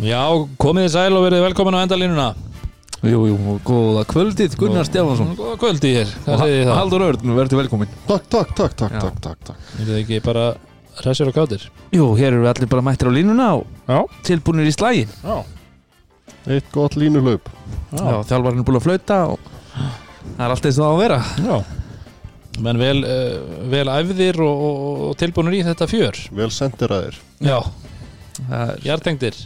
Já, komið þið sæl og verið velkomin á endalínuna. Jú, jú, góða kvöldið, Gunnar Stefánsson. Góða kvöldi hér, hvað segið þið það? Haldur Örn, verður velkomin. Takk, takk, takk, takk, Já. takk, takk, takk. Er þið ekki bara hressir og kátir? Jú, hér eru við allir bara mættir á línuna og Já. tilbúinir í slægin Já, Eitt gott línuhlaup Já, þjálfarinn er búin að flauta og það er allt eins og það á að vera. Já. Menn vel, uh, vel æfðir og, og, og tilbúinir í þetta fjör. Vel sendiraðir Já, Það er- hjartengdir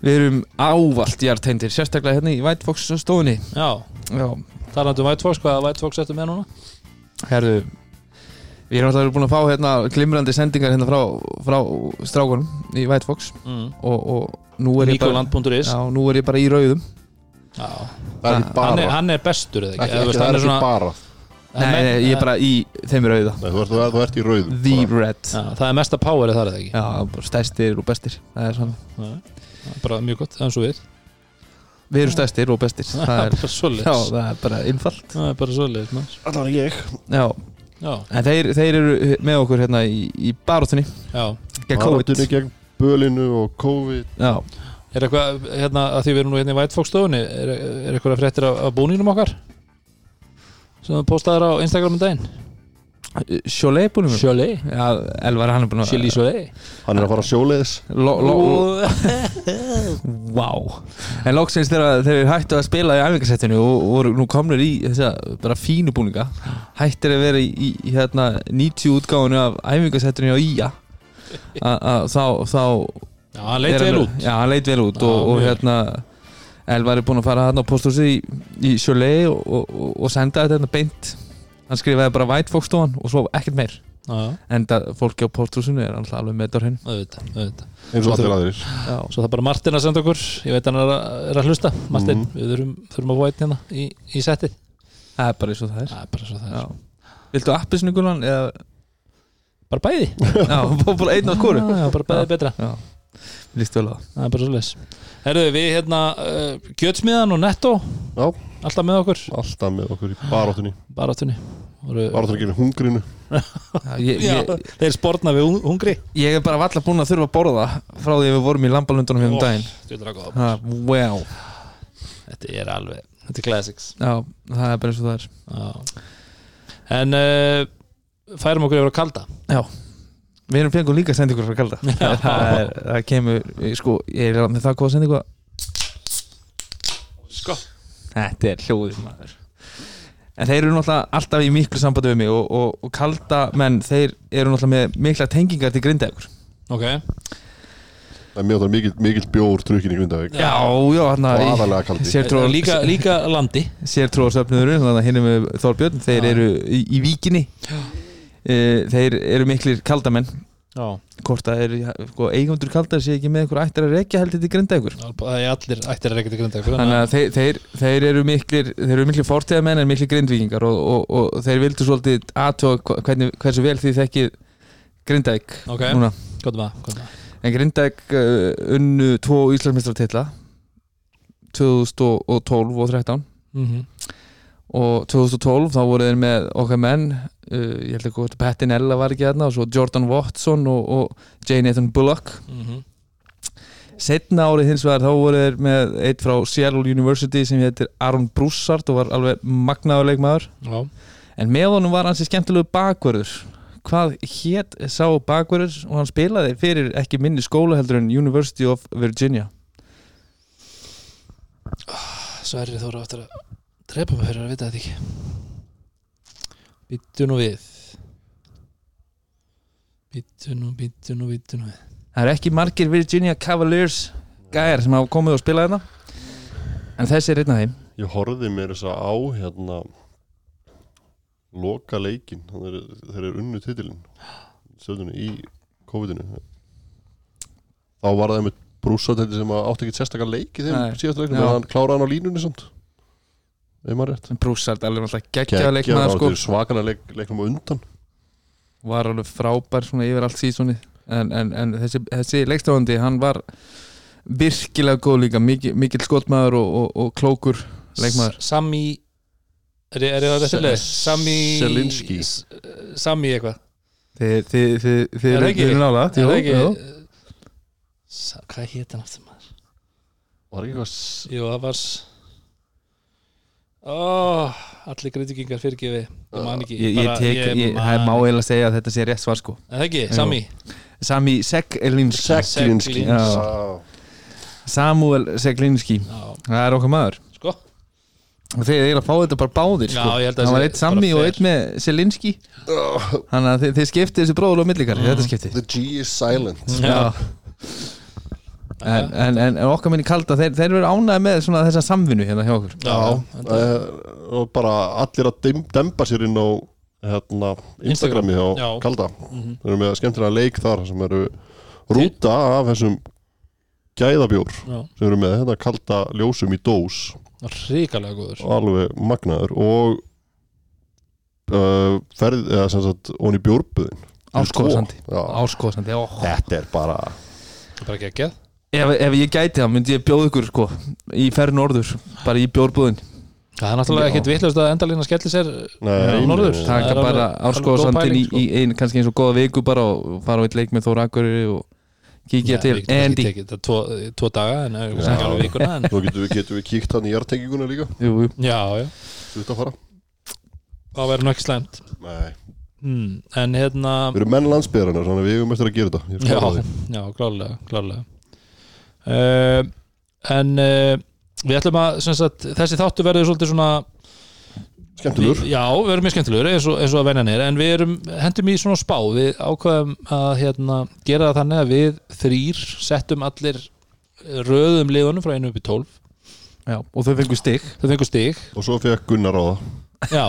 Við erum ávalt hjarteindir, sérstaklega hérna í White Fox stofunni Já, Já, talandi um White Fox, hvaða White Fox ertu með núna? herðu Við erum alltaf búin að fá hérna glimrandi sendingar hérna frá, frá strákunum í White Fox Mm. og, og nú er bara Nikoland.is Já, nú er ég bara í rauðum. Já, Það er ekki hann er, hann er bestur eða ekki? Ekki, það er ekki bara. Nei, nei, ég er bara í þeim rauða. Nei, þú ert, þú ert, í rauðum. The bara. Red. Já, það er mesta powerið þar eða ekki? Já, stærstir og bestir. Það er svona bara mjög gott, það er svo við. Við erum stærstir og bestir. Það Það er bara svoleiðis. Já, það er bara innfallt Það er bara maður. Allar ég. Já, Já, en þeir, þeir eru með okkur hérna í, í baróttunni já. Gegn COVID. Baráttunni gegn bölinu og COVID. Já, Er eitthvað, hérna, að því við erum nú hérna í White Fox stofunni Er, er eitthvað fréttir af, af búninum okkar? Sem þú postaðir á Instagram um daginn Sjóleið búin við Cholet? Já, Elvar hann er búin að Chili Cholet? Hann er að fara lo, Vá. En loksins þegar þeir hættu að spila í æfingarsettinu og, og voru nú komnir í þessa bara fínu búninga hættir að vera í, í, hérna 90 útgáfunu af æfingarsettinu á að þá, þá Já, hann leit vel hann- út. Já, hann leit vel út og, og hérna Elvar er búinn að fara hérna á posthúsi í, í og, og, og senda þetta hérna beint hann skrifaði bara White Fox stofan og svo ekkert meir. Já, en það fólki á posthúsinu er alltaf alveg með dörfinn auðvitað, auðvitað. Eins og allir Já, Svo það er bara Martin að senda okkur. Ég veit hann er að, er að hlusta. Martin, Mhm. við þurfum, þurfum að fá einn hérna í, í settið. Það er bara eins og það er. Það er bara svo það er. Viltu appisinu gulan eða? Bara bæði. Já, bara einn á skóru Já, bara bæði betra. Já, líst vel á það. Það er bara svo leis Herðu, við hérna uh, Kjötsmiðan og Netto Já, Alltaf með okkur? Alltaf með okkur í baráttunni. Baráttunni. Voru- Baráttunni gegn hungrinu. Já, ég, Já, ég, þeir sporna við hung- hungri. Ég er bara valla búinn að þurfa að borða frá því að við vorum í lambalundunum hérna um daginn. Stjórnar að góða Ha, Wow. Þetta er alveg, þetta er classics. Já, það er bara eins og það er. Já. En uh, færum okkur yfir að kalda. Já Við erum fengum líka sendingur frá kalda. Það, það, er, það kemur, sko, ég er með það hvað sendingu? Sko. Þetta er hljóðið maður. En þeir eru náttúrulega alltaf í miklu sambandi við mig og, og, og kalda menn, þeir eru náttúrulega með mikla tengingar til grindaður Ok. Það er mjög það mikill, mikill bjór drukkin í Grindavík. Já, já, hann aðalega kaldi. Sértrúar líka, líka landi. að hinn er með Þorbjörn Þeir Já. eru í, í víkinni. E, Þeir eru miklir kaldamenn Já Hvort það er, sko, eigundur kaldar sé ekki með einhver ættir að rekja heldur til grindaður Það er allir ættir að reykja til grinda Þannig að þeir, þeir, þeir eru miklir þeir eru miklir fortíðamenn en miklir grindvíkingar og, og, og þeir vildu svolítið aðtóa hvernig, hversu vel því þekkið Grindavík Ok. núna Hvað er það? Hvað er það? en Grindavík uh, unnu tvo Íslandsmeistartitla 2012 og 13 Mm og 2012 þá voru þeir með okkar menn uh, ég held ekki hvort Patti Nella var ekki hérna og svo Jordan Watson og, og J. Nathan Bullock. Setna árið hins vegar þá voru þeir með eitt frá Seattle University sem heitir Aron Broussard og var alveg magnaður leikmaður. Já. En með honum var hansi skemmtilegu bakverður hvað hétt sá bakverður og hann spilaði fyrir ekki minni skóla heldur en University of Virginia. Sverri Þóra áttur að drepa mig fyrir að vita þetta ekki. Býttu nú við. Býttu nú, býttu nú, býttu nú við. Það eru ekki margir Virginia Cavaliers gæjar sem hafa komið og spilað hérna en þessi er einn af þeim. Ég horfði mér þess að á hérna loka leikin þeir, eru unnu titilin stöðunni í COVID-inu. Þá var það með brúsatætti sem að átti ekki sérstakar leiki Nei. síðast leikum Já. en hann kláraði hann á línunni samt Broussard alveg náttúrulega geggjaða leikmaður sko. svakana leik, leiknum á undan var alveg frábær svona yfir allt sísoni en, en, en þessi, þessi leikstofandi hann var virkilega góð líka mikil, mikil skotmaður og, og, og klókur leikmaður Sami Er er á þetta? Sami Selinski. Sami eitthvað þið, þið, þið, þið Er það eru ekki? þið eru nála Er það Hvað hétt hann aftur maður? Var ekki eitthvað Jú, það var Ó, allir grindvikingar fyrirgefi Ég man ekki Ég, ég tek, ég, það er má eiginlega segja að þetta sé rétt svar sko. Er Það ekki. Sami? Sami Seglinski. Samuel Seglinski Já, Það er okkar maður. Sko? Og þeir eru að fá þetta bara báðir sko. Já, ég Það var eitt Sami og eitt með Selinski. Þannig að þeir, þeir skipti þessi bróðul á millikar Þetta skipti The G is silent. Já. En, en, en, en okkar minni kalda Þeir, þeir eru ánæði með svona þessa samvinnu hérna hjá okkur. Já, þetta- Eh, og bara allir að dem, demba sér inn á hérna, Instagrami á Já. Kalda. Mhm. við erum með skemmtilega leik þar sem eru rúta af þessum gæðabjór Já, sem eru með. Þetta kalda ljósum í dós. Ríkalega góður. Og alveg magnaður. Og uh, ferð eða sem sagt onni bjórbuðin Áskoðsandi Já. Áskoðsandi ó. þetta er bara Það er bara geggjað ef, ef ég gæti það myndi ég bjóða ykkur sko Í ferð norður Bara í bjórbúðin Það er náttúrulega Já. ekkit vitlaust að endalína skelli sér nei, Já, norður. nei, Það Taka er bara alveg í, pæling, í ein, kannski eins og góða viku bara og fara á eitt leik með Þóra Akureyri og kíkja til Andy Þetta er tvo, tvo daga en það er Já. ekki alveg vikuna en, Svo getum við, getum við kíkt hann í hjartenginguna líka Jú, jú. Já, já, Þú veit að fara það verður nú ekki slæmt Nei. hmm. En hérna Við erum menn landsbyðarinnar Þannig að við hefum eftir að gera þetta er Já, já, klálega, klálega. Uh, En uh, við ætlum að sagt, þessi þáttu verður svolítið svona Skemmtilegur. Við, Já, við erum mjög skemmtilegur eins og, eins og að venjan er en við erum, hendum í svona spá. Við ákveðum að hérna, gera það þannig að við þrýr settum allir röðum liðunum frá 1 upp í 12 Já, og þau fengur stig. Þau fengur stig. Og svo fekk Gunnar á það. Já,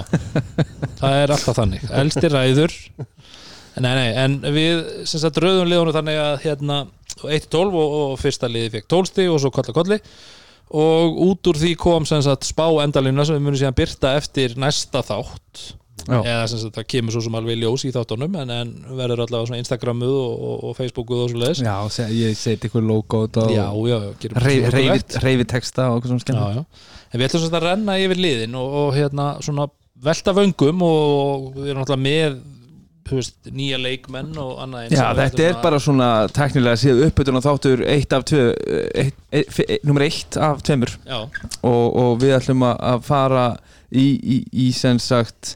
það er alltaf þannig. Elsti ræður. Nei, nei, en við sagt röðum liðunum þannig að hérna 1-12 og, og fyrsta liði fekk 12 stig og svo kolla kolli. Og út úr því kom sem sagt spá endalina sem við munum síðan byrta eftir næsta þátt. Já, eða sem sagt það kemur svo sem alveg ljós í þáttunum en, en verður allavega svona Instagramuð og, og, og Facebookuð og svo leiðis já se, ég seti ykkur logo reyfi, texta og eitthvað svona skemmt já. en við ætlum sagt að renna yfir liðin og, og hérna svona velta vöngum og við erum alltaf með veist, nýja leikmenn og annað eins Já, þetta er bara svona teknilega séð uppbytun og þáttur eitt af tvö eitt, eitt, eitt, nummer eitt af tveimur. Og, og við ætlum að- fara í, í, í sem sagt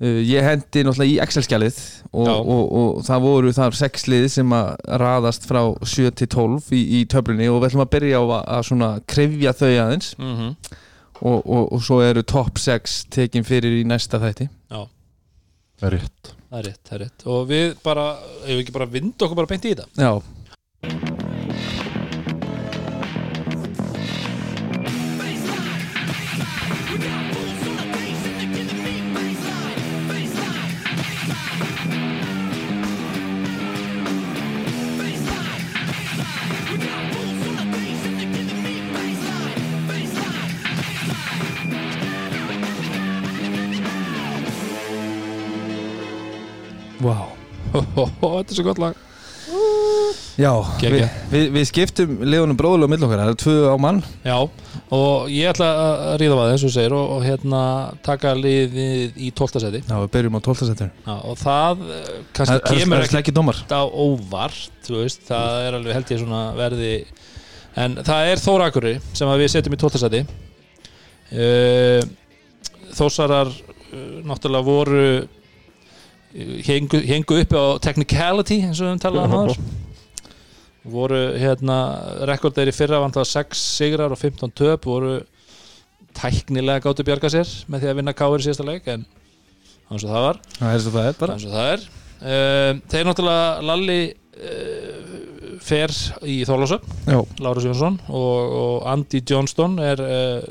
uh, ég hendi náttúrulega í Excel-skjalið og, og, og, það voru þar sex lið sem að raðast frá 7 til 12 í, í töflunni og við ætlum að byrja á að, að svona krefja þau aðeins. Mm og, og, og svo eru top 6 tekin fyrir í næsta þætti já Rétt. Það er rétt, það er rétt. Og við bara, ef við ekki bara vind okkur bara beint í þetta? Já, wow þetta er svo gott lag Já, við, við, við skiptum liðunum bróðulega mill okkar, það er tvö á mann já, og ég ætla að ríða að þessu segir og, og hérna taka liðið í 12. seti Já, við byrjum á 12. setinu já, og það eh, Það kannski það kemur er ekki á óvart veist, það er alveg held ég svona verði en það er Þóra Akuri sem við setjum í 12. seti uh, Þósarar uh, náttúrulega voru hengu, hengu uppi á technicality eins og við höfum talað um aður voru hérna rekordið í fyrra vantar 6 sigrar og 15 töp voru tæknilega gáttu bjarga sér með því að vinna káir í síðasta leik en eins og það var. Er svo það er bara. Eins og það er. Uh, þeir náttúrulega Lalli uh, fer í Þorlásöp Já, Lárus Jónsson og, og Andy Johnston er uh,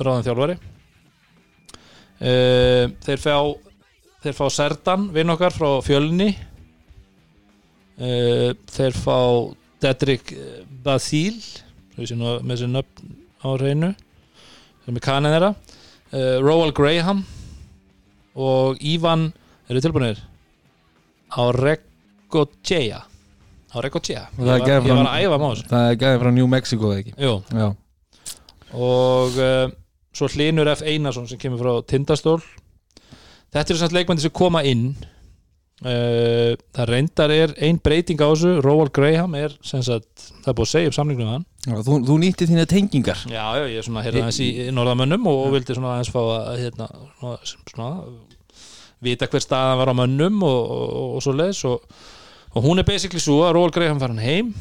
ráðin þjálfari. Uh, þeir fá þeir fá Serdan, vinn okkar frá fjölni. Uh, þeir fá Dedrick Basil með sér nöfn á reynu sem er kanin þeirra. Uh, Roald Graham og Ivan eru tilbúinir á Regochea á Regochea ég, ég var að æfa máls það er gæði frá New Mexico ekki? Jú, Já, og uh, svo Hlinur F. Einarsson sem kemur frá Tindastól þetta eru samt leikmændi sem koma inn. Uh, það reyndar er ein breyting á þessu. Roald Graham er sem sagt, það er búið að segja upp samningnum við hann. Já, þú, þú nýtti þína tengingar. Já, já, ég er svona hérna aðeins í norðamönnum og, og vildi svona aðeins fá að hérna, svona, svona vita hver staðan var á mönnum og, og, og svo leiðis og, og hún er basically svo að Ról Graham farin heim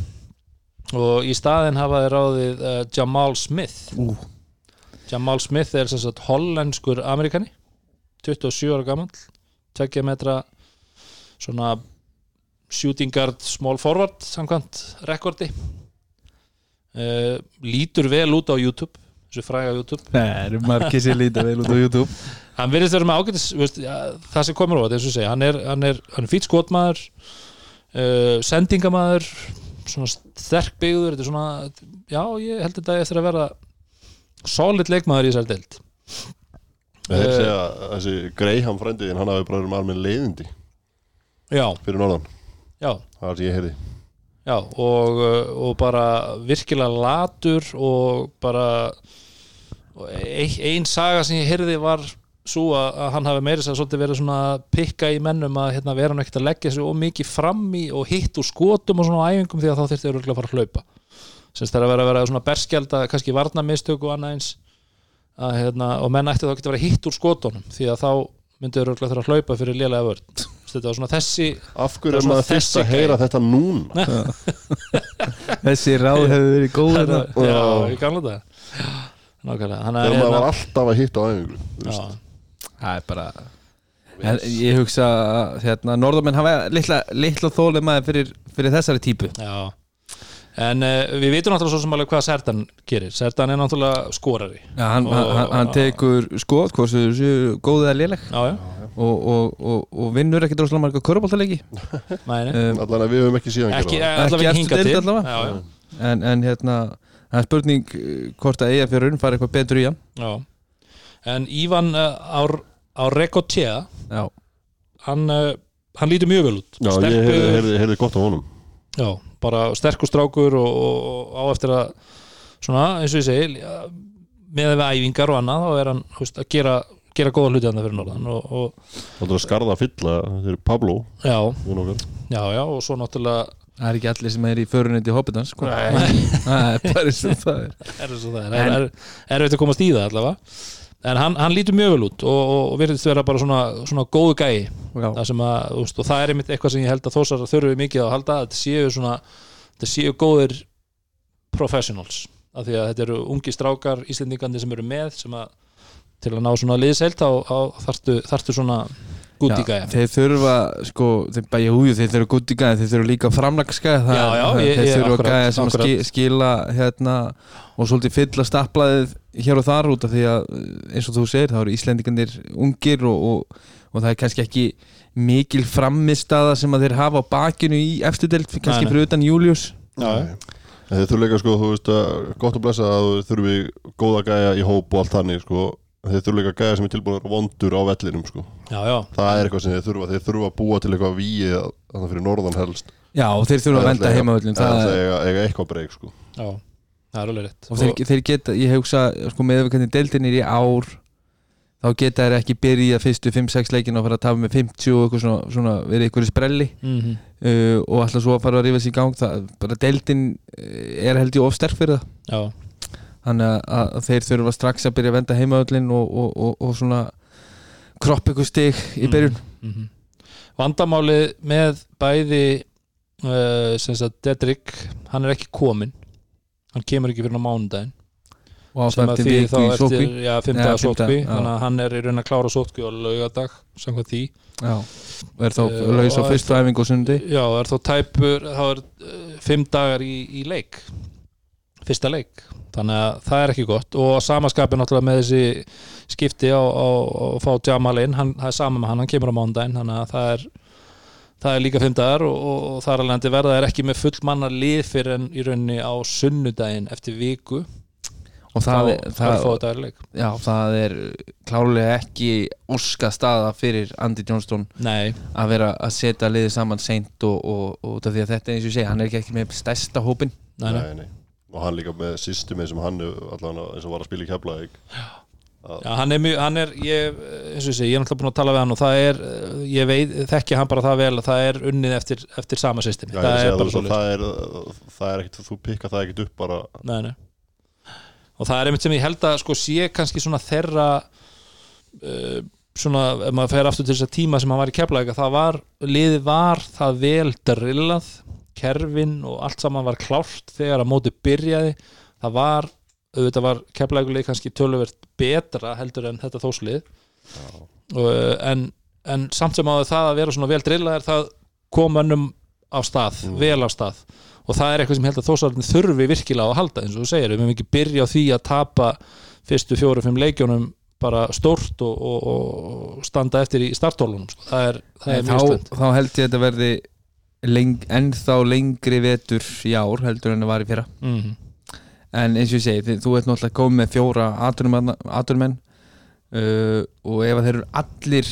og í staðin hafa þeir ráðið uh, Jamal Smith. Ú. Jamal Smith er sem sagt hollenskur amerikani 27 ára gamall 2 metra svona shooting guard small forward samkvæmt rekordi. Uh, lítur vel út á YouTube þessu fræga YouTube. Nei, margir sér lítið vel út á YouTube? Hann virðist vera með ágætis veist, ja, það sem komur á þetta, eins og segja hann er, hann er, hann er fýt skotmaður uh, sendingamæður svona sterk byggður þetta er svona, já, ég held þetta eftir að vera solid leikmaður í þessari deild Þeir Eh. segja að þessi Greyham frændið hann hafi bara verið með almenn leiðindi já, fyrir norðan. Já, það er sem ég heyrði. Já og, uh, og bara virkilega latur og bara og ein, ein saga sem ég heyrði var svo að, að hann hafi meiri sér svolítið verið svona að pikka í mennum að hérna, vera hann ekkert að leggja sig of mikið fram í og hitt úr skotum og svona á æfingum því að þá örugglega að fara að hlaupa. Semst það er að vera að vera svona berskjald að kannski varnamistök og annað eins að, hérna, og menn ætti þá ekki að vera hitt úr skotunum því að þá myndu örugglega þurfa að hlaupa fyrir lélega vörn. Þetta var svona þessi Af hverju er maður fyrst að heyra þetta núna? Þessi ráð hefur verið góð Hérna, já, í gamla dag nákvæmlega. Hann Þegar er maður hérna var alltaf að hitta á veist. Það er bara en, Ég hugsa að hérna, Norðamenn hafa litla, litla þólið maður fyrir, fyrir þessari típu. Já en uh, við vitum náttúrulega svo sem alveg hvað Sertan gerir. Sertan er náttúrulega skorari. Já, hann, Og- hann, hann tekur skot hvort sem þessu góð eða léleg. Já, já, og, og, og, og vinnur ekkert rosalega marga köruboltaleiki mæni um, Allan að við höfum ekki síðan ekki, gera allavega eftir hinga til. allavega. já, já, en, en hérna það er spurning eh, hvort að eiga fyrir fara eitthvað betur í hann. Já. En Ívan uh, Ár, Árekotea Já, hann, uh, hann lítur mjög vel út. Já, ég heyrði, heyrði, heyrði gott á honum. Já, bara sterkur strákur og, og, og á eftir að svona, eins og ég segi með við æfingar og annað þá er hann veist, að gera, gera góða hluti hann fyrir norðan og, og Það er að skarða að fylla Þeir eru Pablo. Já, já, já, og svo náttúrulega það er ekki allir sem er í förunetti hobbitans sko. Nei. það er bara eins og það er. Er það svo það er, er, er, er að komast í það allavega en hann, hann lítur mjög vel út og, og, og virðist vera bara svona, svona góðu gæi. Það að, veist, og það er einmitt eitthvað sem ég held að þósar þurfi mikið að halda þetta séu svona, þetta séu góðir professionals, af því að þetta eru ungi strákar, íslendingandi sem eru með sem að, til að ná svona liðselt þá, þarftu svona gúti gæja. Þeir þurfa sko, þeir bæja húju, þeir þurfa gæði þeir þurfa líka ég- þeir þurfa akkurat, gæði sem að skila hérna, og svolítið fylla staplaðið hér og þar út af því að eins og þú segir, þá eru Íslendingarnir ungir og, og, og það er kannski ekki mikil frammistaða sem að þeir hafa á bakinu í eftirdelt kannski nei. fyrir utan Július. Já, Þeir þurfa líka sko, þú veist að gott að blessa að þurfi góða gæja í hóp og allt þannig sko Þeir þurfa líka gæja sem er tilbúin að vera vondur á vellinum sko. Já, já, Það er eitthvað sem þeir þurfa. Þeir þurfa að búa til eitthvað víi Þannig fyrir norðan helst. Já, og þeir þurfa að venda heimavöllin Það það er eiga, eiga eitthvað breyk sko. Já það er alveg rétt. Og þeir, þeir geta, ég hugsa sko, með við hvernig deildin er í ár þá geta þeir ekki byrja fyrstu 5-6 leikin og fara að tafa með 50 og eitthvað svona, svona verið eitthvað í sprelli. Mm -hmm. uh, og alltaf svo að fara að rífa sér í gang. Það, bara deildin eh, er held ég of sterk fyrir það. Já, þannig að, að þeir þurfa strax að byrja að venda heimavöllin og, og, og, og svona kropp eitthvað stig í byrjun. mm -hmm. vandamálið með bæði uh, sem sagt Dedrick hann er ekki kominn. Hann kemur ekki fyrir á mánudaginn. Og sem að því þá eftir já, fymta Já, ja, fimmta, sótkví já. þannig að hann er í raun að klára sótkví á laugadag samkvæmt því. Já, og er þá Eh, laus á og fyrstu æfingu og sundi já, það er þá tæpur þá er uh, fimm dagar í, í leik fyrsta leik. Þannig að það er ekki gott. Og samaskapin náttúrulega með þessi skipti á, á, á að fá Jamal inn hann, það er sama með hann, hann kemur á mánudaginn þannig að það er það er líka fimm dagar og, og, og þar alveg endi verða er ekki með full manna lið fyrir en í rauninni á sunnudaginn eftir viku. Og það, þá, er- það, það, það, það leik. Já, það er klárlega ekki óska staða fyrir Andy Johnston nei, að vera að setja liðið saman seint og, og, og því að þetta er eins og ég segi, hann er ekki, ekki með stærsta hópin nei, nei. nei. Og hann líka með systemi sem hann allan eins og var að spila í keflaðik Já, hann er mjög, hann er, ég, eins og ég segi, ég er náttúrulega búin að tala við hann og það er, eh, ég veit, þekki hann bara það vel að það er unnið eftir, eftir sama systemi Já, það er svo það er, það er ekkit, þú pikka það ekkit upp bara. Nei, nei. og það er einmitt sem ég held að sko sé kannski svona þeirra uh, svona, ef maður fer aftur til þess að tíma sem hann var í keflaðika, það var liðið var það vel drillað kerfin og allt saman var klárt þegar að móti byrjaði það var, auðvitað var keflaðikulið kannski töluvert betra heldur en þetta þóslið og, en, en samt sem að það að vera svona vel drillað er það kom önnum á stað, Mm. vel á stað. Og það er eitthvað sem held að þósarðin þurfi virkilega að halda eins og þú segir, við mögum ekki byrja á því að tapa fyrstu fjóru-fimm leikjónum bara stórt og, og, og standa eftir í startólunum sko. það er, það er þá, þá held ég að þetta verði leng, ennþá lengri vetur í ár heldur en það var í fyrra. Mm en eins og ég segi, þið- þú ert náttúrulega komið með fjóra aturmenn uh, og ef þeir eru allir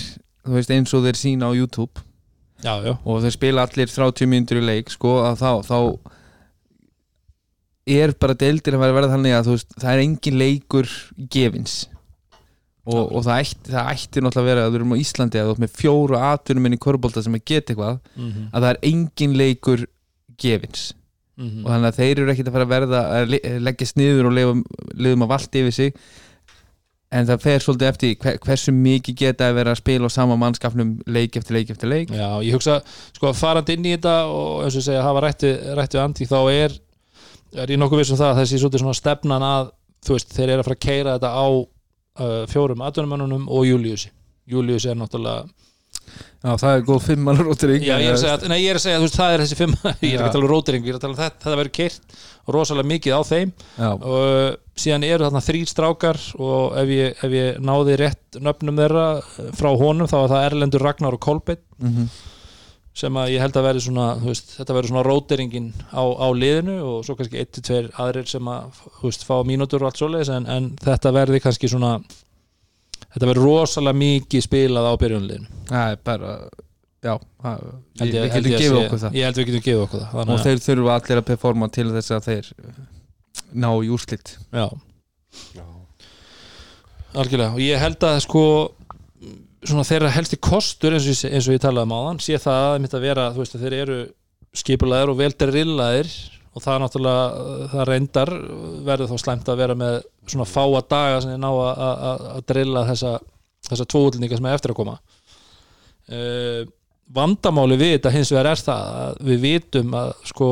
veist eins og þeir sína á YouTube já, já, og þeir spila allir 30 mínútur í leik sko þá, þá er bara deildir að vera þannig að veist, það er engin leikur gefins og, og það, ætti, það ætti náttúrulega að vera að þú erum á Íslandi að þú ert með fjóra aturmenn í körbólta sem að geta eitthvað mm að það er engin leikur gefins. -hmm. og þannig að þeir eru ekkit að fara að verða að le- leggjast niður og leiðum, að valda yfir sig. En það fer svolítið eftir hver, hversu mikið geta að vera að spila á sama mannskapnum leik eftir leik eftir leik. Já, ég hugsa, sko, farandi inn í þetta og eins og segja, hafa rætti, rætti andi þá er, er ég nokkuð viss um það að þessi svona stefnan að þú veist, þeir eru að fara að keira þetta á uh, fjórum atvinnumönnunum og Júliusi. Júliusi er náttúrulega Já, það er góð fimm mann rótering Já, ég er að segja, nei, ég er að segja, veist, það er þessi fimm ég er ekki að tala um rótering, ég er að tala um þetta þetta verður keirt rosalega mikið á þeim. Og síðan eru þarna þrýr strákar og ef ég, ef ég náði rétt nöfnum þeirra frá honum þá var það Erlendur Ragnar og Kolbeinn. Mm sem að ég held að verði svona veist, þetta verður svona róteringin á, á liðinu og svo kannski 1-2 aðrir sem að veist, fá mínútur og allt svoleiðis en, en þetta verði kannski svona þetta verður rosalega mikið spilað á byrjunliðinu það er bara Já, Held við, ég- við getum ég að gefið okkur það. ég held við getum gefið okkur það og þannig að, þeir þurfa allir að performa til þess að þeir uh, ná í úrslit. Já, Já. algjörlega og ég held að sko svona þeirra helsti kostur eins og, eins og ég talaði um áðan sé það að mitt að vera þú veist að þeir eru skipulaðir og vel drillaðir og það er náttúrulega uh, það reyndar verður þá slæmt að vera með svona fáa daga sem þeir ná að- drilla þessa þessa tvo útlendinga sem er eftir að koma. Uh, vandamáli við þetta hins vegar er það að við vitum að sko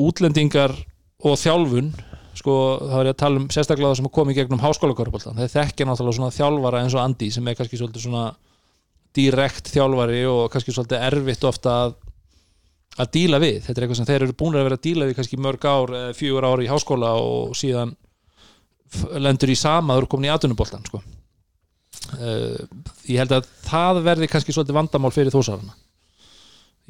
útlendingar og þjálfun sko, þá er ég að tala um sérstaklega það sem að koma í gegnum háskólakorfbóltan þeir þekkja náttúrulega svona þjálfara eins og Andi sem er kannski svolítið svona direkt þjálfari og kannski svolítið erfitt ofta að að díla við, þetta er eitthvað sem þeir eru búin að vera að díla við kannski mörg ár, fjögur ár í háskóla og síðan lendur í sama, eru komin í atvinnuboltan sko. uh, ég held að það verði kannski svolítið vandamál fyrir þósarana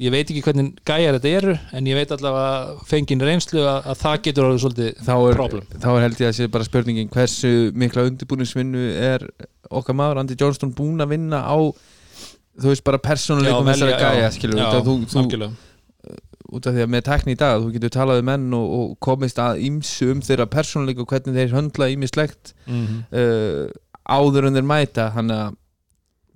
ég veit ekki hvernig gæjar þetta eru en ég veit allavega fengin reynslu að, að það getur orðið svolítið þá er, Problem. þá er held ég að sé bara spurningin hversu mikla undirbúningsvinnu er okkar maður Andy Johnston búin að vinna á þú veist bara persónuleikum já. gæja skilur Já, þú, þú, algjörlega. út af því að með tekni í dag þú getur talað um menn og, og komist að ímsu um þeirra persónuleik og hvernig þeir höndla ímislegt Mhm. uh, áður en þeir mæta hann að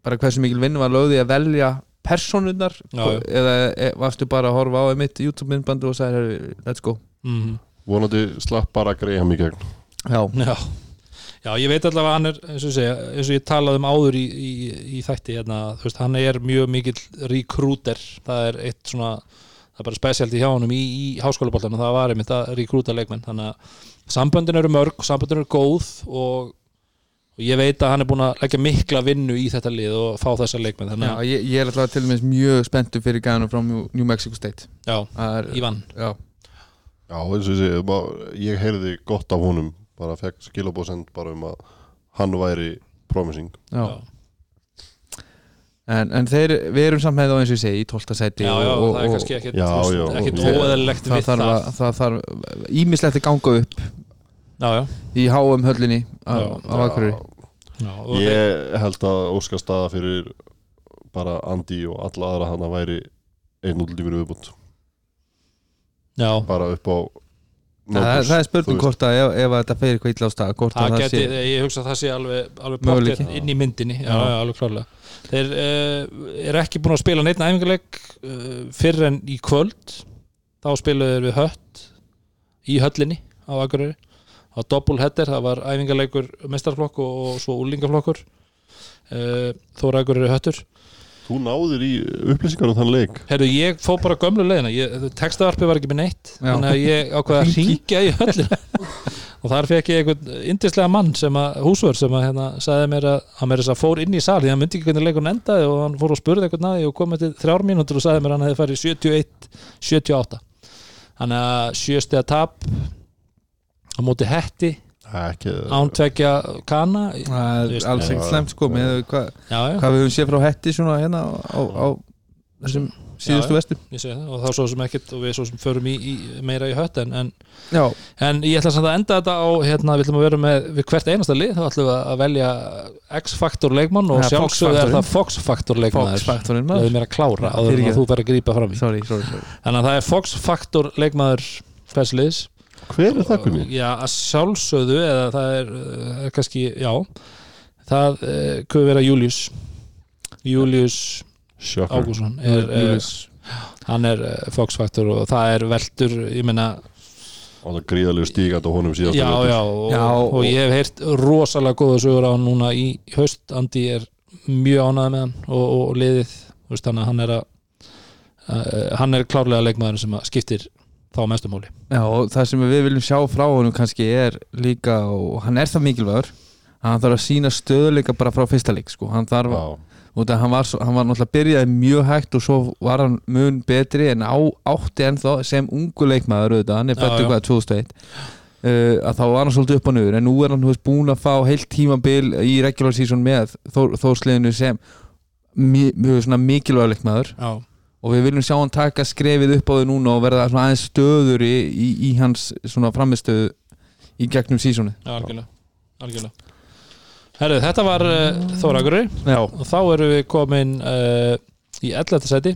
bara hversu mikil vinnu var lögði að velja persónurnar Já, já. eða e, varstu bara að horfa á mitt YouTube myndbandu og sagði let's go Mhm. vonandi slapp bara að greiða mig gegn já, Já. Já, ég veit allavega að hann er eins og, segja, eins og ég talaði um áður í, í, í þætti hérna, veist, hann er mjög mikill recruiter, það er eitt svona það er bara spesialti hjá honum í, í háskólaboltanum, það var einmitt að recruita leikmenn þannig að samböndin eru mörg samböndin eru góð og, og ég veit að hann er búin að leggja mikla vinnu í þetta lið og fá þessa leikmenn já ég, ég er alltaf til dæmis mjög spenntu fyrir gæðanum frá New Mexico State. Já, Það er, Ívan já, Já, eins og ég segi, ma- ég heyrði gott af honum bara fekk skilabóðsend bara um að hann væri promising. Já. En, en þeir, við erum samt með þá eins og ég segi í 12. seti já, já, og, það er og, kannski Já, já, og- óeðalegt það við það. að, það þarf ímislegt að ganga upp já, já, í háum höllinni á, Já. á Akureyri. Já, og þeir- Ég held að óska staða fyrir bara Andi og alla aðra hann að væri einn útlíkur viðbútt já, bara upp á það, er- það er spurning hvort að ef, ef að þetta fer eitthvað illa á stað hvort að það það geti, sé ég hugsa að það sé alveg, alveg inn í myndinni. Já, Já. já, alveg klárlega. Þeir uh, eru ekki búin að spila neitt æfingarleik uh, fyrir en í kvöld. Þá spiluðu þeir við hött í höllinni á Akureyri á doppelheader, það var æfingarleikur mestarflokk og, og svo úlingaflokkur uh, Þóra Akureyri höttur. Þú náðir í upplýsingar um þann leik. Herru, ég fó bara gömlu leiðina. Ég, Textavarpi var ekki með neitt Já. Þannig að ég ákveða að ringja í höllina. Og þar fekk ég einhvern indislega mann sem að, húsvör sem að hérna, sagði mér að hann mér þess að fór inn í sal því hann myndi ekki hvernig leikurinn endaði og hann fór og spurði eitthvað naði og kom eftir þrjár mínútur og sagði mér að hann hefði farið 71-78 Þannig að sjöstega tap á móti hetti. Ekki ántvekja kana. Er alls ekkert slemt sko með hvað, við höfum séð frá hetti svona hérna á, á þessum síðustu Já, vestu ég segi það. Og þá svo sem ekkert og við svo sem förum í, í meira í hött en, en En ég ætla samt að enda þetta á hérna, við ætlum að vera með við hvert einasta lið, þá ætlum við að velja X-faktor leikmann og Ja, sjálfsögðu er það Fox-faktor leikmann er maður. Mér að klára að þú fer að grípa fram í. Sorry, sorry, sorry. Þannig að það er Fox-faktor leikmaður hvers liðs Hver er það kunni? Já, að sjálfsögðu eða það er, uh, er kannski, já það uh, kuður vera Július Július Ágússon er, er, Július. hann er uh, Fox-faktor og það er veldur, ég meina Og það gríðalegu stígand á honum síðast já, já, og, Já, og, og- ég hef heyrt rosalega góða sögur á hann núna í haust Andi er mjög ánægð með hann og, og, liðið þannig að hann er að uh, hann er klárlega leikmaður sem að skiptir þá mestu máli. Já, og það sem við viljum sjá frá honum kannski er líka, og hann er það mikilvægur að hann þarf að sína stöðuleika bara frá fyrsta leik, sko, hann þarf út að hann var, hann var náttúrulega byrjaði mjög hægt og svo var hann mun betri en á, átti ennþá sem ungu leikmaður auðvitað, hann er Já, fættur já. hvað 2001 uh, að þá var hann svolítið upp á nöður en nú er hann veist, búin að fá heilt tímabil í regular season með Þór, Þórsliðinu sem mi, mikilvægur leikmaður. Já, og við viljum sjá hann taka skrefið upp á þau núna og verða aðeins stöður í, í, í hans svona framistöðu í gegnum sísoni já algjörlega, algjörlega. Herru, þetta var uh, Þóragurri Já, og þá erum við komin uh, í 11. sæti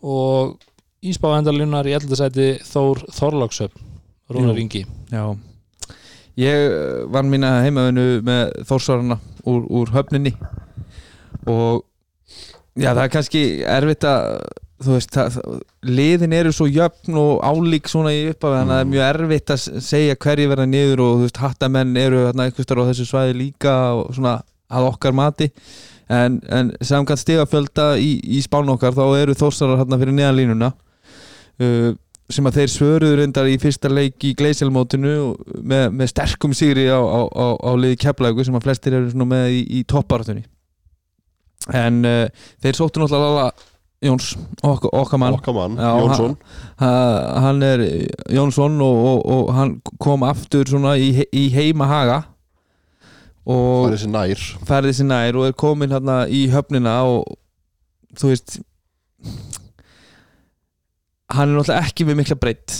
og Ísbáendalunar í 11. sæti Þór Þorláksöfn Rúnar. Ingi já Ég eh, vann mína heimaðinu með Þórsvarana úr, úr höfninni og já það er kannski erfitt að þú veist, það, liðin eru svo jöfn og álík svona í upphafi þannig að það er mjög erfitt að segja hverju verða niður og þú veist, hattamenn eru þar á þessu svæði líka og svona að okkar mati. En, en samkvæmt stigafjölda í, í spánu okkar þá eru þórsarar hérna fyrir neðanlínuna uh, sem að þeir svöruðu reyndar í fyrsta leik í Gleiselmótinu með, með sterkum sigri á, á, á, á liði keflægu sem að flestir eru svona með í, í topparatunni en uh, þeir sóttu náttúrulega Jóns, okkar, okkar mann. Okkar mann, Já, Jónsson. Ha- hann er Jónsson og, og, og hann kom aftur svona í, í heima haga og er þessi nær. færði sér nær og er komin hérna í höfnina og þú veist hann er náttúrulega ekki með mikla breytt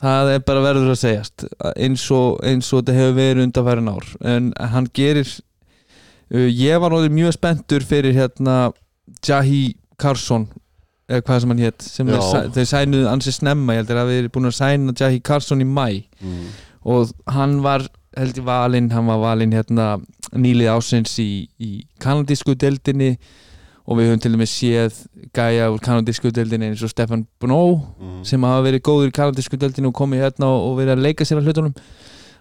það er bara verður að segjast eins og, eins og þetta hefur verið undanfærin ár. En hann gerir uh, ég var náttúrulega mjög spenntur fyrir hérna Jahi Carson eða hvað sem hann hétt sem þeir, þeir sænuðu ansi snemma ég heldur að við erum búin að sæna Jahi Carson í mæ mm. og hann var held ég valinn, hann var valinn hérna nýlið ásins í, í kanadísku deildinni. Og við höfum til dæmis séð gæja úr kanadísku deildinni eins og Stefan Bnó Mm. sem hafa verið góður í kanadísku deildinni og komið hérna og, og verið að leika sér að hlutunum.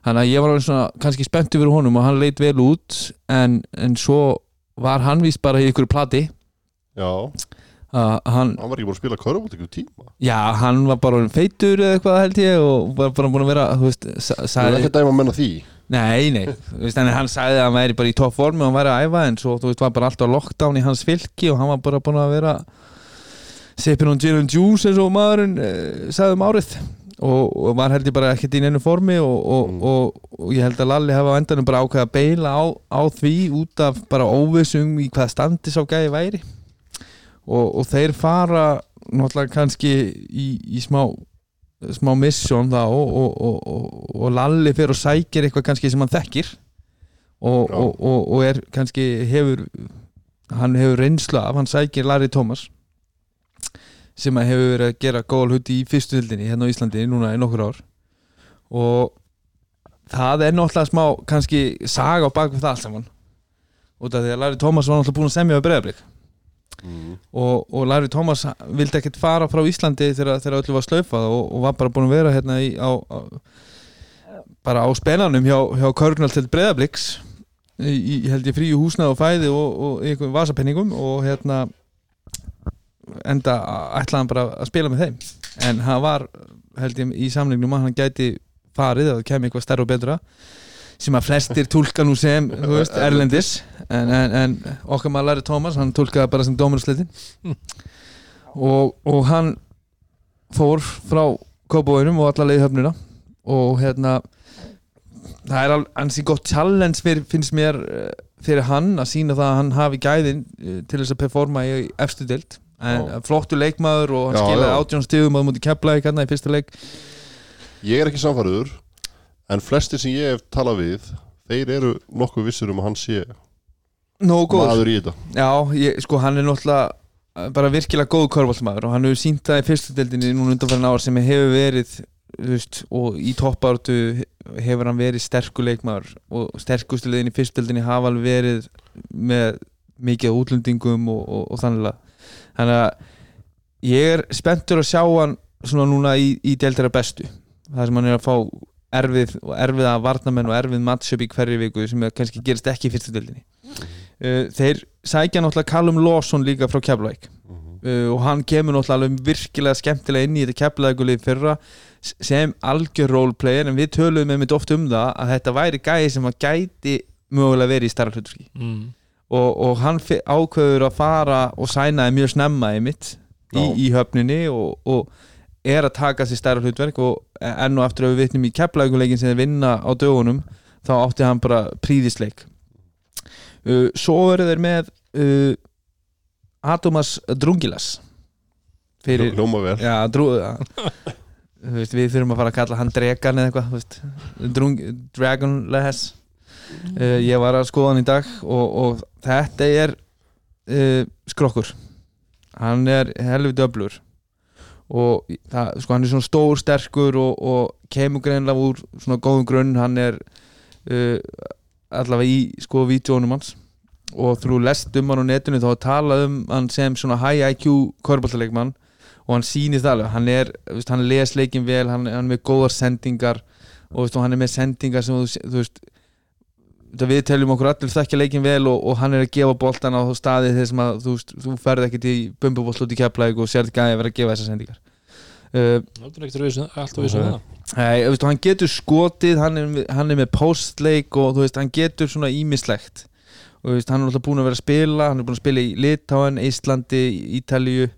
Þannig að ég var alveg svona kannski spenntu fyrir honum og hann leit vel út en, en svo var hann víst bara í ykkur plati. Já, að hann, hann var ekki búin að spila körfbótt ykkur tíma. Já, hann var bara feitur eða eitthvað held ég og var bara búin að vera, þú veist, sagði ekki að dæma menna því. Nei, nei, þú veist, en hann sagði að hann væri bara í topp formi og hann væri að æfa en svo, þú veist, var bara alltaf lockdown í hans fylki og hann var bara búin að vera sippin on gin and juice eins og maðurinn eh, sagði um árið. Og, og var held ég bara ekkert í neinu formi og, og, Mm. og, og ég held að Lalli hafa á endanum bara ákveða að beila á, á því út af bara óvissum í hvað standi sá gæði væri og, og þeir fara náttúrulega kannski í, í smá smá mission þá og, og, og, Lalli fyrir og sækir eitthvað kannski sem hann þekkir. Og, Já. og, og, og er kannski hefur hann hefur reynslu af, hann sækir Larry Thomas sem að hefur verið að gera góða hluti í fyrstu hildinni hérna á Íslandi núna í nokkur ár. Og það er náttúrulega smá kannski saga á bak við það allt saman. Út af því að Larry Thomas var náttúrulega búin að semja við breyðablík mm. og, og Larry Thomas vildi ekkert fara frá Íslandi þegar, öllu var slaufað og, og var bara búin að vera hérna í, á, á, bara á spenanum hjá, hjá Körnal til breyðabliks í, held ég fríu húsnað og fæði og, og einhverjum vasapenningum og hérna enda ætlaði hann bara að spila með þeim en hann var held ég í samlingnum að hann gæti farið að það kemur eitthvað stærra og betra sem að flestir tólka nú sem veist, erlendis. En, en, en okkar maður Larry Thomas hann tólkaði bara sem dómurusleitin og, og hann fór frá Kópavóinum og alla leið höfnina. Og hérna það er alveg ansi gott challenge fyrir, finnst mér eh, fyrir hann að sína það að hann hafi gæðin eh, til þess að performa í efstu dild flottu leikmaður og hann Já, skilaði já. átjón stigum á múti kepplaði hérna í fyrsta leik. Ég er ekki samfæriður En flestir sem ég hef talað við Þeir eru nokkuð vissir um að hann sé góður. Maður í þetta. Já, ég, sko hann er náttúrulega eh, bara virkilega góð körfaldmaður og hann hefur sínt það í fyrstu deildinni núna undanfærin ár sem hefur verið veist, og í toppáratu hefur hann verið sterkur leikmaður og sterkustu liðin í fyrstu deildinni hafa alveg verið með mikið útlendingum og, og, og þannig. Að þannig að ég er spenntur að sjá hann svona núna í, í deildara bestu. Það sem hann er að fá erfið og erfiða varnamenn og erfið matchup í hverju viku sem kannski gerist ekki í fyrstu deildinni. Uh, þeir sækja náttúrulega Callum Lawson líka frá Keflavík. Uh, og hann kemur náttúrulega alveg virkilega skemmtilega inn í þetta Keflavíkulið fyrra sem algjör roleplayer en við töluðum einmitt oft um það að þetta væri gæði sem að gæti mögulega verið í starra hluturski mm. og, og hann ákveður að fara og sænaði mjög snemma einmitt í, í höfninni og, og er að taka sér stærra hlutverk og enn og eftir að við vitnum í Keflavíkuleikin sem þeir vinna á dögunum þá átti hann bara príðisleik uh, svo eru þeir með uh, Atomas Drungilas. Fyrir Já, drú. Þú veist, við þurfum að fara að kalla hann Dregan eða eitthvað Drung, Dragonless. Uh, ég var að skoða hann í dag og, og þetta er uh, skrokkur. Hann er helviti öflur og það, sko, hann er svona stór sterkur og, og kemur greinlega úr svona góðum grunn. Hann er uh, allavega í sko vídjónum hans. Og þú lest um hann á netinu þá að tala um hann sem svona high IQ korbaltaleikmann og hann sýnir það alveg, hann er veist, hann les leikin vel, hann, hann er með góðar sendingar. Og og hann er með sendingar sem þú, þú veist við teljum okkur allir þekkja leikin vel og, og hann er að gefa boltan á staði þess að þú, þú ferð ekkert í bumbubolt út í keflæk og sérð gæði að vera að gefa þessar sendingar. Uh, alltaf vissu hann getur skotið hann er, hann er með postleik og veist, hann getur svona ímislegt og veist, hann er alltaf búin að vera að spila hann er búin að spila í Litáen, Íslandi Ítalíu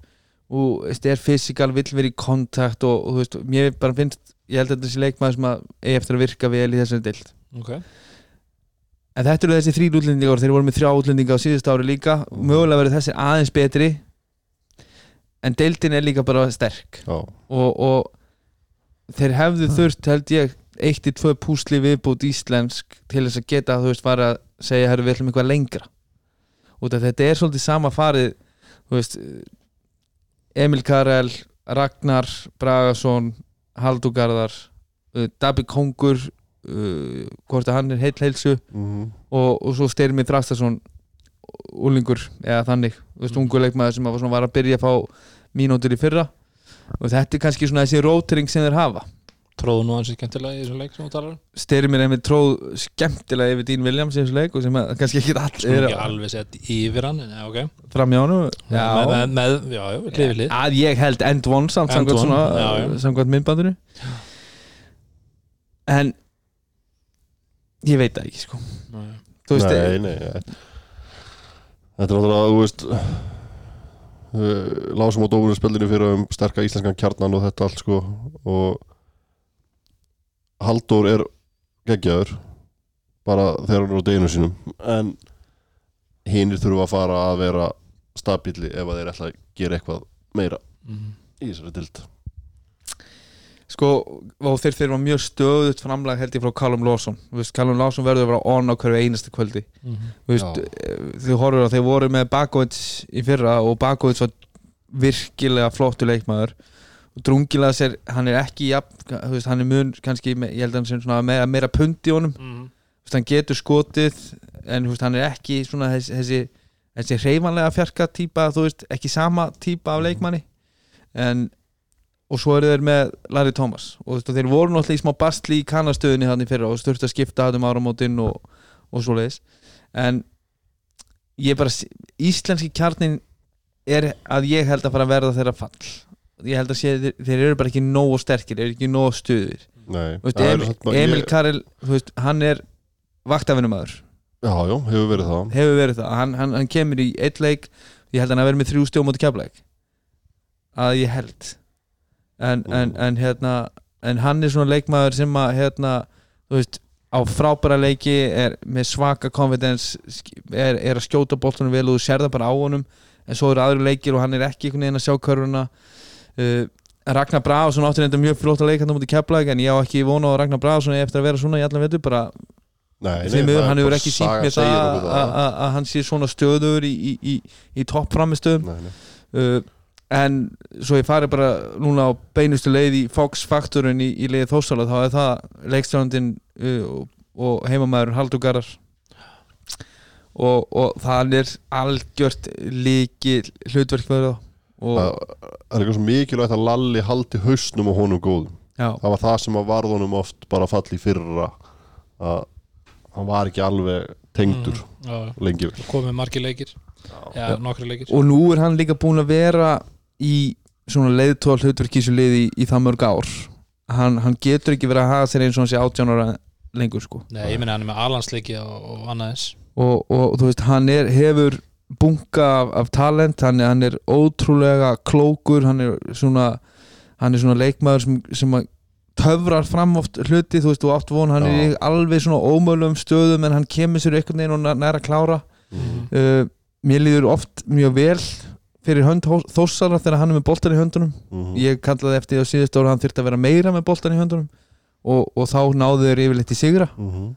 og veist, er fysikal, vill vera í kontakt og, og mér bara finnst ég held að þessi leikmaður sem að eftir að virka vel í þessari dild Ok, en þetta eru þessi þrýr útlendingar þeir voru með þrjá útlendinga á síðust ári líka. Mögulega verið þessi aðeins betri en deildin er líka bara sterk. Og, og þeir hefðu þurft held ég eitt í tvö púsli viðbútt íslensk til þess að geta þú veist fara að segja herru við ætlum eitthvað lengra. Út af þetta er svolítið sama farið veist Emil Karel, Ragnar Bragason, Haldugarðar Dabi Kongur uh, hvort að hann er heill heilsu mhm. og, og svo Styrmi Þrastason úlingur eða þannig þú veist, ungu leikmaður sem var, svona, var að byrja að fá mínútur í fyrra. Og þetta er kannski svona þessi rótering sem þeir hafa. Tróðu nú ansið skemmtilega í þessum leik sem þú talar um. Styrmir einmitt tróð skemmtilega yfir Dín Williams í þessu leik og sem að kannski ekki Skulum allir ekki alveg sett yfir hann okay. fram hjá hann með, með, með, já, já, hlið við hlið. Að ég held end one samt samkvæmt myndbandinu. En ég veit það ekki sko Nei. veist Nei, nei nei. Þetta er náttúrulega, þú veist uh, Lásum á dómurinn spildinu fyrir um sterka íslenskan kjarnan og þetta allt sko og Halldór er geggjaður bara þegar hann er á deginu sínum en hinnir þurfa að fara að vera stabíli ef að þeir ætla að gera eitthvað meira Mhm. í þessari dild sko, og þeir þeir var mjög stöðut framlag held ég frá Callum Lawson. Veist, Callum Lawson verður að vera on á hverju einasta kvöldi. Mhm. Þú veist, eh, þau horfur að þeir voru með Bakovic í fyrra og Bakovic var virkilega flottu leikmaður. Og Drungilas er, hann er ekki jafn, þú veist, hann er mun kannski, ég held að hann svona meira, meira pundi í honum, mm. veist, hann getur skotið en hann er ekki svona þessi, þessi, þessi hreyfanlega fjarka típa, þú veist, ekki sama típa af leikmanni. En og svo eru þeir með Larry Thomas. Og þeir voru náttúrulega í smá bastli í kannastöðunni þannig fyrir og sturt að skipta hann um áramótin og, og svo leiðis en ég bara, íslenski kjarnin er að ég held að fara að verða þeirra fall. Ég held að sé, þeir, þeir eru bara ekki nógu sterkir, eru ekki nógu stuðir. Veist, Emil, Emil ég- Karel veist, hann er vaktavinnumæður Já, já, hefur verið það. Hefur verið það, hann, hann, hann kemur í eitt leik, ég held að hann að vera með þrjú stjó mútið kefleik að ég held en, en, en hérna en hann er svona leikmaður sem að hérna, þú veist, á frábæra leiki er með svaka confidence er, er að skjóta boltunum vel og þú sér það bara á honum. En svo eru aðri leikir og hann er ekki einhvern veginn að sjá körfuna. Uh, Ragnar Brásson áttur þetta mjög flott að leika hann mútið kefleik en ég á ekki vona á Ragnar Brásson eftir að vera svona í allan vetur bara Nei, er hann hefur ekki sínt mér það að- hann sé svona stöður í, í, í, í toppframistöðum Nei, nei. uh, en svo ég fari bara núna á beinustu leið í Fox Faktorun í, í leiði Þósala þá er það leikstjóndin uh, og, og heimamæður Haldur Garðar. Og, og það er algjört líkil hlutverk fyrir það og Það er eitthvað svo mikilvægt að Lalli haldi hausnum og honum góðum. Já, Það var það sem að varð honum oft bara fall í fyrra að hann var ekki alveg tengdur Mm, já, já. lengi. Vel komið margir leikir. Já, leikir. og nú er hann líka búin að vera í svona leiðtól hlutverk í þessu liði í, í það mörg ár hann, hann getur ekki verið að hafa sér eins og hann sé 18 ára lengur sko Nei, ég meina hann er með alansleiki og, og annað eins og, og þú veist, hann er, hefur bunga af, af talent hann er, hann er ótrúlega klókur hann er svona hann er svona leikmaður sem, sem töfrar fram oft hluti, þú veist, þú átt von hann er í Já. alveg svona ómögulegum stöðum en hann kemur sér einhvern veginn og nær- nær að klára Mhm. uh, mér líður oft mjög vel fyrir hönd Þó- Þórsara þegar hann er með boltan í höndunum. Mhm. ég kallaði eftir því á síðust ára hann þyrfti að vera meira með boltan í höndunum og, og þá náðu þeir yfirleitt í sigra. Mhm.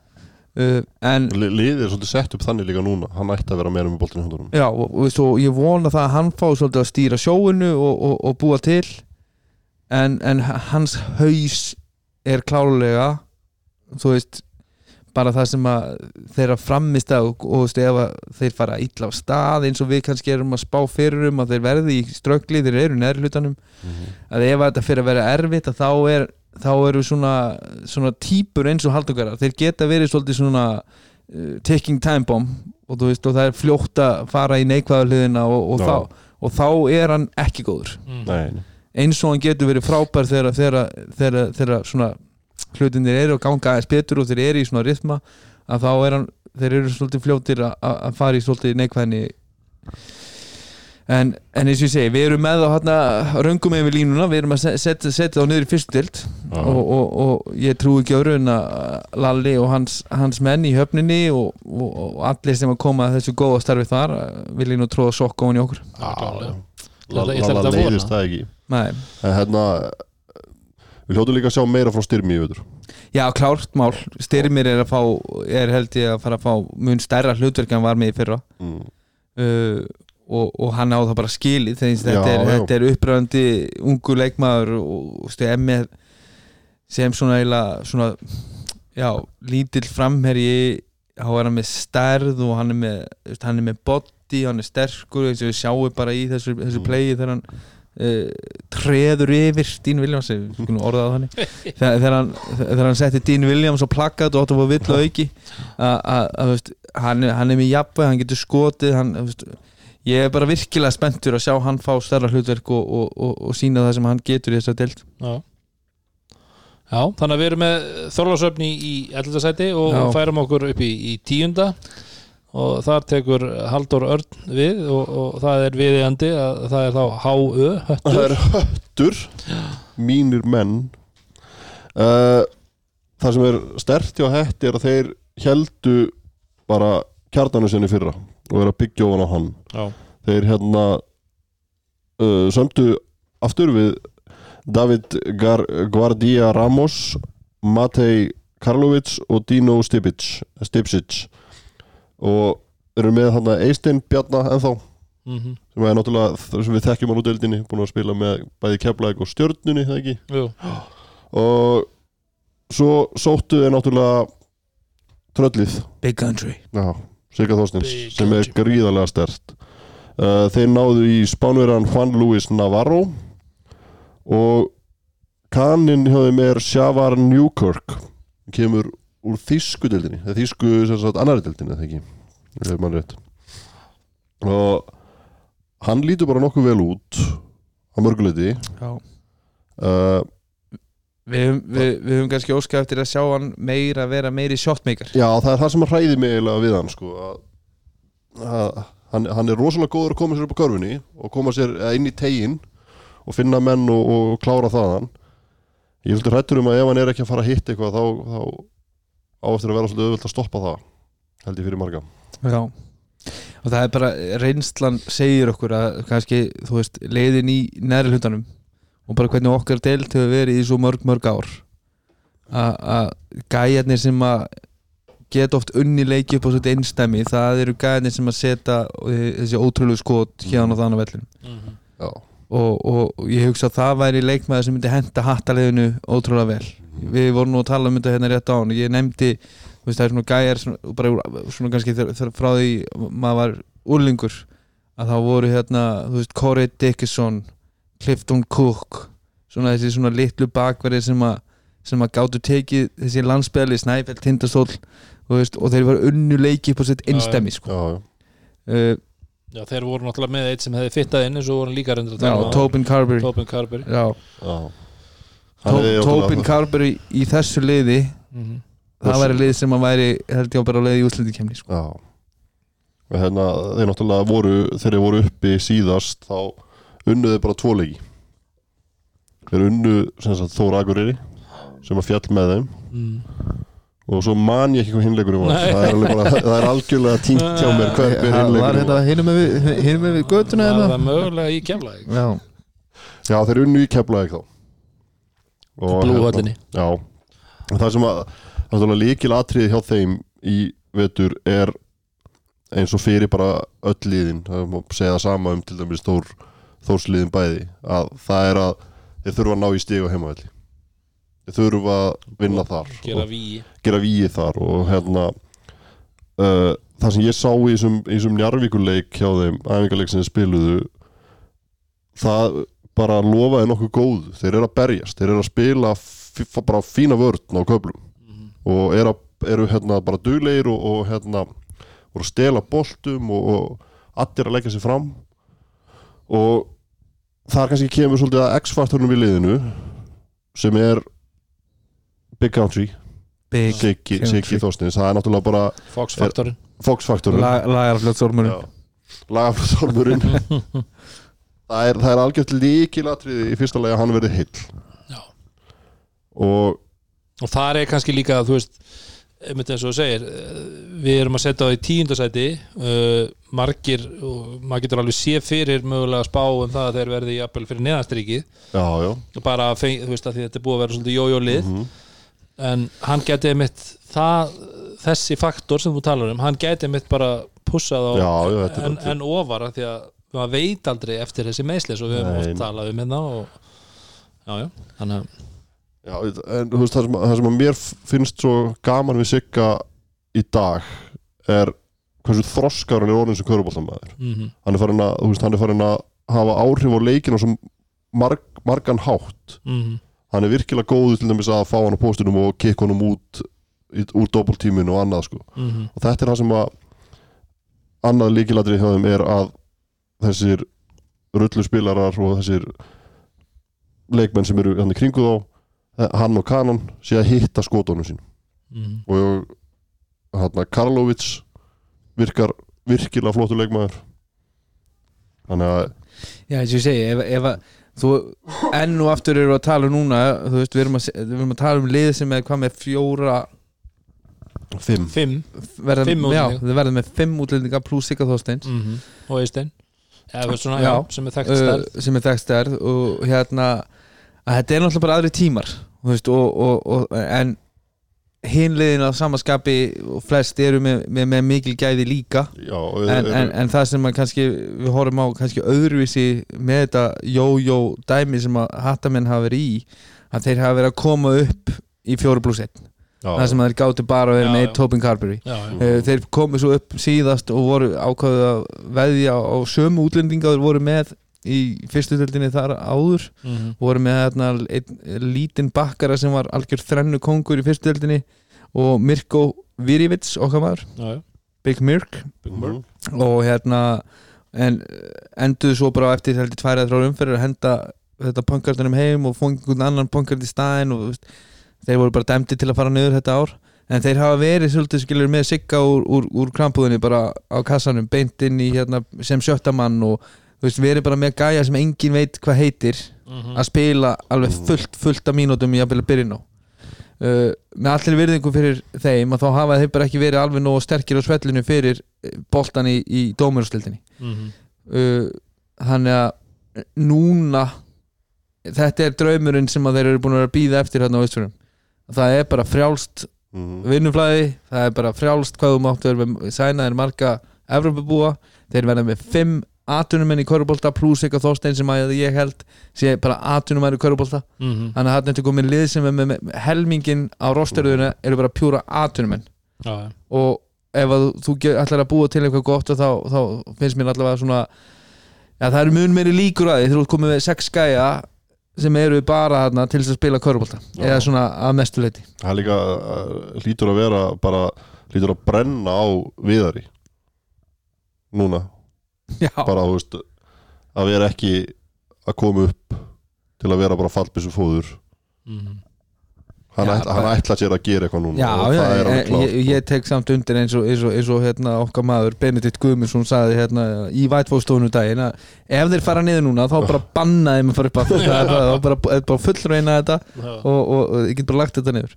uh, en Li- Liðið er svolítið sett upp þannig líka núna. Hann ætti að vera meira með boltin í hundunum Já, og, og svo ég vona það að hann fá svolítið að stýra sjóinu og, og, og búa til. En, en hans haus er klálega þú veist bara það sem að þeirra framist að og, og að þeir fara illa á stað eins og við kannski erum að spá fyrir um að þeir verði í ströggli, þeir eru í neðri hlutanum Mhm. að ef að þetta fyrir að vera erfitt að þá er þá eru svona, svona típur eins og haldugarar, þeir geta verið svolítið svona uh, ticking time bomb og veist og það er fljótt að fara í neikvæðu hliðina og, þá, og þá er hann ekki góður mm. Eins og hann getur verið frábær þegar, þegar, þegar, þegar svona hlutinir eru að ganga aðeins betur og þeir eru í svona rithma að þá er hann, þeir eru svolítið fljótir að, fara í svolítið neikvæðni en, en eins og ég segi, við erum með á hérna röngum yfir línuna, við erum að se- setja setja þá niður í fyrstu dild Já. og, og, og ég trú ekki öðru en að Lalli og hans, hans menn í höfninni og, og, og allir sem að koma að þessu góða starfi þar eh, vilja nú tróða sokk ofan í okkur já. Ég Lalla þetta að vona. það ekki Nei. En hérna Við hljótu líka að sjá meira frá styrmi í veitur Já, klárt mál, styrmir er að fá er held ég að fara að fá mun stærra hlutverk en hann var með í fyrra mm. uh, og, og hann á það bara skilið þegar þetta, er, þetta er uppröðandi ungu leikmaður og, með sem svona svona, já, lítill framherji þá er hann með stærð og hann er með, hann er með body, hann er sterkur við sjáum bara í þessu, þessu Mm. playi þegar hann uh, treður yfir Dean Williams, þegar, hann, hann setti Dean Williams og plakkat og átti að fá vill og auki að, hann, er- hann er með jafnvæg, hann getur skotið hann, veist, ég er bara virkilega spenntur að sjá hann fá stærra hlutverk og, og, og, og sína það sem hann getur í þess að deild Já. Já, þannig að við erum með Þorlásöfni í 11. sæti og Já. færum okkur upp í, í tíunda og þar tekur Halldór Örn við og, og það er viðjandi að það er þá H.Ö. Það höttur. Er höttur Mínir menn. Uh, Það sem er stert hjá hætti er að þeir heldu bara kjarnanu sinni fyrra og er að byggja ofan á hann. Já, þeir hérna uh, sömdu aftur við David Gar Guardia Ramos Matej Karlovic og Dino Stipic Stipsic og eru með hann Eistein Bjarna ennþá? Mm sem er náttúrulega það sem við þekkjum hann úr deildinni búin að spila með bæði keflæk og stjörnunni það ekki? Jú, og svo sóttu er náttúrulega tröllið. Big Country. Já, Sigga Þorstins Big sem er country. gríðarlega stert uh, Þeir náðu í spánverjan Juan Luis Navarro. Og kaninn hjá þeim er Sjavar Newkirk kemur úr þýsku deildinni eða þýsku sem sagt annari deildinni eða ekki? Ef mann rétt. Og hann lítur bara nokkuð vel út á mörguleiti Já. Uh, Við við, við höfum kannski óskað eftir að sjá hann meira vera meiri shotmaker. Já, það er það sem að hræði mig eiginlega við hann sko, að, að, hann, hann er rosalega góður að koma sér upp á körfunni og koma sér inn í tegin og finna menn og, og klára þaðan. Ég vildi hrættur um að ef hann er ekki að fara að hitta eitthvað þá, þá áeftir að vera svolítið auðvöld að stoppa það held ég fyrir marga. Já. Og það er bara, reynslan segir okkur að kannski, þú veist, leiðin í næri hlutanum og bara hvernig okkar deilt hefur verið í svo mörg, mörg ár. Að að gæjarnir sem að geta oft unni leiki upp á svona einstæmi, það eru gæjarnir sem að setja eh, þessi ótrúlegu skot hérna og þannig á vellinu Mhm. Já, og, og, og ég hugsa að það væri leikmaður sem myndi henda hattaliðinu ótrúlega vel við vorum nú að tala um þetta hérna rétt á hann ég nefndi, veist það er svona gæjar svona, bara svona kannski þegar- þegar frá því maður var úrlingur að þá voru hérna, þú veist Corey Dickinson, Clifton Cook svona þessi svona litlu bakverði sem að sem að gáttu tekið þessi landsbyrli Snæfell, Tindastól og, veist, og þeir var unnu leiki upp á sitt einstæmi sko. já, já, uh, Já, þeir voru náttúrulega með eitt sem hefði fittað inn en svo voru líka reyndur að já, tala Tobin Carberry. Tobin Carberry. Já, já. Hann Tó- Tobin náttúrulega- Carberry í þessu liði mm það væri lið sem að væri held ég á bara leið í útlendikemni sko. Hérna þeir náttúrulega voru þegar þeir voru uppi síðast þá unnuðu bara tvo leiki. Þeir unnu sem sagt Þór Akureyri sem að fjall með þeim. Mm. og svo man ég ekki hvað hinleikurinn var. Það er, alveg bara, það er algjörlega tínt hjá mér hver, hver Það var hinleikurinn hérna var. hinum með, við- hinum með við götuna Það eða var mögulega í kemlaði Já, Já þeir unnu í keflaðið þá Blúhöllinni Já. Og það sem að er líkil atriði hjá þeim í vetur er eins og fyrir bara öll liðin það má segja það sama um til dæmis Þór, Þórsliðin bæði að það er að þeir þurfa að ná í stig á heimavelli. Þeir þurfa að vinna þar Gera og víi gera víi þar og hérna uh, það sem ég sá í þessum, í þessum njarvíkuleik hjá þeim æfingarleik sem þeir spiluðu það bara lofaði nokkuð góð þeir eru að berjast, þeir eru að spila bara fína vörn á köflum. Mhm. og eru, eru hérna bara duglegir og, og hérna voru að stela boltum og, og allir að leggja sér fram. Og þar kannski kemur svolítið að X-faktornum í liðinu sem er Big Country. Big Siggi. Siggi Þorstins það er náttúrulega bara Fox-faktorinn. Fox-faktorinn La, Lagarfljótsormurinn lagaflöðsormurinn það er, það er algjört líkilatriði í fyrsta lagi að hann verði heill Já. og og það er kannski líka þú veist, einmitt eins og þú segir eh, við erum að setja á í tíundasæti uh, margir og maður getur alveg sé fyrir mögulega að spá um það að þeir verði jafnvel fyrir neðastrikið já, já og bara feng, þú veist að því að þetta er búið að vera svolítið jójólið Mhm. en hann geti einmitt það, þessi faktor sem þú talar um hann geti einmitt bara pussað á Já, já, en, en ofar af því að maður veit aldrei eftir þessi meðslis og við höfum oft talað um hérna og já, já, þannig að Já, en þú veist, það sem, það sem að mér finnst svo gaman við Sigga í dag er hversu þroskar hann er orðin sem köruboltamæður mm hann er farin að, þú veist, hann er farin að hafa áhrif á leikinu sem marg, margan hátt. -hmm. hann er virkilega góðu til dæmis að fá hann á póstunum og kikka honum út úr doppeltíminu og annað sko. Mm og þetta er það sem að annað líkilatri hjá þeim er að þessir rullu spilarar og þessir leikmenn sem eru hann í kringu þá eh, hann og Kanan sé að hitta skotunum sín -hmm. og hann Karlovic virkar virkilega flottur leikmaður. Þannig að Já, eins og ég segi, ef, ef að þú enn og aftur eru að tala um núna þú veist, við erum að, se- við erum að tala um lið sem er hvað með fjóra fimm. Fimm. Verða, Fimm já, þau verða með fimm útlendinga pluss Sigga Þorsteins. -hmm. og Eistein veist svona, já, sem er þekkt stærð. uh, sem er þekkt stærð og hérna að þetta er náttúrulega bara aðri tímar veist, og, og, og, en hinliðin á samaskapi og flest eru með, með, með mikil gæði líka. Já, og en, en, en það sem að kannski við horfum á kannski öðruvísi með þetta jó-jó dæmi sem að hattamenn hafa verið í að þeir hafa verið að koma upp í fjóru pluss 1 það sem að þeir gáttu bara að vera með. Tobin Carberry. Eh, þeir komu svo upp síðast og voru ákvæðu að veðja á sömu útlendinga þeir voru með í fyrstu töldinni þar áður Mhm. voru með hérna, einn lítinn bakkara sem var algjör þrennu kongur í fyrstu töldinni og Mirko Virivits okkar maður, já, já. Big Mirk Mhm. og hérna en enduðu svo bara eftir heldur tværið þrjá umferðir að henda þetta punkartunum heim og fóngi einhvern annan punkart í staðinn og þú veist, þeir voru bara dæmdi til að fara niður þetta ár en þeir hafa verið svolítið skilur með sigga úr, úr, úr krampúðinni bara á kassanum beint inn í hérna sem sjöttamann og þú veist, verið bara með gæja sem engin veit hvað heitir Mhm. að spila alveg fullt, fullt af mínútum í að byrja byrjun á uh, með allir virðingu fyrir þeim að þá hafa þeir bara ekki verið alveg nógu sterkir á svellinu fyrir eh, boltan í, í dómurústildinni Mhm. uh, þannig að núna þetta er draumurinn sem að þeir eru búin að býða eftir hérna á Ísfjörnum það er bara frjálst Mhm. vinnuflæði, það er bara frjálst hvað þú máttu vera með sænaðir marga Evropabúa, þeir verða með fimm atunumenn í Körubolta pluss eitthvað þóstein sem að ég held sé bara atunumenn í Körubolta Mhm. þannig að þetta er komin lið sem er með, með, helmingin á rosteröðuna eru bara pjúra atunumenn já, já. og ef að þú, ætlar að búa til eitthvað gott og þá, þá finnst mér allavega svona já, það eru mun meiri líkur að því þú ert komið með sex gæja sem eru bara þarna til þess að spila körubolta Já. eða svona að mestu leiti Það líka uh, lítur að vera bara lítur að brenna á viðari núna já, bara þú veist að vera ekki að koma upp til að vera bara fallbissu fóður Mhm. Hann, Já, ætla, hann ætla sér að gera eitthvað núna já, og já það er alveg ég, klárt ég, ég tek samt undir eins og, eins og, eins og hérna, okkar maður Benedikt Guðmundsson sagði hérna, í vætfóðstofunum daginn að ef þeir fara niður núna þá bara banna þeim að fara upp að það er bara, bara, bara fullreina þetta og, og, og ég get bara lagt þetta niður.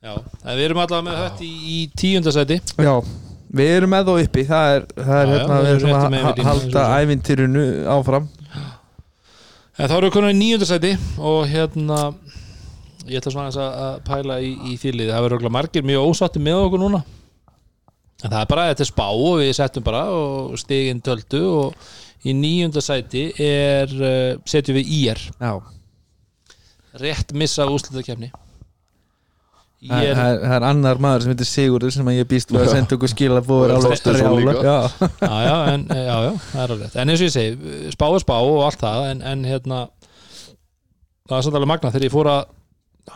Já, en við erum allavega með þetta í, í tíundasæti Já, við erum með þá uppi. Það er, það er hérna, við við erum að línuna, halda ævintýrinu áfram. En þá erum við konar í níundasæti og hérna ég ætla svona að að pæla í, í þýlið það verður margir mjög ósatti með okkur núna. En það er bara þetta er spá og við settum bara og stigin töldu og í níundasæti er uh, setjum við IR Já, rétt missa úrslutakefni það er, það er annar maður sem heitir Sigurður sem að ég býst við að senda okkur búið. Já, já, já, en, já, já, það er alveg rétt. En eins og ég segi, spá er spá og allt það en, en hérna það er samt alveg magna þegar ég fór að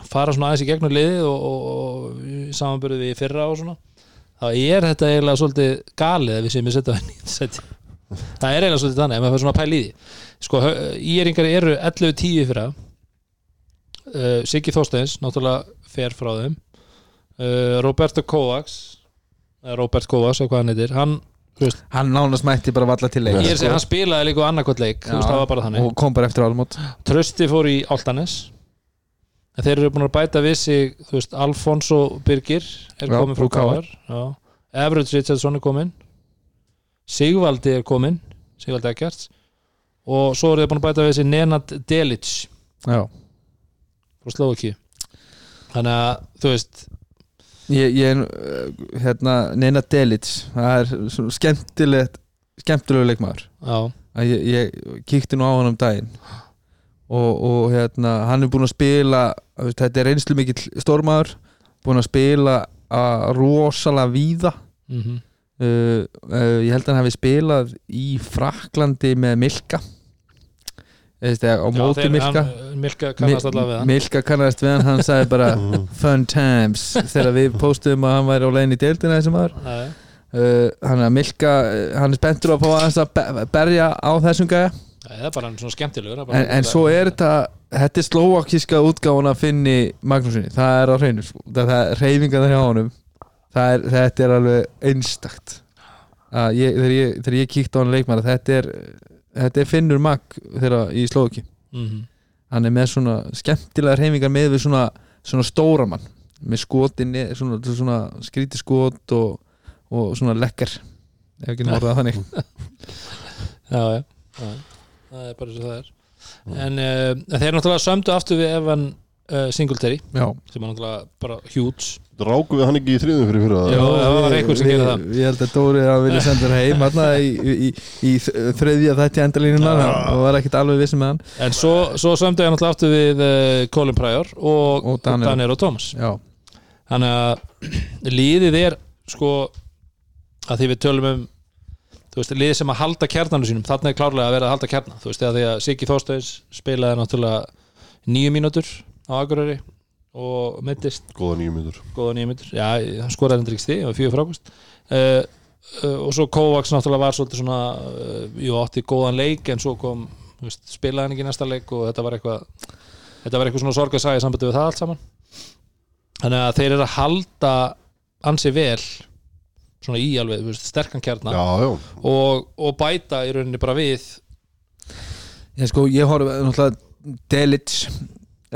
fara svona aðeins í gegnum liðið og, og, og samanbyrðið við í fyrra og svona þá er þetta eiginlega svolítið galið að við séum að setja það nýtt seti það er eiginlega svolítið þannig ef maður fyrir svona að pæla í því. Sko, íringar eru 11-10 fyrra. Uh, Siggi Þorsteins náttúrulega fer frá þeim. Uh, Roberto Kovacs Robert Kovacs, eða hvað hann heitir hann hann nánast mætti bara valla til leik Ég að segja, hann spilaði líka annarkvæmt leik, þú veist, og kom bara eftir álmót Trösti fór í Altanes en þeir eru búin að bæta við sig þú veist, Alfonso Birgir er Já, komin frá KR. Everett Richardson er komin Sigvaldi er komin Sigvaldi Ekkerts og svo eru þeir búin að bæta við sig Nenad Delic Já, frá Slovaki þannig að, þú veist ég, ég uh, hérna Nena Delic það er svona skemmtilegt skemmtilegu leikmaður. Já, að ég, ég kíkti nú á hann um daginn og, og hérna hann er búinn að spila þetta er reynslu mikill stórmaður búinn að spila að rosalega víða. Mm uh, uh, ég held að hann hafi spilað í Fraklandi með Milka. Eða, á móti Milka. Milka kannast allavega við hann. Milka kannast við hann, hann sagði bara fun times þegar við postum að hann væri á leiðin í deildina þessum maður. Nei. uh, hann er Milka, uh, hann er spenntur að fá að be- berja á þessum gæja það er bara svona skemmtilegur bara- en, en svo er þetta þetta er slóakíska útgáfun að finni Magnúsinni, það er á hreinu sko. það er reyfingar hjá honum. Er, þetta er alveg einstakt. Ég, þegar, ég, þegar ég kíkti á hann leikmar þetta er, þetta er Finnur Mag þegar í Slóaki Mhm. hann er með svona skemmtilega reyfingar með við svona, svona stóra mann. Með skotin, svona, svona skríti skot og, og svona lekkar. Ef ekki náttúrulega þannig. Já, já, já, það er bara eins og það er. En uh, þeir náttúrulega sömdu aftur við Evan uh, Singletary Já, sem er náttúrulega bara huge. Rákum við hann ekki í þriðum fyrir fyrir Já, það það var einhver sem gerði það. Ég held að Dóri að vilja senda hann heim hérna í, í, í, í þriðja þætti endalínuna Já. og var ekkert alveg vissi með hann. En svo, svo sömdu ég náttúrulega aftur við uh, Colin Pryor og, Og Daniel. Daniel og Thomas. Já, þannig að liðið er sko að því við tölum um þú veist, liðið sem að halda kjarnanu sínum þarna er klárlega að vera að halda kjarna. Þú veist, því að Siggi Þórstöðis spilaði náttúrulega nýju mínútur á Akureyri og mittist. Góða nýju mínútur, já, hann skoraði endur ekki stið fjögur frákvist uh, uh, og svo Kovacs náttúrulega var svolítið svona uh, jú, átti góðan leik en svo kom, þú veist, spilaði hann ekki næsta leik og þetta var eitthvað þetta var eitthvað svona sorgarsæði sambandi við það allt saman svona í alveg, þú veist, sterkan kjarna. Já, já, og, og bæta í rauninni bara við. Ég sko, ég horf náttúrulega Delic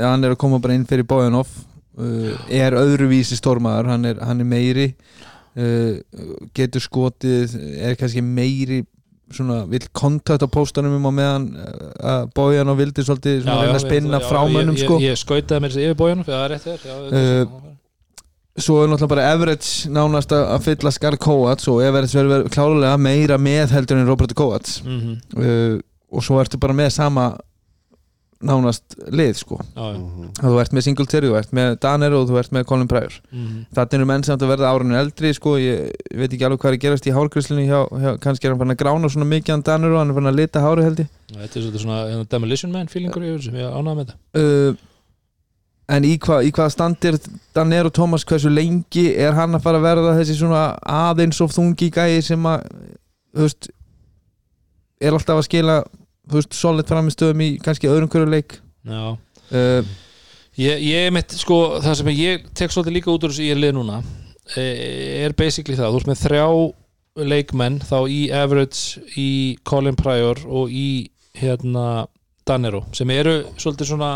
hann er að koma bara inn fyrir Bojanov. Uh, er öðruvísi stórmaður hann er, hann er meiri. Uh, getur skotið er kannski meiri svona, vill kontakt á póstanum um á meðan uh, að Bojanov vildi svolítið svona, reyna að spinna frá mönnum ég, sko. ég, ég skautaði mér þessi yfir bójanum, það er rétt þér já, Uh, svo er náttúrulega bara Everett nánast að fylla Skar Kovacs og Everett verður klálega meira með heldur en Robert Kovacs Mhm, uh, og svo ertu bara með sama nánast lið sko. Já, Mhm. að þú ert með Singletary, þú ert með Danner og þú ert með Colin Pryor. Mhm. þetta eru menn sem átt að verða árinu eldri sko, ég veit ekki alveg hvað er gerast í hjá, kannski er hann fann að grána svona mikið hann Danner og hann er fann að lita hári held ég. Þetta er svona hérna, demolition man feelingur ég ánægði með þetta. Uh, en í, hva, í hvaða standir Danner og Thomas? Hversu lengi er hann að fara að verða þessi svona aðeins of þungi gæi sem að veist er alltaf að skila veist, solid framistöðum í kannski öðrum hverju leik? Já. Uh, Ég, ég mitt, sko, það sem ég tek svolítið líka út úr þessu ég er lið núna eh, er basically það, þú ert með þrjá leikmenn þá í Average, í Colin Pryor og í hérna Danero, sem eru svolítið svona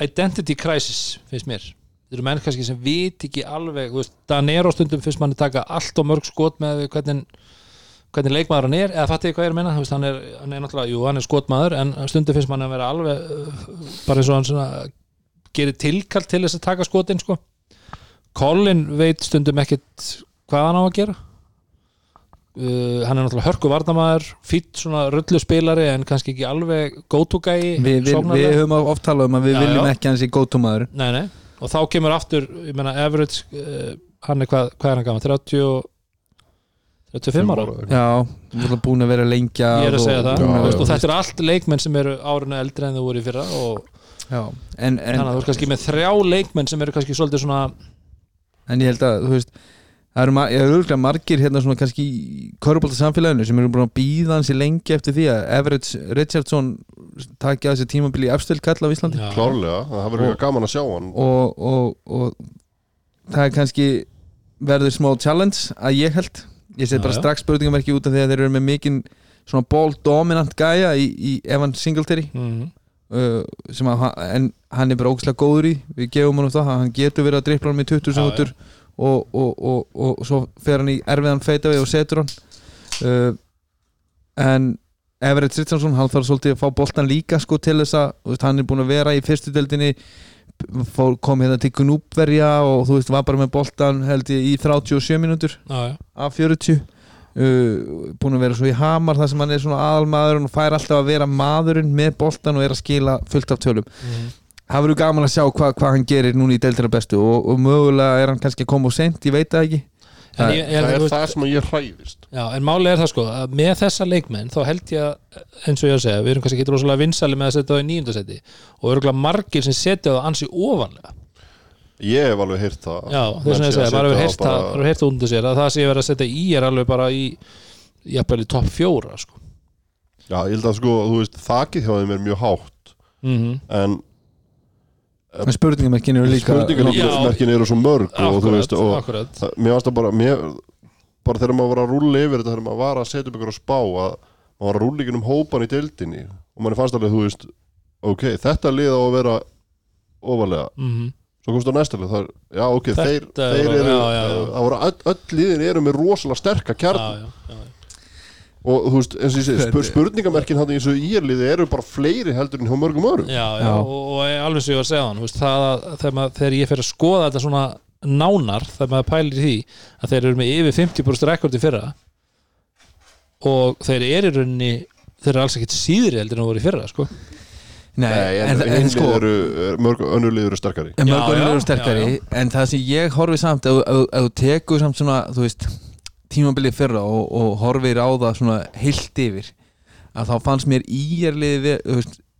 identity crisis finnst mér. Þeir eru menn kannski sem vit ekki alveg Danero stundum finnst manni taka allt og mörg skot með hvernig hvernig leikmaður hann er, eða fattu hvað ég er að veist, hann, er, hann er náttúrulega, jú, hann er skotmaður en stundum finnst manni að vera alveg uh, bara eins og hann svona gerir tilkall til þess að taka skotin sko. Colin veit stundum ekkit hvað hann á að gera uh, hann er náttúrulega hörku varnamaður fýtt svona rullu spilari en kannski ekki alveg góttúgæi við, við, við höfum oft talað um að við Já, viljum já. ekki hans í nei, og þá kemur aftur ég meina average uh, hann er hvað, hvað er hann gaman, 30 og- 35 ára? Já, búin að vera lengja ég er að segja það, Já, og, og þetta er allt leikmenn sem eru árinu eldri en þau voru í fyrra og Já, en, en, þannig að þú ert kannski með þrjá leikmenn sem eru kannski svolítið svona en ég held að þú veist það eru, er örgulega margir hérna svona kannski í körubólta samfélaginu sem eru búin að býða hansi lengi eftir því að Everett Richardson taki að þessi tímabili í efstil kall á Íslandi. Klárlega Það verður eitthvað gaman að sjá hann. Og, og, og það er kannski verður smá challenge að ég held. Ég set bara já. strax spurningamerki út af því að þeir eru með mikinn svona ball dominant gæja í, í Evan Singletary Mhm. uh, sem að hann- en hann er bara ógæslega góður í. Við gefum hann það, hann getur verið að drippla hann með 20 Já, sekundur og, og, og, og, svo fer hann í erfiðan feita og setur hann uh, en Everett Richardson hann þarf svolítið að fá boltan líka sko til þess að hann er búin að vera í fyrstu deildinni fór, kom hérna til Gnúpverja og þú veist var bara með boltan held ég í 37 mínútur já, já. af 40 uh, búin að vera svo í Hamar þar sem hann er svona aðalmaðurinn og fær alltaf að vera maðurinn með boltan og er að skila fullt af tölum Mhm. Það verður gaman að sjá hvað hva hann gerir núna í deildina bestu og, og mögulega er hann kannski að koma og sent, ég veit það ekki. En ég- ég- Það er veist- það sem ég hræðist. Já, en máli er það sko að með þessa leikmenn þá held ég að, eins og ég að segja við erum kannski ekki rosalega vinsali með að setja það í nýjundasetti og örgulega margir sem setja það ansi ofanlega. Ég hef alveg heyrt það. Já, þess að ég segja, maður hefur heyrt það undir sér að það sé verið að setja í er alveg bara í jafnvel í topp fjóra sko. Já, ég held að sko, þú veist, þakið hjá þeim er mjög hátt. Mm En en spurningamerkin eru líka spurningarmerkin eru svo mörg og þú veist, og akkurat. það, mér varst að bara mér, bara þegar maður var að rúlla yfir þetta þegar maður var að setja upp ykkur að spá að maður var að rúlla ykkur um hópan í deildinni og manni fannst alveg, þú veist ok, þetta lið á að vera ofalega, mm svo komst á næsta lið það já ok, Þetta þeir, þeir eru já, já, já. það öll, öll liðin eru með rosalega sterka kjarn já, já, já. Og þú veist, eins og ég segi, spur, spurningamerkin hann í þessu íerliði eru bara fleiri heldur en hjá mörgum öðrum. Já, já, Já. og, og alveg sem ég var að segja hann veist, það að þegar, maður, þegar ég fer að skoða þetta svona nánar þegar maður pælir í því að þeir eru með yfir 50% rekord í fyrra og þeir eru í rauninni þeir eru alls ekkert síðri heldur en þú voru í fyrra sko. Nei, en, en, en, en sko eru, mörg önnulið eru sterkari. En Já, já, eru sterkari já, en það sem ég horfi samt ef ef- ef þú tekur samt svona þú veist, tímabilið fyrra og, og horfir á það svona heilt yfir að þá fannst mér íjarlið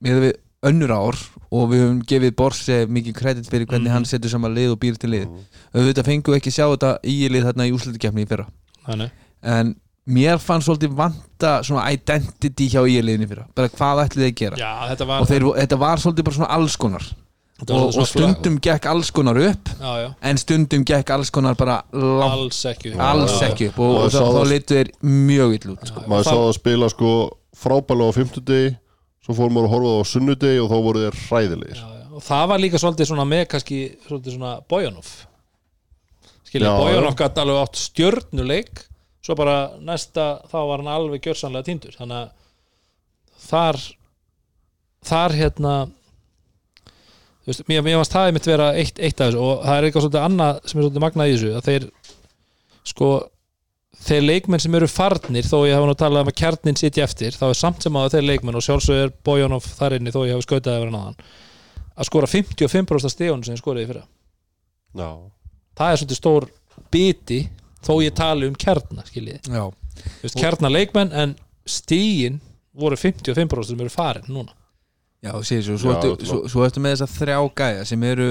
við, önnur ár og við höfum gefið Borse mikið kredit fyrir hvernig Mhm. hann setur saman lið og býr til lið. Auðvitað fengum við ekki sjá þetta íjarlið þarna í úslutukefni í fyrra. Þannig. en mér fannst svolítið vanta svona identity hjá íjarliðinni fyrra. Bara hvað ætlið þið að gera? Já, þetta var, og þeir, þetta var svolítið bara svona alls konar. þetta var og, og stundum gekk alls konar upp já, já, en stundum gekk alls konar bara alls ekki alls Já, ekki upp. Og, Og þá, þá það- litu þeir mjög ill út já. maður sá það að spila sko frábælega á fimmtudegi svo fór maður að horfa það á sunnudegi og þá voru þeir hræðilegir. Já, já. og það var líka svolítið svona með kannski svolítið svona Bojanov. Skilja, Bojanov gæti alveg átt stjörnuleik svo bara næsta þá var hann alveg gjörsanlega týndur. Þannig að þar þar hérna þú veist, mér, mér varst það mitt vera eitt, eitt af þessu og það er eitthvað svolítið annað sem er svolítið magnað í þessu að þeir sko þeir leikmenn sem eru farnir þó ég hafa nú talað um að kjarnin sitja eftir þá er samt sem að þeir leikmenn og sjálfsög er Bojanov þar inni þó ég hafi skautað yfir hann aðan að skora 55% stegun sem ég skoriði í fyrra. Já, það er svolítið stór biti þó ég tali um kjarna skiljiði. Já. Þú veist, kjarna leikmenn en stíin voru 55% sem eru farin núna Já, sér svo, svo, svo, svo ertu með þessa þrjá gæja sem eru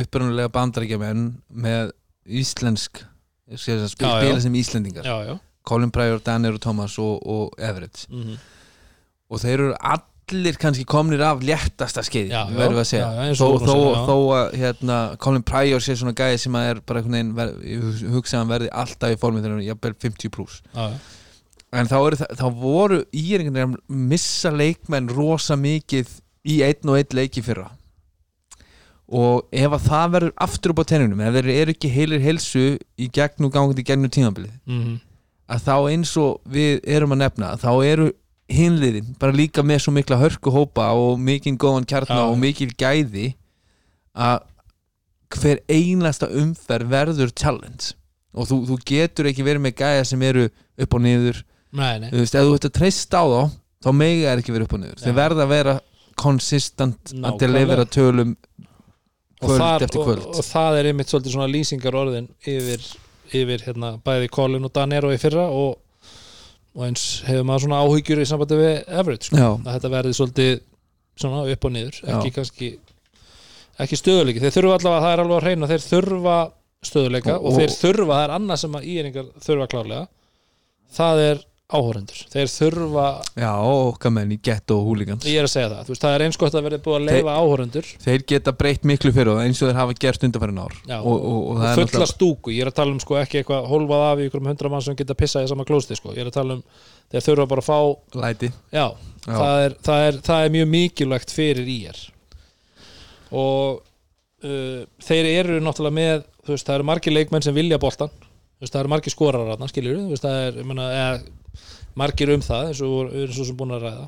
upprunalega bandarækjumenn með íslensk spila, sem íslendingar. Já, já. Colin Pryor, Danner og Thomas og, og Everett. Mm og þeir eru allir kannski komnir af léttasta já, verðum við að segja. Já, þó, þó, segir, já. þó að hérna, Colin Pryor sé svona gæði sem að er bara einhvern veginn, ver, ég hugsa að hann verði alltaf í formið þegar hann er jafnvel 50 pluss en þá, eru, þá voru íringarnir að missa leikmenn rosa mikið í einn og einn leiki fyrra. Og ef að það verður aftur upp á tennunum, ef þeir eru ekki heilir helsu í gegn og gangandi í gegnum tímabilið Mm að þá eins og við erum að nefna þá eru hinliðin bara líka með svo mikla hörku hópa og mikinn góðan kjarna Já. og mikil gæði að hver einasta umferð verður challenge. Og þú, þú getur ekki verið með gæja sem eru upp og niður. Nei, nei. Þú veist, ef þú ert að treysta á þá þá mega er ekki verið upp og niður. Já. þeir verða að vera consistent að delivera tölum kvöld þar, eftir kvöld. og, og það er einmitt svolítið svona lýsingar orðin yfir, yfir hérna, bæði Colin og Danero í fyrra og, og eins hefur maður svona áhyggjur í sambandi við Everett sko. Að þetta verði svolítið svona upp og niður ekki Já. kannski ekki stöðuleiki, þeir þurfa allavega það er alveg að reyna þeir þurfa stöðuleika og, Og- þeir þurfa, það er annað sem að íringar þurfa klárlega. Það er áhórendur, þeir þurfa já, okkar menn í ghetto og húligans ég er að segja það, þú veist, það er eins gott að verði búið að leifa áhórendur þeir geta breytt miklu fyrir eins og þeir hafa gert undanfærin ár. Já, og, og, og er fulla náttúrulega stúku, ég er að tala um sko ekki eitthvað hólfað af í ykkur um hundra mann sem geta pissað í sama klósti sko, ég er að tala um þeir þurfa bara að fá, læti. Já, Já. Það, er, það, er, það er mjög mikilvægt fyrir ír. Og uh, þeir eru náttúrulega með þú veist, það eru margir leikmenn sem vilja veist, það eru margir skorar þarna, skiljur þú veist, það er, ég meina, eða, margir um það eins og við erum svo sem búin að ræða.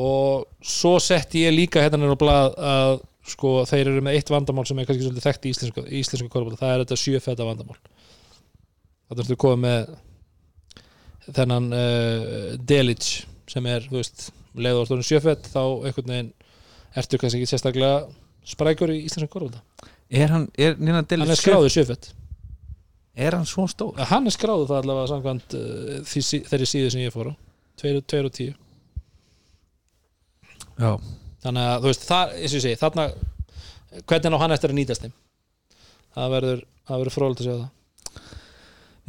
Og svo setti ég líka hérna nýr á blað að sko þeir eru með eitt vandamál sem er kannski svolítið þekkt í íslensku, íslensku korfbólta, það er þetta sjöfæta vandamál. Þetta ertu komið með þennan uh, Delic sem er, þú veist orðin sjöfætt þá einhvern veginn ertu kannski ekki sérstaklega sprækur í íslensku korfbólta er hann, er Nina hann Dillis er skráður sjöfætt er hann svo stór? hann er skráður það allavega samkvæmt uh, því, þeirri síðu sem ég fór á. 2 og 10 já, þannig að þú veist, það, eins og ég segi þarna, hvernig á hann eftir að nýtast þeim? Það verður það verður frólægt að sjá það.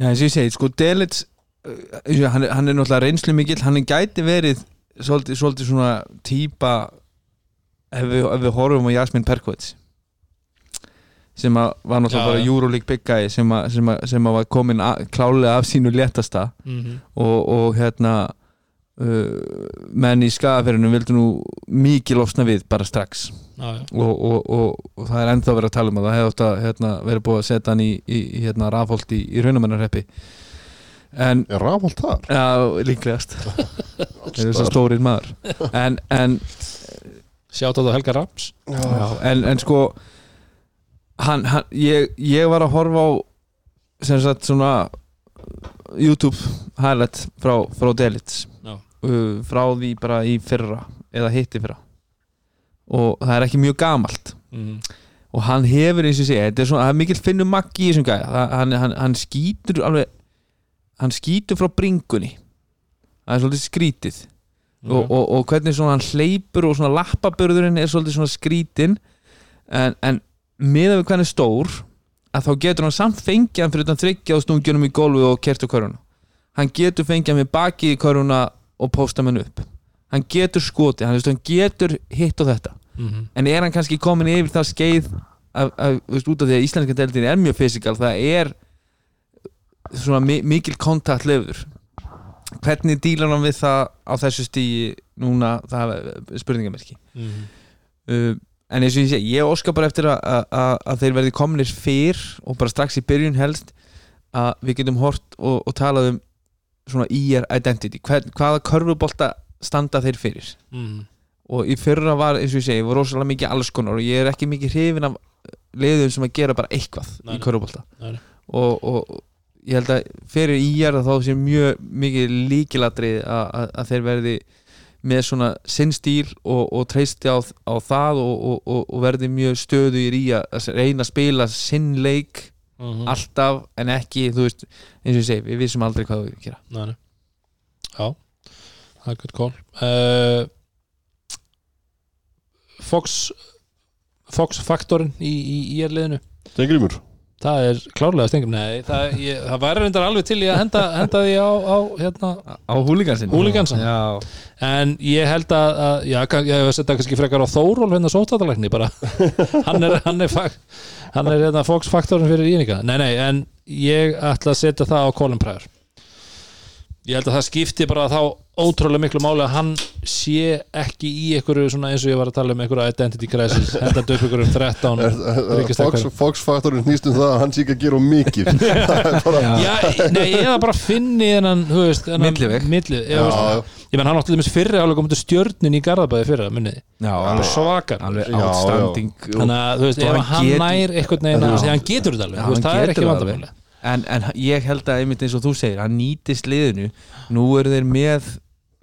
Já eins og ég segi, sko Dillis uh, hann, er- hann er náttúrulega reynslu mikill hann gæti verið svolítið, svolítið svona típa ef við, ef við horfum á Jasmine Perkowitz sem að var náttúrulega bara. Euroleague big guy sem að, sem að, sem að var komin að, klálega af sínu léttasta mm -hmm. og, og hérna uh, menn í skafaferinum vildu nú mikið losna við bara strax já, já. og, og, og, og það er ennþá verið að tala um að það hefði að hérna, verið búið að setja hann í, í, í hérna, rafholt í, í raunamennarreppi en Er rafald þar? Já, líklegast Það er svo stórir maður En, en, Sjátt á það Helga Rams já, en, en sko hann, hann, ég, ég var að horfa á sem sagt svona YouTube highlight frá, frá Delits. Já. uh, frá því bara í fyrra eða hitti fyrra. Og það er ekki mjög gamalt. Mm. og hann hefur eins og sé þetta er svona, það er mikill finnum maggi í þessum Það- hann, hann, hann skýtur alveg hann skýtur frá bringunni. Það er svolítið skrítið. Og, og, og hvernig hann hleypur og lappaburðurinn er svolítið svona skrítin en, en miðað við hvernig stór að þá getur hann samt fengið hann fyrir utan þryggja á stungjunum í gólfi og kert á köruna hann getur fengið hann með bakið í köruna og posta hann upp. Hann getur skotið, hann, hann getur hitt á þetta. Mm. en er hann kannski komin yfir það skeið af, af, veist, út af því að íslenska deildin er mjög fysikal, það er svona mi mikil kontakt lefur hvernig dílar hann við það á þessu stíi núna, það er spurningamerki. Mm. uh, en eins og ég sé, ég óska bara eftir að, þeir verði kominir fyrr og bara strax í byrjun helst að við getum hort og, og talað um svona IR identity Hvern, hvaða körfubolta standa þeir fyrir Mm. og í fyrra var, eins og ég segi, var rosalega mikið alls konar og ég er ekki mikið hrifin af liðum sem að gera bara eitthvað Nei, í nei. og, og ég held að fyrir í ég þá sé mjög mikið líkilatrið að þeir verði með svona sinn stíl og, og treysti á, á það og, og, og, og verði mjög stöðugir í að, að reyna að spila sinn leik Mm. alltaf en ekki, þú veist eins og ég segi, við vissum aldrei hvað við gera Nei, nei. Já, það er good call uh, Fox Fox faktorinn í, í, í erliðinu Stengrimur það er klárlega stengum Nei, það, ég, það væri reyndar alveg til í að henda, henda því á, á hérna, á húligansin Húlígansin? já, en ég held að, að já, ég hef setja kannski frekar á Þórólf hérna sóttatalækni bara. Hann er, hann er, hann er hérna, Fox faktorinn fyrir íninga. Nei, nei, en ég ætla að setja það á Colin Pryor. Ég held að það skipti bara þá ótrúlega miklu máli að hann sé ekki í einhverju svona eins og ég var að tala um einhverju identity crisis hendandi upp einhverjum 13 ríkistakar. Fox, Fox-faktorinn snýst um það að hann sé ekki að gera of mikið. Það er bara Já, nei, eða bara finni þennan, þú veist, þennan Milliveg. milli, ég, menn hann átti þess fyrri alveg komið til stjörnin í Garðabæði fyrra, munniði, já, alveg. alveg, svakar þannig að þú veist, ef hann nær einhvern veginn, Já. að hann getur þetta alveg, það er ekki það vandamáli en, en ég held að einmitt eins og þú segir hann nýtist liðinu. Nú eru þeir með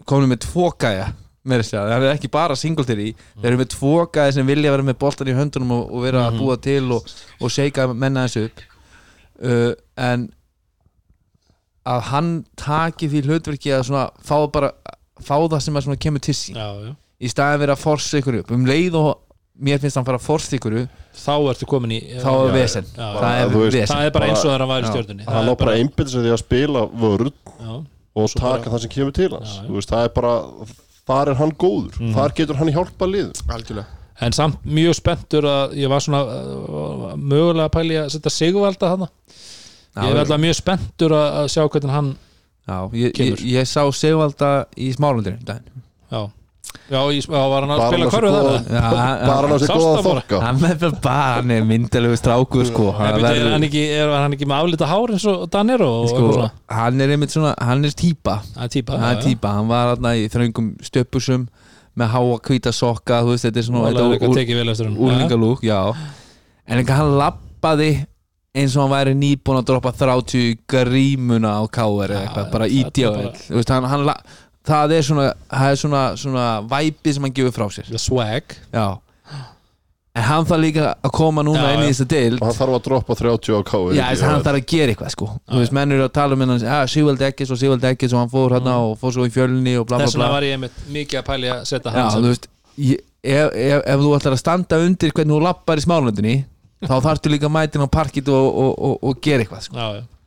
komin með tvo gæja með þess að það er ekki bara singletary þeir eru með tvo gæja sem vilja vera með boltan í höndunum og, og vera að búa til og, og seika menna þessu upp. Uh, en að hann taki því hlutverki að svona fá bara fá það sem að svona kemur til sín. Já, já. í staðin verið að forsa ykkur upp. Um leið og mér finnst hann fara að forsa ykkur upp þá ertu komin í þá er vesen. það er það er bara eins og það er að væri Já. stjörninni Hann á bara sig því að spila vörð. Já, og Svo taka bara- það sem kemur til hans Já, já. Þú veist, Það er bara, þar er hann góður Mhm. Þar getur hann hjálpa lið algjörlega en samt mjög spenntur að ég var svona uh, mögulega að pæli að setja sigvalda þarna ég er alltaf mjög spenntur að, að sjá hvernig hann Já, ég, ég, Kemur. ég sá Sigvalda í smálundinu daginn. já, já, já var hann að spila hann þarna Já, Bara hann á sig Sástu góða það þokka. Hann er bara, bara, hann er myndalegu strákur sko, hann, er hann ekki, er hann ekki með aflita hár eins og Danero og sko, hann er einmitt svona hann er típa, Það er típa hann er típa hann var hann í þröngum stöpusum með háa hvíta sokka þú veist, þetta er svona og það er eitthvað þetta tekið vel eftir hann úrlingalúk, já. en ekki hann lappaði eins og hann væri nýbúin að droppa 30 grímuna á káver eða eitthvað, bara þetta í djável bara- þú veist, hann, hann, la- það er svona það er svona, svona væpi sem hann gefur frá sér. The swag. Já. En hann þarf líka að koma núna Já, inn í já. þessa dild Og hann þarf að droppa 30 á káir Já, þess að hann þarf að gera eitthvað sko. Þú veist, menn eru að tala um hennan Já, Sigvald Ekkis og Sigvald Ekkis og hann fór hann og fór svo í fjölni og bla bla þess vegna bla. var ég einmitt mikið að pæli að setja Já, hann þú veist ég, ef, ef, ef þú ætlar að standa undir hvernig þú lappar í smálöndinni þá þarftu líka að mætin á parkit og, og, og, og gera eitthvað sko. já, já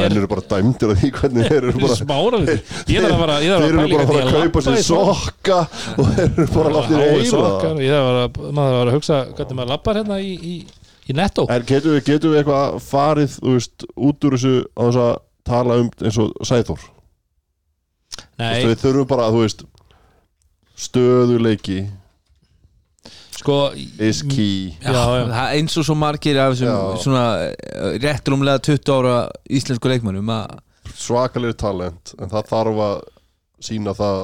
Menn er eru bara dæmdir að því hvernig þeir eru bara smára ég þarf að þarf Þeir eru bara að fara að kaupa sér sokka og þeir eru bara að láta þér það ég þarf að vera- að vera að hugsa hvernig maður lappar hérna í, í, í netto. En getum við, getum við eitthvað farið veist, út úr þessu á þess að tala um eins og veist, nei, Við þurfum bara að stöðuleiki sko is key já, já, Það er eins og svo margir af þessum eh, réttrumlega 20 ára íslensku leikmannum að svakalegir talent en það þarf að sína það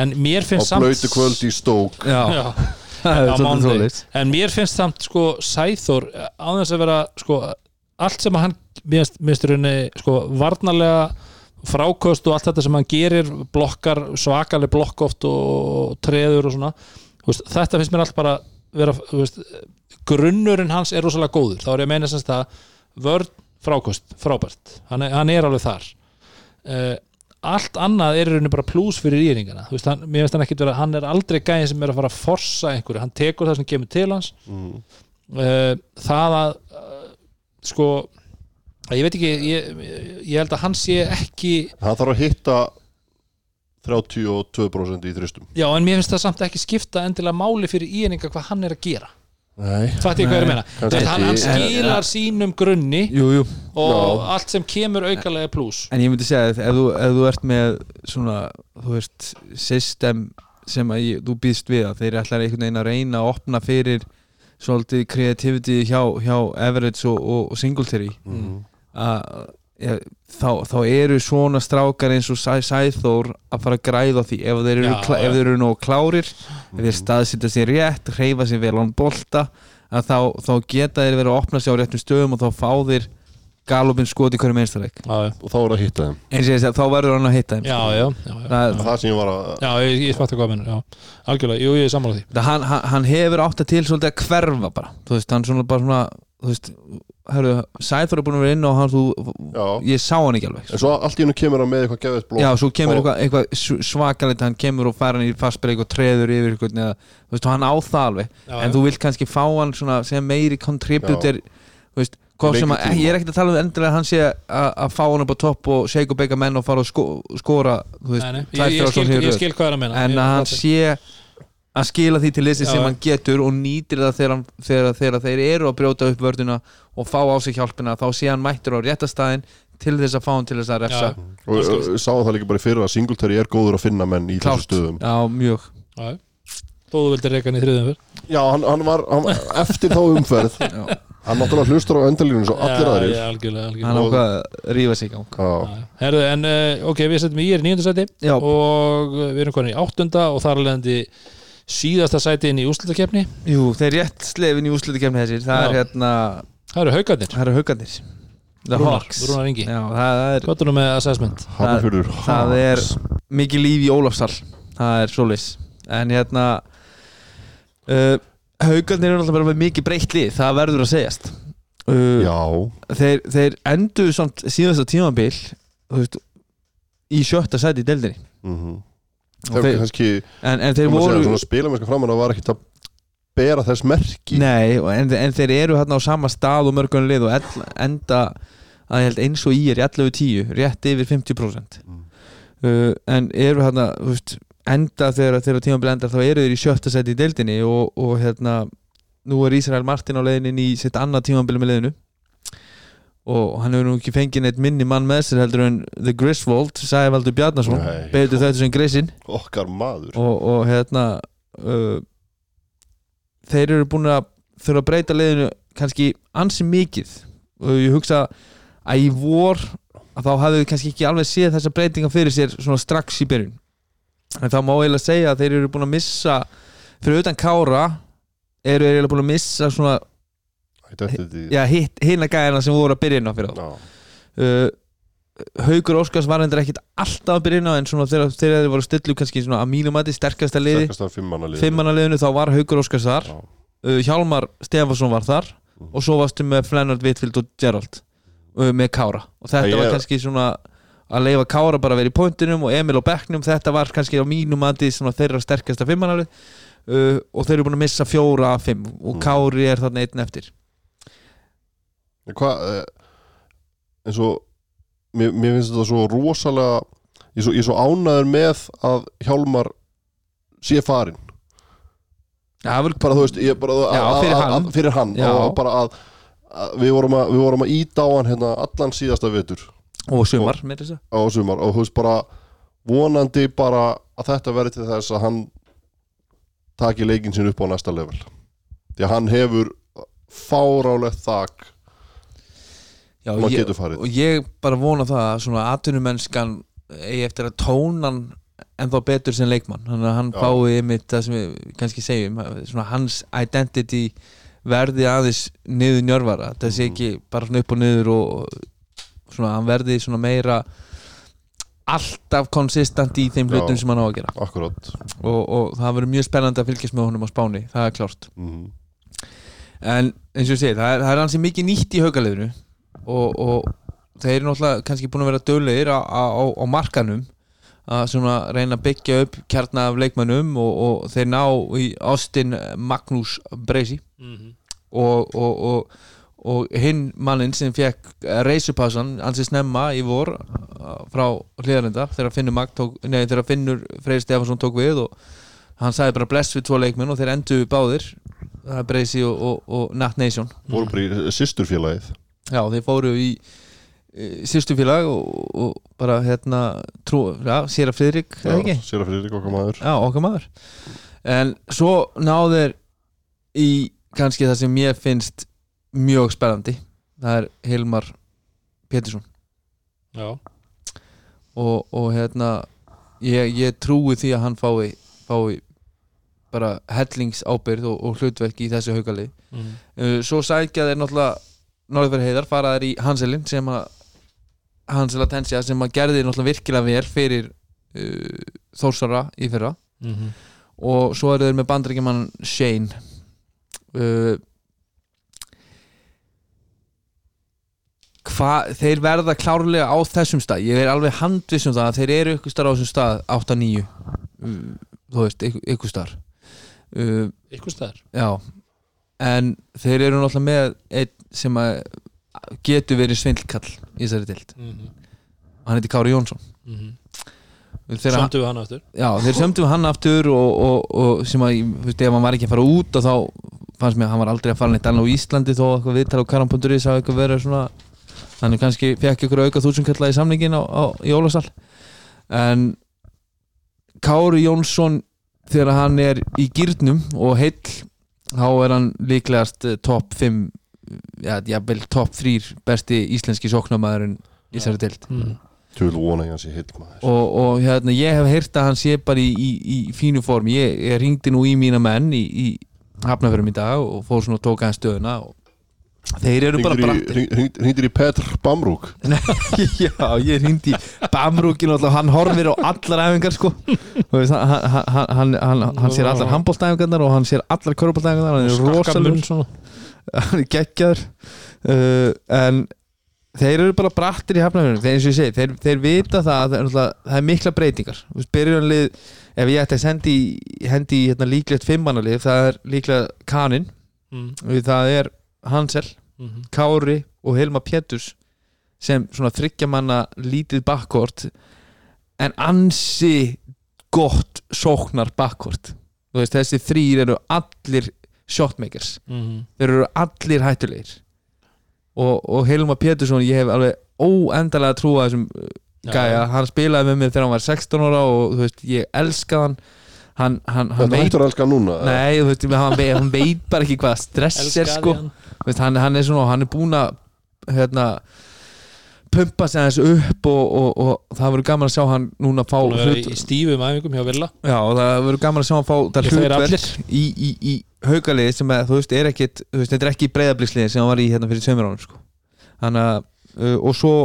en mér á finnst samt blöytu kvöld í stók já, er svoleiðis. en mér finnst samt sko Sæþór á þess að vera sko allt sem hann minnst rauninni sko varnarlega frákost og allt þetta sem hann gerir blokkar, svakaleg blokk oft og treður og svona veist, þetta finnst mér allt bara vera veist, grunnurinn hans er rosalega góður. Þá er ég að meina semst að vörn frákost, frábært. Hann er, hann er alveg þar. Uh, allt annað er bara plús fyrir íringana þú veist, hann, mér finnst hann ekkit vera hann er aldrei gæðin sem er að fara að forsa einhverju. Hann tekur það sem kemur til hans. Mm. uh, það að uh, sko ég veit ekki, ég, ég held að hann sé ekki hann þarf að hitta 32% í þristum já en mér finnst það samt ekki skipta endilega máli fyrir íringa hvað hann er að gera. Nei. Fætti ég hvað ég er að meina kannski Þú veist, hann, skilar sínum grunni Jú, jú. og Já. allt sem kemur aukalega pluss En ég myndi segja að ef þú, ef þú ert með svona, þú veist, system sem að ég, þú býðst við að þeir ætlar einhvern veginn að reyna að opna fyrir svolítið creativity hjá, hjá Everett og, og, og Singletary. Mm. að ja, þá, þá eru svona strákar eins og Sæ, Sæþór að fara að græða á því ef þeir eru, klá, ef þeir eru nóg klárir ef þeir staðsita sér rétt, hreyfa sér vel án bolta að þá, þá geta þeir verið að opna sér á réttum stöðum og þá fá þeir galopin skot í hverjum einstæðleik já, og þá er að hitta þeim. Eins og ég segi, þá verður hann að hitta þeim já, sko. já, já, já. Það- það sem ég var að já ég, ég fatt hvað mennur, já, algjörlega, jú, ég er sammála því. Það, hann, hann, hann hefur átt að til svolítið að hverfa bara. Þú veist, hann svona bara svona þú veist, herru, Sæþór er búin að vera inn og hann, þú, já. ég sá hann ekki alveg en svo allt í hennu kemur hann með eitthvað gefið blóð. Já, svo kemur eitthvað, eitthvað svakalit hann kemur og fær hann í fastbreik og treður yfir eitthvað eða, þú veist, og hann á það alveg. Já, en þú vilt kannski fá hann svona sem meiri contributor þú veist, sem að, ég er ekkert að tala um endilega að hann sé að, að fá hann upp á topp og shake og bake menn og fara og sko, skora þú veist, Nei, nei, ég, ég, skil, ég skil en að hann sé að skila því til Já, sem hann getur og nýtir það þegar, þegar, þegar þeir eru að brjóta upp vörduna og fá á sig hjálpina þá sé hann mættur á réttastæðin til þess að fá hann til þess að refsa. Já. og uh, sáum það líka bara í fyrra að Singletary er góður að finna menn í Klárt. þessu stöðum. Já, mjög. Já, þó þú vildir reyka hann í þriðum fyrr. Já, hann, hann var hann, eftir þá umferð Já. hann náttúrulega hlustur á endalínu svo allir aðrir. Já, algjörlega, algjörlega. Hann Og- ákvað að rífa sig í gang. Herðu, en uh, ok, við setjum í er nýjundasæti Já, og við erum konin í áttunda og þar alvegandi síðasta sæti inn í úrslutakefni jú, þeir rétt slefin í úslutikefni þessir. Það Já. er hérna, Það eru haugarnir. Það eru haugarnir. The Rúnar, Hawks. Rúnar Ingi. Já, það er, Hvað er með assessment? Hafnarfjörður það er mikið líf í Ólafsal það er svolis en hérna uh, haugarnir eru alltaf bara með mikið breytt lið það verður að segjast. Uh, já, þeir, þeir endur samt síðasta tímabil þú veist, í sjötta sæti í deildinni. Mm Og þeir kannski en, en þeir voru voru svona spilamennska framan að var ekkit að bera þess merki. Nei, en, en þeir eru hérna á sama stað og mörgunum lið og ell, enda að ég held eins og í er í 11-10 rétt yfir 50% Mm. uh, en eru hérna enda þegar, þegar tímabil endar þá eru þeir í sjötta seti í deildinni og, og hérna nú er Ísrael Martin á leiðin í sitt annað tímabil með leiðinu og hann hefur nú ekki fengið neitt minni mann með sér heldur en The Griswold Sævaldur Bjarnason, Nei. betur þetta sem Grisinn. Okkar maður. Og, og hérna uh, þeir eru búin að þurfa að breyta leiðinu kannski ansi mikið. Og ég hugsa að í vor að þá hafðu þið kannski ekki alveg séð þessa breytinga fyrir sér svona strax í byrjun. En þá má eiginlega segja að þeir eru búin að missa fyrir utan Kára eru þeir eiginlega búin að missa svona Hitt, hinna gæðina sem voru að byrja inn á fyrir Já. uh, Haugur Óskars var endur ekkit alltaf að byrja inn á en svona þegar þeir voru að stillu kannski að mínum að liði sterkasta liði fimmannaliðinu þá var Haugur Óskars þar. Uh, Hjálmar Stefansson var þar Mhm. og svo varstu með Flennard Whitfield og Gerald uh, með Kára. Og þetta Ég- var kannski svona að leifa Kára bara að vera í pointinum og Emil á bekknum. Þetta var kannski á mínum mati svona þeirra sterkasta fimmannalið uh, og þeir eru búin að missa fjóra af fimm og Mhm. Kári er þarna einn eftir hvað eh, eins og mér, mér finnst þetta svo rosalega ég er svo, svo ánæður með að Hjálmar sé farinn. Já, það var bara þú veist, bara Já, að- fyrir hann. að, fyrir hann. Og að, við vorum að við vorum að íta á hann hérna allan síðasta vetur. Og sumar á sumar. Og þú veist bara vonandi bara að þetta verði til þess að hann taki leikin sinn upp á næsta level. Því að hann hefur fárálegt þak Já, Maður ég, getur farið. og ég bara vona það að svona atvinnumennskan eigi eftir að tóna hann ennþá betur sem leikmann þannig að hann Já. fái einmitt það sem við kannski segjum svona hans identity verði aðeins niður njörvara það sé ekki bara svona upp og niður og svona hann verði svona meira alltaf konsistent í þeim Já. hlutum sem hann á að gera akkurat og, og það verður mjög spennandi að fylgjast með honum á Spáni, það er klárt mm. en eins og ég segi, það er, er hansi mikið nýtt í haugaliðinu og, og þeir eru náttúrulega kannski búin að vera döglegir á, á, á, á markanum að svona reyna að byggja upp kjarna af leikmannum og, og þeir ná í Austin Magnús Breisi og, og, og, og hinn mannin sem fekk reysupassan ansi snemma í vor uh, frá hlýðarenda þegar Finnur, Magn tók, nei, þegar Finnur Freyr Stefansson tók við og hann sagði bara bless við tvo leikmenn og þeir endu báðir Breisi og, og, og Nat Nation voru bara í sýsturfélagið Já, þeir fóru í sýstu félag og, og bara hérna trú, já, ekki? sér að fyrir okkar maður. Já, okkar maður. En svo náður í kannski það sem ég finnst mjög spennandi. Það er Hilmar Pétursson. Já, og, og hérna ég, ég trúi því að hann fái, fái bara hellingsábyrð og, og hlutverk í þessu haugalið mm. uh, svo sækja þeir náttúrulega Norðfjörð heiðar fara þær í Hanselin sem að Hansel Atensia sem að gerði náttúrulega virkilega vel fyrir uh, Þórsara í fyrra. Mm og svo eru þeir með bandrækjumann Shane. Uh, hva, þeir verða klárlega á þessum stað. Ég er alveg handviss um það að þeir eru ykkur starf á þessum stað 8-9 uh, þú veist, ykkur, starf uh, Ykkur staðar? Já En þeir eru náttúrulega með einn sem að getur verið svindlkall í þessari dild mm -hmm. hann heiti Kári Jónsson. Mm hann, Sömdu við hann aftur? Já, þeir sömdu við hann aftur og, og, og sem að, þú veist, ef hann var ekki að fara út og þá fannst mér að hann var aldrei að fara neitt annað á Íslandi þó eitthvað viðtal á karam.is hafa eitthvað verið svona þannig kannski fekk ykkur auka þúsundkalla í samningin á, á, í Ólasal en Kári Jónsson þegar hann er í gýrnum og heill þá er hann líklegast eh, topp 5 ja, jafnvel topp 3 besti íslenski sóknamaðurinn í þessari dild mm. Þú vil vona ég hans í heill maður. Og, og hérna, ég hef heyrt að hann sé bara í, í, í fínu form ég, ég ringdi nú í mína menn í, í hafnafjörðum í dag og fór svona og tók aðeins stöðuna og þeir eru bara brattir. Hringdir í Petr Bamrúk? Já, ég ringdi í Bamrúkin og hann horfir á allar æfingar sko. Hann, hann, hann, hann, hann, hann sér allar handbóltæfingarnar og hann sér allar körbóltæfingarnar hann er rosalur svona. Hann er geggjaður. Uh, en þeir eru bara brattir í hafnafjörðum þeir, eins og ég segi, þeir, þeir vita það að það er, er mikla breytingar. Byrjunarlið, ef ég ætti að sendi hendi í hérna, líklegt fimmannalið það er líklega Kanin mm. það er Hansel, Mm Kári og Hilma Péturs sem svona þryggja manna lítið bakkort en ansi gott sóknar bakkort. Veist þessi þrýr eru allir shotmakers -hmm. þeir eru allir hættulegir. Og, og Hilma Pétursson ég hef alveg óendalega trú að þessum uh, gæja, hann spilaði með mig þegar hann var 16 ára og þú veist, ég elskaði hann hann, hann, hann veit núna Nei, þú veist, hann veit, hann veit bara ekki hvað stress er sko. Þú veist, hann, hann er svona, hann er búin að hérna pumpa sig aðeins upp og, og, og það verður gaman að sjá hann núna fá hlut í stífum æfingum hjá Villa. Já, og það verður gaman að sjá hann fá það hlutverk í, í, í haukalið sem að, þú veist, er ekkit þú veist, þetta er ekki breyðabliksliðin sem hann var í hérna fyrir sömur ánum sko. Þannig að uh, og svo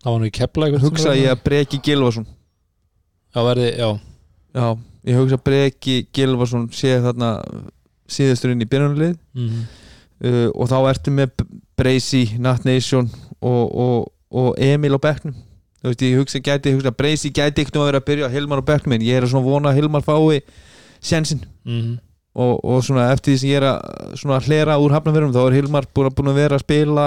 Það var nú í kepla hugsa ég að Breki Gilvason Já, verði, já. Já, ég hugsa Breki Gilvason sé þarna síðasturinn í byrjunarlið mm. uh, og þá ertu með Breisi, Nat Nation og, og, og Emil á bekknum þú veist, ég hugsa gæti, hugsa að Breisi gæti ekkert um að vera að byrja Hilmar á bekknum en ég er að svona vona að Hilmar fái sjensin Mm. og, og svona eftir því sem ég er að hlera úr hafnafjörðum þá er Hilmar búin að, vera að spila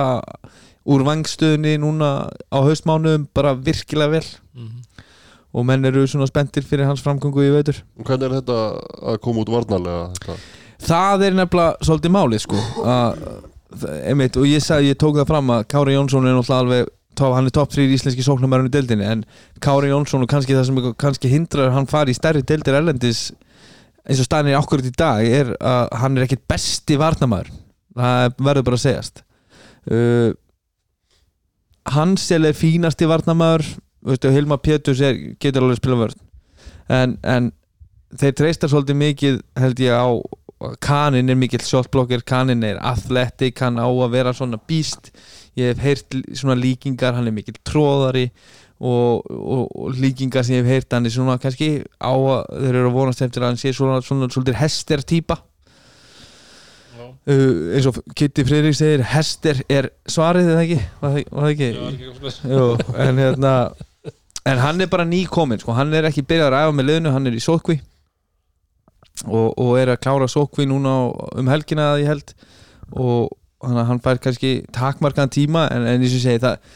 úr vangstöðunni núna á haustmánuðum bara virkilega vel. Og menn eru svona spenntir fyrir hans framgöngu í veitur Hvernig er þetta að koma út varnarlega það er nefnilega svolítið málið sko að, einmitt, og ég sagði, ég tók það fram að Kári Jónsson er náttúrulega alveg hann er topp 3 íslenski sóknarmærun í deildinni en Kári Jónsson og kannski það sem kannski hindrar hann fari í stærri deildir erlendis eins og staðin er okkur í dag er að hann er ekkit besti varnamaður það verður bara að segjast. Uh, Hansel er fínasti varnamaður veistu, Hilma Péturs er, getur alveg spila vörn. En, en þeir treystar svolítið mikið held ég á Kanin er mikill shotblocker Kanin er athletic, hann á að vera svona býst ég hef heyrt svona líkingar, hann er mikill tróðari og, og, og líkingar sem ég hef heyrt hann er svona kannski á að þeir eru að vonast eftir að hann sé svona, svolítið hester típa. Uh, eins og Kitty Friðrik segir hester er svarið eða ekki? Var það, var það ekki? Jú, en hérna en hann er bara nýkomin sko. hann er ekki byrjað að ræfa með liðinu, hann er í sótkví og, og er að klára sótkví núna um helgina að ég held. Og hann, fær kannski takmarkaðan tíma en, en eins og segi það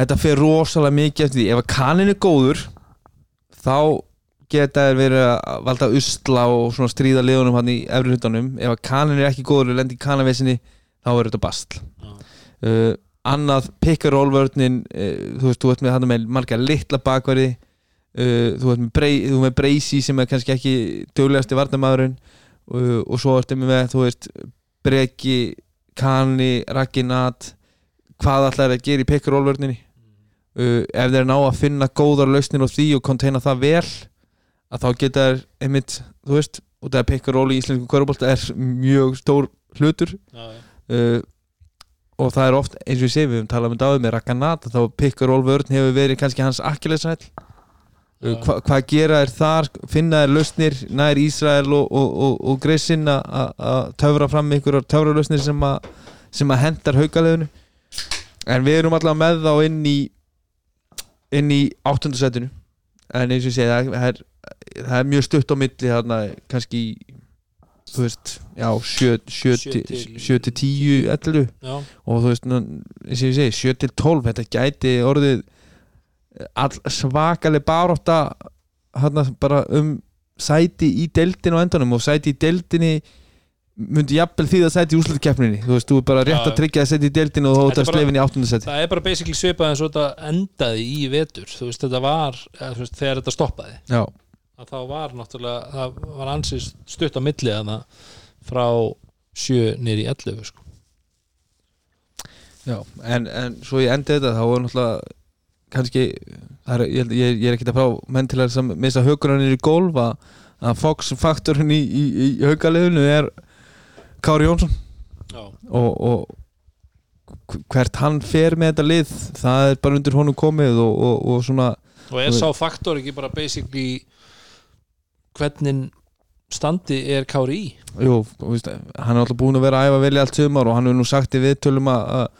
þetta fer rosalega mikið eftir því. Ef að kanin er góður þá geta þær verið að valda usla og svona stríða liðunum hann í efri hlutanum. Ef að kanin er ekki góður og lendi í kanavesinni þá er þetta bastl uh, annað pick and roll vörnin uh, þú veist, þú ert með hann með margar litla bakverði uh, þú ert með, brei, þú ert með Breysi sem er kannski ekki döglegasti varnamæðurinn uh, og svo ertu með þú veist Breki, Kani, Raginat hvað ætlar að gera í pick and roll vörninni? Uh, ef þeir ná að finna góðar lausnir á því og konteina það vel að þá geta þær einmitt, þú veist og það er pick and roll í íslensku kvörubólta er mjög stór hlutur. Uh, og það er oft eins og ég segi við höfum talað um dáið með Rakanat þá pick and roll vörn hefur verið kannski hans akkilesræll uh, hva, hvað gera er þar? Finna er lausnir nær Ísrael og, og, og, og Greisin að töfra fram einhverjar töfra lausnir sem að sem að hendar haugaleðinu en við erum allavega með þá inn í inn í áttundasætinu en eins og ég segi það, er, það er mjög stutt á milli þarna kannski þú veist, já, 7 Sjö til- 7 til 10 11 Já, og þú veist, eins og ég segi 7 til 12, þetta gæti orðið all svakaleg barótta hérna bara um sæti í deildinu á endanum og sæti í deildinni myndi jafnvel því að sæti í úslutkefninni þú veist, þú er bara rétt Já. að tryggja að sæti í deildinu og ert er slefin í áttundasæti það er bara basically svipað eins og þetta endaði í vetur. Þú veist, þetta var, veist, þegar þetta stoppaði. Já, að þá var náttúrulega, það var ansið stutt á milli að það frá 7 nýri 11 sko. já, en, en svo ég endi þetta þá er náttúrulega kannski er, ég, ég, ég er ekkert að frá menn til að missa haugurinn í golf að, að Fox faktorinn í, í, í haugaliðinu er Kári Jónsson og, og hvert hann fer með þetta lið það er bara undir honum komið og, og, og svona og er sá faktor ekki bara basically hvernig standi er Kári í jú, þú veist, hann er alltaf búin að vera að æfa vel í allt sumar og hann hefur nú sagt í viðtölum að að-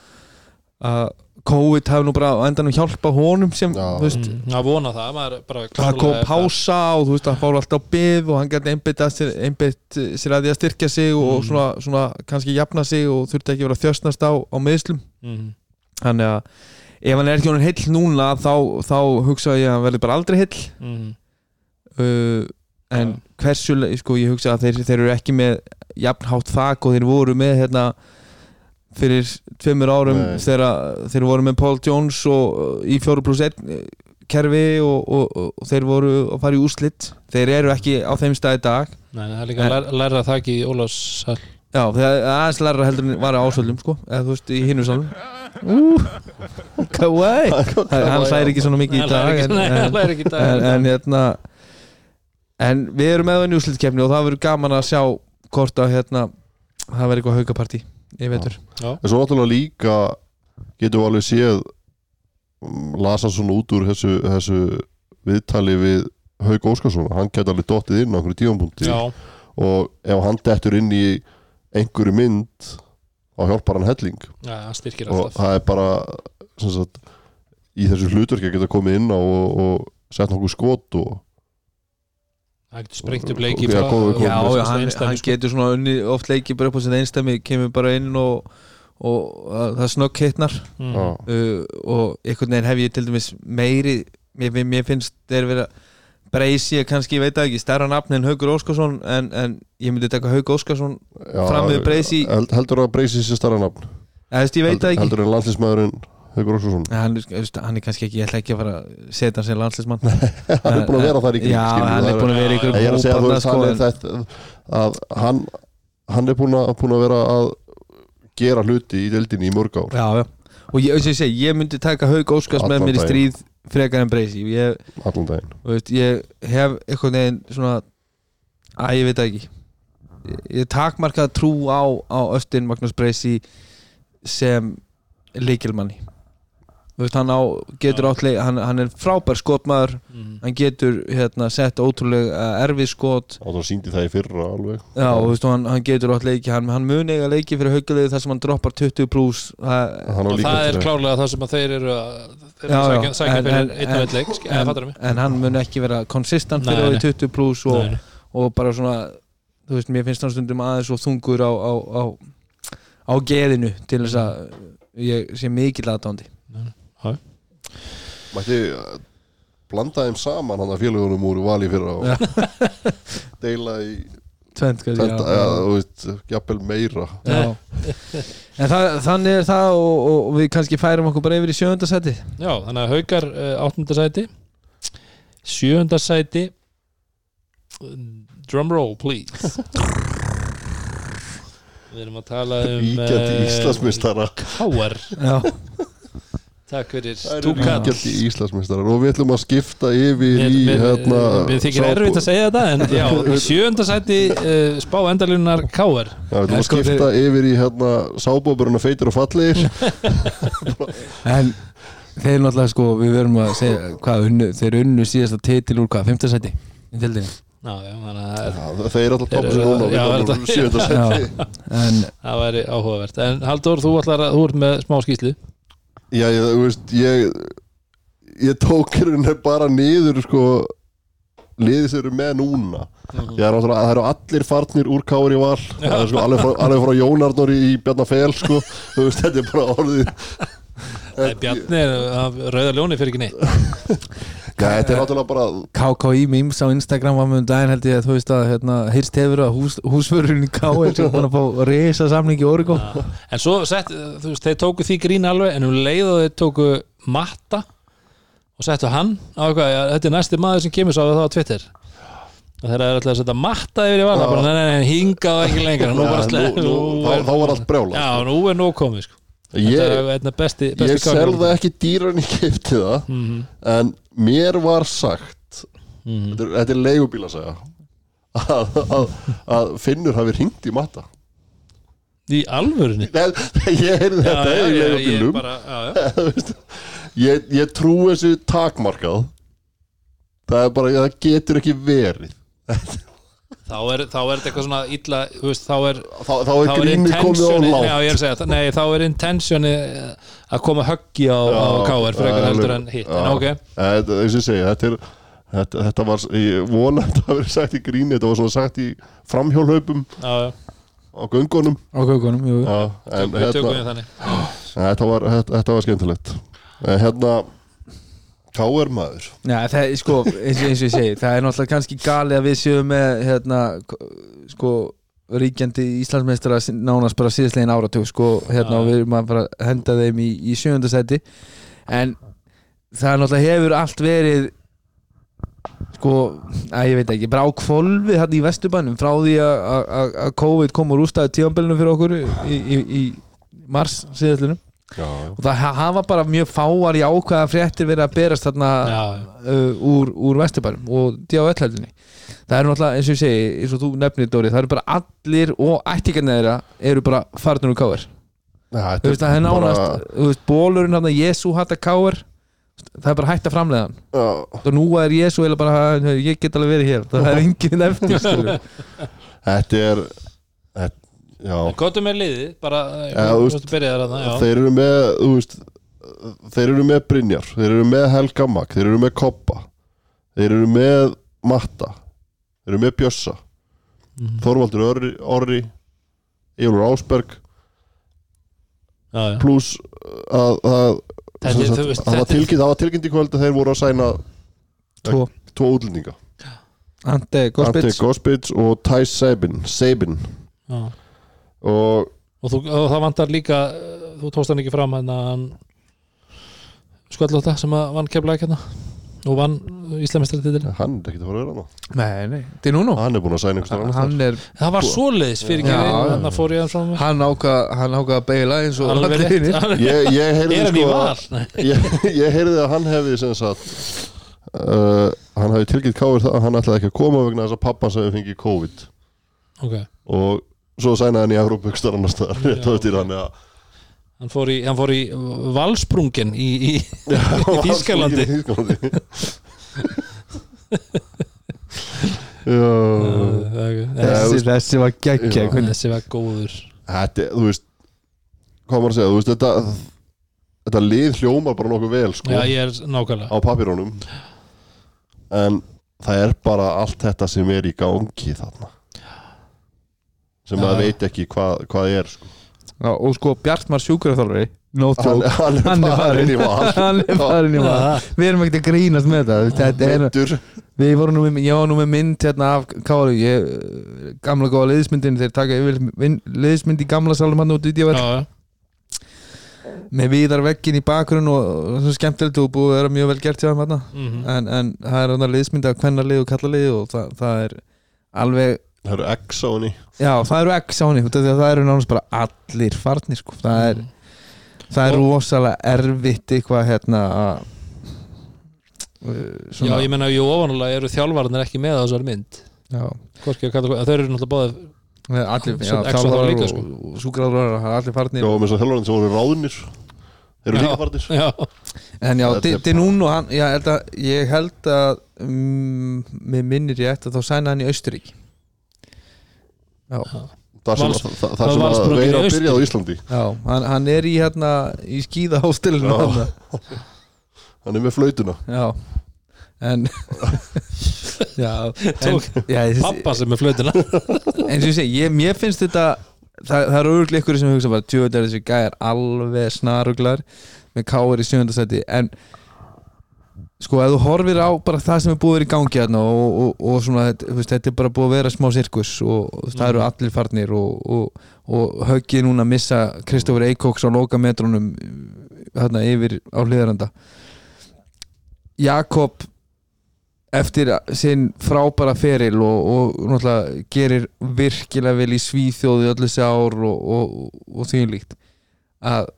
að COVID hefur nú bara endanum hjálpa honum sem, Já. þú veist, mm, að vona það, maður bara það kom pása og þú veist, hann fór alltaf byð og hann gæti einbytt sér, einbytt sér að því að styrkja sig og Mm. svona, svona kannski jafna sig og þurfti ekki að vera að þjösnast á, á meðslum Mhm. þannig að ef hann er ekki honum heill núna þá, þá hugsa ég að hann verði bara aldrei heill Mhm. uh, en hversu sko ég hugsa að þeir, þeir eru ekki með jafnhátt þak og þeir voru með hérna fyrir tveimur árum þegar þeir voru með Paul Jones og, í 4 plus 1 kerfi og, og, og, og þeir voru að fara í úrslit. Þeir eru ekki á þeim stað í dag. Nei, það er líka En- að læra, það ekki í Ólafshall já þegar aðeins læra heldur en var á ásöldum sko eða þú veist í hinu salum uh, kawaii. Hann hlæri ekki svona mikið í dag en, það en, en hérna en við erum með það í úrslitkefni og það verður gaman að sjá hvort að hérna það verður eitthvað haukapartí ég veitur Já, En svo náttúrulega líka getum við alveg séð mm, lasa svona út úr þessu, þessu viðtali við Hauk Óskarsson. Hann geti alveg dottið inn á einhverju tífampunkti já, og ef hann dettur inn í einhverju mynd þá hjálpar hann helling. Styrkir og það er bara sem sagt, í þessu hlutverki að geta komið inn á og, og sett nokkuð skot og Það getur sprengt upp leiki Já, já, hann, hann getur svona unni, oft leikið bara upp á sitt einstæmi kemur bara inn og, og það snögg hittnar. Já. uh, og einhvern veginn hef ég til dæmis meiri mér, mér- mér finnst þeir vera breysi kannski, ég veit það ekki, stærra nafn en Haugur Óskarsson en, en ég myndi taka Haug Óskarsson Fram við Breysi- held, heldur að breysi sér starra nafn. Ég veit það ekki. heldur en landlismæðurinn Haukur Óskarsson. Hann, hann er kannski ekki, ég ætla ekki að fara að setja hann sem landslismann hann er búin að vera þar í kring Já, skilur, hann það er búin að vera í Ég er að segja þú veist, hann er ykkur þetta að hann, hann er búin að, búin að vera að gera hluti í deildinni í mörg ár. Já, já. Og ég, ég segi, ég myndi taka Haug Óskars með mér í stríð frekar en breysi ég, ég hef eitthvað neginn svona að ég veit ekki. Ég, takmarkað trú á, á Östin Magnús Breysi sem leikilmanni veist, hann á, getur Já. átt leik, hann, hann er frábær skotmaður. Mhm. hann getur hérna, sett ótrúlega erfið skot. Og það síndi það í fyrra alveg. Já, og veist, og hann, hann getur átt leiki hann, hann muni eiga leiki fyrir haugulegi þar sem hann droppar 20 pluss það, og það er klárlega það sem að þeir eru að þeir eru Já, að já, sækja, en- fyrir en- einn og einn leik eða en, mig. en hann muni ekki vera konsistant fyrir nei. á 20 pluss og, og bara svona þú veist, mér finnst hann stundum aðeins og þungur á, á, á, á geðinu til þess að ég sé mikill aðdándi mætti uh, blanda þeim saman hann að félagunum úr vali í fyrra og deila í Tvent, jafnvel meira. Já. En það, þannig er það og, og við kannski færum okkur bara yfir í sjönda seti Já, þannig að haukar uh, áttunda sæti. Sjöunda sæti. Drumroll please. Við erum að tala um ríkjandi eh, Íslandsmeistara. Káar, Já, takk fyrir. Það eru stúkall ríkjandi Íslandsmeistara og við ætlum að skipta yfir í hérna mér þykir erfitt að segja þetta en já, sæti uh, spá endalunar Káar Já, við ætlum að sko, skipta yfir í hérna sábóburuna feitir og fallegir. En þeir náttúrulega sko, við verum að segja hvað unnu, þeir unnu síðasta titil úr hvað, fymta seti í tildinni Já, já, að Já, þeir eru alltaf sig eru- núna við en það væri áhugavert. En Halldór, þú ætlar að, þú ert með smá skýslu Já, ég, þú veist, ég ég tók hérna bara niður sko liðið sem eru með núna. Ég er náttúrulega, það eru allir farnir úr Kári Val. Sko alveg frá, alveg frá Jónarnor í Bjarnafel sko, þú veist, þetta er bara orðið Bjarni er af Rauða ljóni fyrir ekki neitt Já, þetta er náttúrulega bara KKI memes á Instagram var með um daginn held ég að þú veist að hérna, heyrst hefur að hús, húsförurinn í K er sem búin að fá reysa samning í Origo Já. En svo sett, þú veist, þeir tóku því grín alveg en um leið og þeir tóku matta og settu hann á eitthvað, ja, þetta er næsti maður sem kemur svo á það á Twitter. Og þeir eru alltaf að setja matta yfir í vala bara, nei, nei, nei, hingað ekki lengra nú, Já, bara sle- nú, nú, þá, þá var allt brjála Já, nú er nóg komið sko. Ég, besti, besti ég selða ekki dýran í kipti það mm -hmm. en mér var sagt Mhm. þetta er, þetta er leigubíl að segja að, að, að Finnur hafi ringt í matta. Í alvörunni? Nei, ég heyrði þetta já, já, ég leigubílum. bara, já, ég, ég trú þessu takmarkað. Það er bara, það getur ekki verið Þá er, þá er þetta eitthvað svona illa þú veist, þá er, þá, þá er þá er á já, ég er að segja, það- nei, þá er intentioni eh, að koma höggi á, á Já, KR fyrir já, eitthvað heldur en hitt en ok, þetta, eins og ég segja, þetta er þetta, þetta var, ég vona að verið sagt í gríni þetta var svona sagt í framhjólhaupum já, já, á göngunum. Á kökunum jú. já, en við tökum hérna, þetta var, þetta, þetta var skemmtilegt. En hérna K.R. maður Já, það sko, eins og, eins og ég segi það er náttúrulega kannski gali að við séum með hérna, sko ríkjandi Íslandsmeistara sin- nánast bara síðastlegin áratug sko, hérna Já. og við erum að henda þeim í, í sjöndasæti en það er náttúrulega hefur allt verið sko, að ég veit ekki bara á kvolfi hérna í Vesturbænum frá því að- að að- að COVID kom úr úrstæðu tíðanbelinu fyrir okkur í, í, í mars síðastlunum já, og það ha- hafa bara mjög fáar í ákvæða fréttir verið að berast þarna já, uh, úr, úr Vesturbærum og DHL-heldinni það er náttúrulega eins og ég segi eins og þú nefnir Dóri, það eru bara allir og ættingarnir þeirra eru bara farnir úr já þú veist það er nánast þú veist, bólurinn hann að Jésu hatta káir það er bara hægt að framlega hann. Já, og nú er Jésu eða bara "Ha, ég get alveg verið hér, það er enginn eftir þetta er þetta, Kvotum er liðið, bara já þeir eru með veist, þeir eru með Brynjar þeir eru með Helga Mag, þeir eru með Koppa þeir eru með Matta þeir eru með Bjössa Mhm. Þorvaldur Orri, Orri Jólur Ásberg pluss að, það var tilkynnt það var tilkynnt í kvöld að þeir voru að sæna tvo, tvo útlendinga. Ante Ante Gospits og Thijs Sabin Sabin. Já. Og Og, þú, og það vantar líka þú tókst hann ekki fram hérna, hann skvallóta sem að vann keflaði hérna. Og vann Íslamistrættitil Hann er ekkert að fara að vera hana Nei, nei, þetta er núna Hann er búin að sæna einhvers Hann er, það var fyrir ekki já. þannig að fór ég hann frá mér hann ákvað hann ákvað að beila eins og allir Hann- Ég, ég heyrði hann sko ég, ég heyrði að hann hefði sem sagt uh, Hann hefði tilkynnt káir það að hann ætlaði ekki að koma vegna þess að pappan sem hefði fengið COVID. Ok, og svo sænaði hann í Európa-bukstar annars staðar. Já, Rétt á ok. hann að hann fór í, hann fór í valsprungen í, í, í Þískalandi Í Þýskalandi. Já. Þessi, þessi var geggja Já. þessi var góður. Þetta, þú veist Hvað maður að segja, þú veist þetta Þetta lið hljómar bara nokkuð vel sko, já, ég er nákvæmlega. á papirónum En það er bara allt þetta sem er í gangi þarna sem maður veit ekki hvað, hvað er sko. Já, og sko Bjartmar sjúkurþjálfari no hann, joke, hann hann er farin í val. Hann er farin í val. Við erum ekkert að grínast með þetta þetta er, við vorum nú með, ég var nú með mynd hérna af Kári, ég, gamla góða liðsmyndin þeir taka yfir liðsmynd í gamla salum hann út í já. með viðar veggin í bakgrunn og, svo skemmtilegt og búið að vera mjög vel gert hjá þeim hérna. Mhm. en, en það er hann liðsmynd af kvennarlið og kallalið og það, það er alveg það eru X á henni. Já, það eru X á henni út af því að það eru nánast bara allir farnir sko. það er, það er rosalega erfitt eitthvað hérna að uh, já, ég menna, jú, ofanulega eru þjálfarnir ekki með á þessari mynd. Að kalla, þeir eru náttúrulega báðið allir já, þjálfarar líka, og, sko. og súgráður það er allir farnir. Já, með þess að þjálfarinn sem voru ráðnir Þeir eru Já. líka farnir. já, en já, er hann já, ég held að, ég held að um, mér minnir ég eftir að þá sæna hann í Austurík Það sem, Vals- það, það, sem að veira að byrja á Íslandi. Já hann, hann er í hérna í skíðahóstelinu Já. hann Hann er með flautuna. Já. En já, en, já ég- pappa sem er flötina eins og ég segi, ég, mér finnst þetta það, það eru örgulega ykkur sem hugsa bara tjóð er þessi gæjar alveg snaruglar með káir í sjöndasæti en sko ef þú horfir á bara það sem er búið að vera í gangi hérna og, og, og svona veist, þetta er bara búið að vera smá sirkus og, og það eru allir farnir og, og, og höggið núna að missa Kristofur Eikóks á lokametrunum hérna yfir á hliðaranda Jakob eftir sinn frábæra feril og, og náttúrulega gerir virkilega vel í svíþjóðu öllu þessi ár og, og, og því líkt að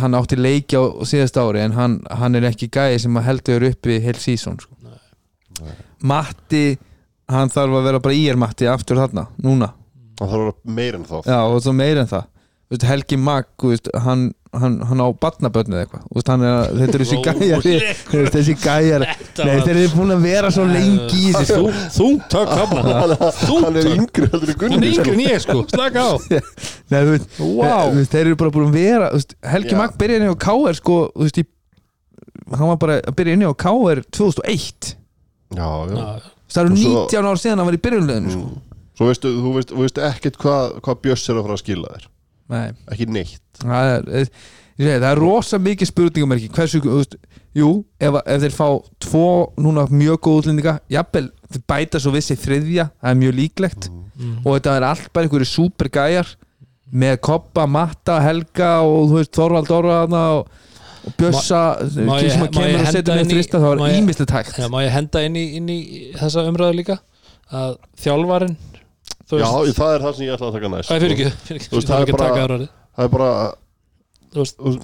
hann átti leiki á síðast ári en hann, hann er ekki gæði sem að heldur uppi heil sísón sko. Nei. Matti hann þarf að vera bara í er Matti aftur þarna, núna Það þarf að vera meir en það Já, meira en það Þú veist, Helgi Mag, þú veist, hann, hann, hann á barnabönnið eitthvað. Þú veist, hann er, að- þetta er þessi gæjar þú veist, þessi gæjar þeir eru búin að vera svo lengi í þessu. Þú, þú tök hafna Hann er yngri heldur í Hann er yngri en ég sko, slaka á. Veist, þeir eru bara búin að vera þú veist, Helgi Já. Mag byrjaði inn á KR sko, þú veist, í, hann var bara að byrja inn á KR 2001 Já, já. Já, Það eru Og svo- 19 ár síðan hann var í byrjunleginu sko. Mm. Svo veistu, þú veist, þú veist ekkert hvað hva Björs er að fara að skila þér Nei, Ekki neitt. Það er, segi, það er rosa mikið spurningamerki. Hversu, þú veist, jú ef, ef þeir fá tvo núna mjög góð útlendinga, jafnvel, þeir bæta svo vissi þriðja, það er mjög líklegt. Mm. og þetta er allt bara einhverju super gæjar með Koppa, Matta, Helga og þú veist, Þorvald Orra þarna og, og Bjössa ég- sem að kemur og setja með þrista þá er hægt. Já, má ég henda inn í, inn í þessa umræðu líka? Að þjálfarin Já, veist, það er það sem ég ætla að taka næst. Fyrir ekki, fyrir ekki, Þú veist, það það er er bara- Það er bara,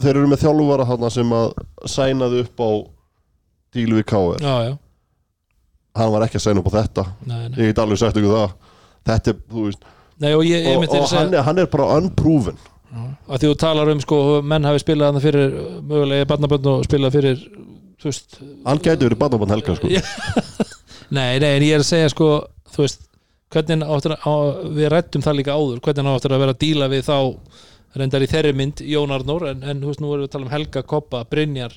þeir eru með þjálfuvara þarna sem að sænaði upp á dílu við KR Hann var ekki að sæna upp á þetta. Nei, nei. Ég get alveg sagt ykkur það. Þetta er, þú veist. Nei, og ég, ég Og, og hann, er, hann er bara unproven. Því þú talar um sko, menn hafi spilað hann fyrir mögulega barnabönn og spilað fyrir þú veist, Hann gæti verið barnabann helga sko. Nei, nei, en ég er að segja sko, þú veist, hvernig áttur að, við rættum það líka áður, hvernig áttur að vera að díla við þá reyndar í þeirri mynd Jón Arnór, en, en þú veist, nú erum við að tala um Helga, Koppa, Brynjar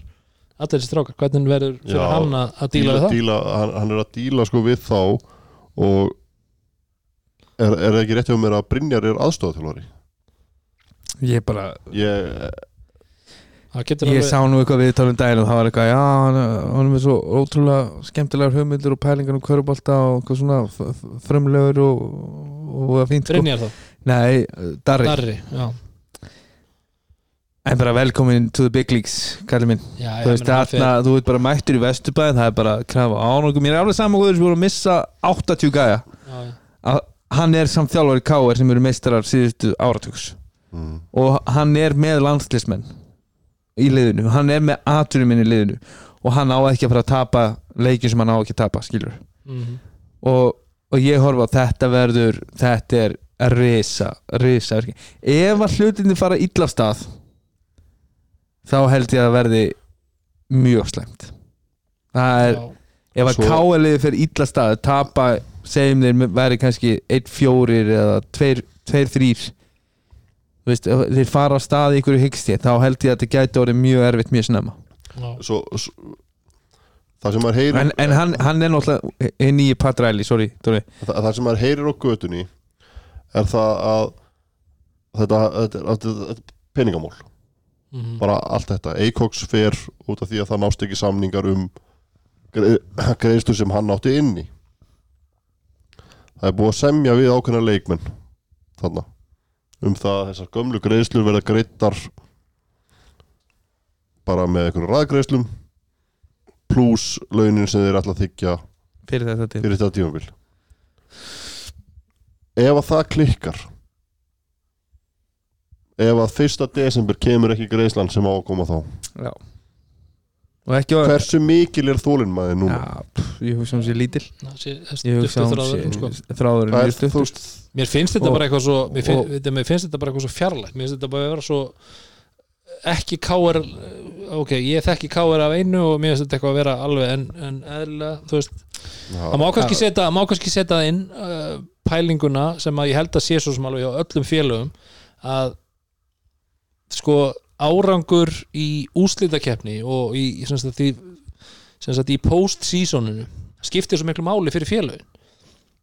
allir þessi strákar, hvernig verður fyrir Já, hann að, díla við það? díla, hann, hann er að díla sko við þá Og Er, er það ekki rétt hjá mér að Brynjar er aðstofaþjálfari Ég bara, Ég, Það getur ég alveg, sá nú eitthvað við talum daginn og það var eitthvað, já, hann, er með svo ótrúlega skemmtilegar hugmyndir og pælingar um körubólta og eitthvað svona f- f- frumlegur og, og fínt sko. Brynjar þá, Nei, Darri. Darri, já. En bara velkomin to the big leagues, kallið minn. Já, Þú veist, þarna, þú ert bara mættur í vesturbæðin Það er bara að krafa ánögum Mér er alveg saman góður sem voru að missa 80 gæja. Já, að Hann er samt þjálfari K.R. sem eru meistarar síðustu áratugs. Mm. Og hann er með landslismenn Í liðinu, hann er með aturuminn í liðinu Og hann á ekki að fara að tapa Leikjum sem hann á ekki að tapa, skilur Mhm. og, og ég horfa á þetta verður Þetta er risa, risa verki. Ef að hlutinni fara illa af stað Þá held ég að verði Mjög slæmt. Það er já, ef að Svo- káaliði fyrir illa stað tapa, segjum þeir væri kannski 1-4 eða 2-3 þú veist, þeir fara á stað í ykkur hyggsti þá held ég að þetta gæti orðið mjög erfitt mjög snemma. Já. svo, svo það sem maður heyrir en, en hann, hann er náttúrulega hinn nýji Patræli, sorry það, það sem maður heyrir á götunni er það að þetta, þetta, þetta, þetta er peningamál. Mhm. bara allt þetta, Eikoks fer út af því að það nást ekki samningar um greiðslu sem hann átti inni. Það er búið að semja við ákveðna leikmenn þarna um það að þessar gömlu greiðslur verða greiddar bara með einhverjum ræðgreiðslum pluss launin sem þeir ætla að þykja fyrir þetta til fyrir þetta tímabil. Ef að það klikkar ef að fyrsta desember kemur ekki greiðslan sem á að koma þá? Já. Hversu mikil er þólinn maður núna? Já, pff, ég hugsa um sér lítil ég hugsa um þráðurinn, sko. sér þráðurinn er, stuttur. Mér finnst þetta bara eitthvað svo mér, finnst þetta bara eitthvað svo fjarlægt. Mér finnst þetta bara að vera svo ekki káir ok, ég þekki káir af einu og mér finnst þetta eitthvað að vera alveg en, en eðlilega, þú veist. Það má kannski setja, má kannski setja inn uh, pælinguna sem að ég held að sé svo sem alveg á öllum félögum að sko árangur í úslitakeppni og í sem sagt, í, í post-seasoninu skiptir svo miklu máli fyrir félögin.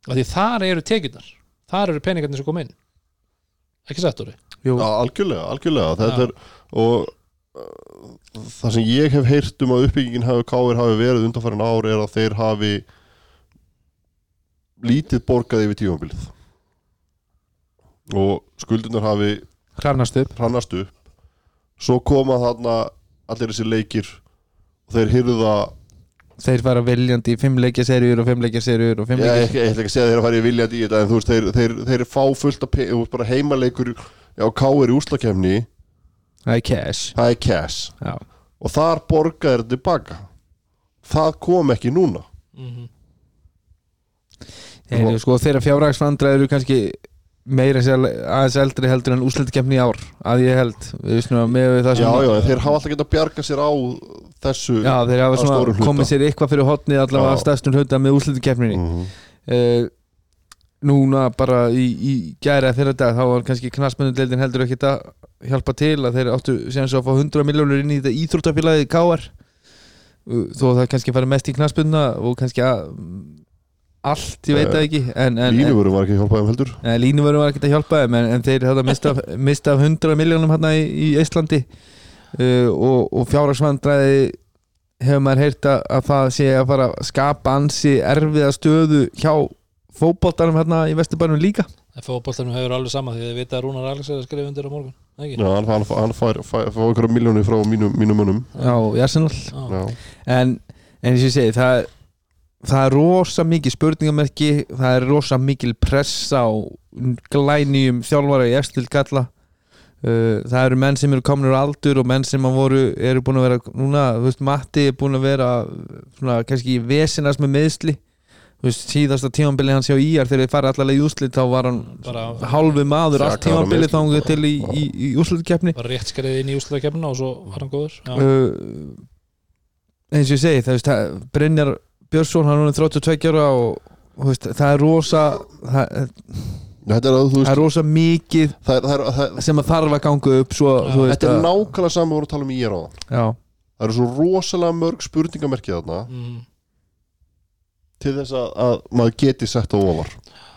Af því þar eru tekjurnar. Þar eru peningarnir sem kom inn. Ekki orði Jú, Já, algjörlega, algjörlega. Er, og uh, það sem ég hef heyrt um að uppbyggingin hafi káir hafi verið undanfærin ár er að þeir hafi lítið borgað yfir tímabilið. Og skuldunar hafi hrannast upp svo koma þarna allir þessi leikir og þeir hyrða þeir fara viljandi í fimmleikja serjur og fimmleikja serjur og ég fimmleikja ætla ekki að segja að þeir að fara í viljandi í þetta en þú veist, þeir, þeir, þeir fá fullt bara heimaleikur á káir í úslakefni það er cash. Það er cash. Já. og þar borga þeir tilbaka. Það kom ekki núna. Mm -hmm. Heyrðu, sko, þeirra fjárragsvandra eru kannski meira aðeins eldri heldur en úslitkefni í ár að ég held. Já, já, þeir hafa alltaf getað að bjarga sér á þessu Já, þeir hafa komið sér eitthvað fyrir hotnið allavega að stærstum hluta með úslitkefninni Mhm. uh, núna bara í, í gæri að þeirra dag þá var kannski knastmöndudeldin heldur ekki að hjálpa til að þeir áttu síðan svo að fá 100 miljónur inn í þetta íþróttafélagið KR uh, þó það kannski farið mest í knastmönduna og kannski að, allt, ég veit það ekki en, en, en, Línuvörum var ekki að hjálpa þeim heldur. Nei, línuvörum var ekki að hjálpa þeim en, en þeir mista, mista af 100 miljónum hérna í, í Íslandi uh, og, og fjárhagsvandræði hefur maður heyrt að, að það sé að fara að skapa ansi erfiða stöðu hjá fótboltarum hérna í Vesturbænum líka. En fótboltanum hefur alveg sama því þið vita að Rúnar Alex er að skrifa undir á morgun ekki? Já, hann, hann, hann fær, fær, fær einhverja miljónu frá mínum, mínum mönnum. Já, Arsenal. Já. Já, en, en eins og ég segi það, það er rosa mikið spurningamerki það er rosa mikil pressa á glænýjum þjálfara í efstil kalla uh, það eru menn sem eru komin úr aldur og menn sem voru, eru búin að vera núna, þú veist, Matti er búin að vera svona, kannski vesinast með meðsli þú veist, síðasta tímanbili hans hjá IR þegar þið fara allavega í úslit þá var hann bara, hálfu maður allt tímanbili þá til í, í, í úslitkeppni bara rétt skreið inn í úslutakefnina og svo var hann góður. Uh, eins og ég segi það, veist, það Brynjar Björnsson hann er orðinn 32 ára og, veist, það er rosa það, þetta er að þú það veist er rosa mikið það, er- það, er- það, sem að þarf að ganga upp svo, þú veist Þetta er nákvæmlega saman við vorum að tala um í er á já, Það eru svo rosalega mörg spurningamerkið þarna mm. til þess að, að maður geti sett á ofar.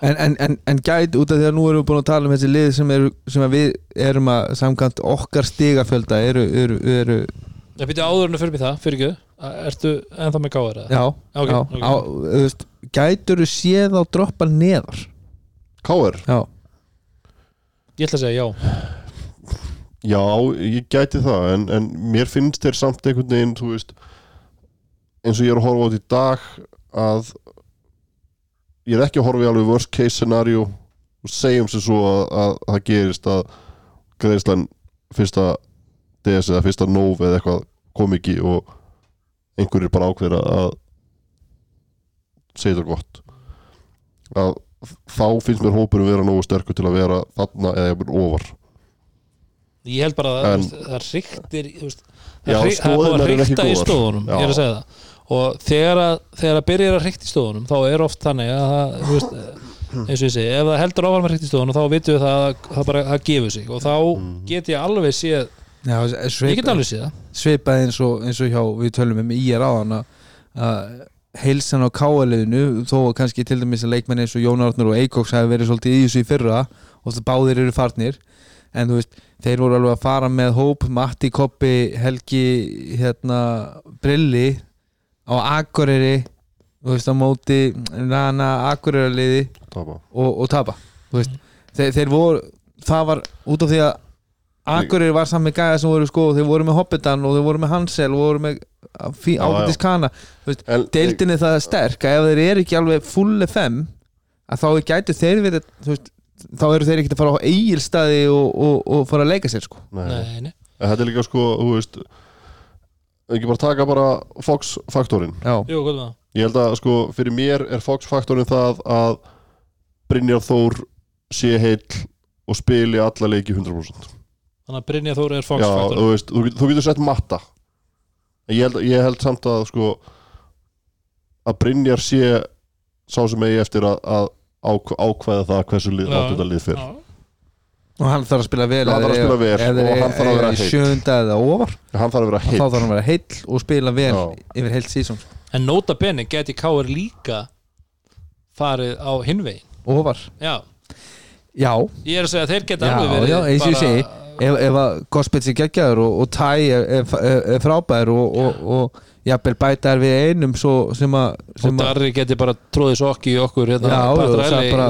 En, en, en, en gæti út af því að nú erum við búin að tala um þessi lið sem, eru, sem að við erum að samkvæmt okkar stigafjölda eru, eru, eru ég byrja áður en að fyrir mig það, fyrir ekki ertu ennþá með gáður eða? já, Ok, já. ok. á, þú veist, gætur þú séð á droppa neðar? Káir, já, ég ætla að segja já. Já, ég gæti það en, en mér finnst þeir samt einhvern veginn þú veist eins og ég er að horfa á þetta í dag að ég er ekki að horfa í alveg worst case scenario og segjum sem svo að, að, að það gerist að greiðslan fyrsta DS eða fyrsta NOV eða eitthvað kom ekki og einhverjir bara ákveður að segja þetta gott. Að þá finnst mér hópurinn vera nógu sterkur til að vera þarna eða jafnvel ofar. Ég held bara að En- það, Já, það að ríkta í stóðunum ég er að segja það. Og þegar að, þegar að byrjar að ríkta í stóðunum þá er oft þannig að það, veist, eins og ég segi, ef það heldur áfram að ríkta í stóðunum þá vitum við það að það bara það gefur sig. Og þá Mhm. get ég alveg séð Já, ég get alveg séð það. svipað eins og, eins og hjá við tölum um í er áðan að- að heilsan á káaliðinu þó að kannski til dæmis að leikmenn eins og Jón Árnur og Eikoks hafi verið svolítið í þessu í fyrra og það báðir eru farnir. En þú veist, þeir voru alveg að fara með hóp Matti Koppi, Helgi hérna, Brilli á Akureyri þú veist, á móti Rana Akureyri Tapa. og, og tapa. Þú veist, þeir, þeir voru það var út af því að Akureyri var saman með gæða sem voru sko þeir voru með Hobbitan og þeir voru með Hansel og voru með ágættis kana deildinni það er sterk að ef þeir eru ekki alveg full FM að þá gætu þeir verið veist, þá eru þeir ekki að fara á eigilstaði og, og, og fara að leika sér sko Nei. nei, nei. Þetta er líka sko, þú veist ekki bara taka bara með það? Ég held að sko, fyrir mér er Fox-faktorinn það að Brynjar Þór sé heill og spili alla leiki 100% Þannig að Brynja Þóri er Já, Fox-faktor þú veist, þú, þú getur sett matta. En ég held, ég held samt að sko að Brynjar sé sá sem eigi eftir að, að ák- ákveða það hversu lið, Já. þetta lið fyrir Já. og hann þarf að spila vel Já, hann þarf að spila vel og hann þarf að vera heill. sjönda eða ofar. Hann þarf að vera þá heill. þarf hann að vera heill og spila vel Já. yfir heilt sísón En nota bene geti Káur líka farið á hinvegin. Ofar, Já, já. Ég er að segja að þeir geta Já, alveg verið já, eins og ég segi, ef, ef að Gospels er geggjaður og, og Tæ er, er, er, er frábær og, og, og jafnvel bæta er við einum sem að og Darri geti bara tróðið sokki í okkur hérna,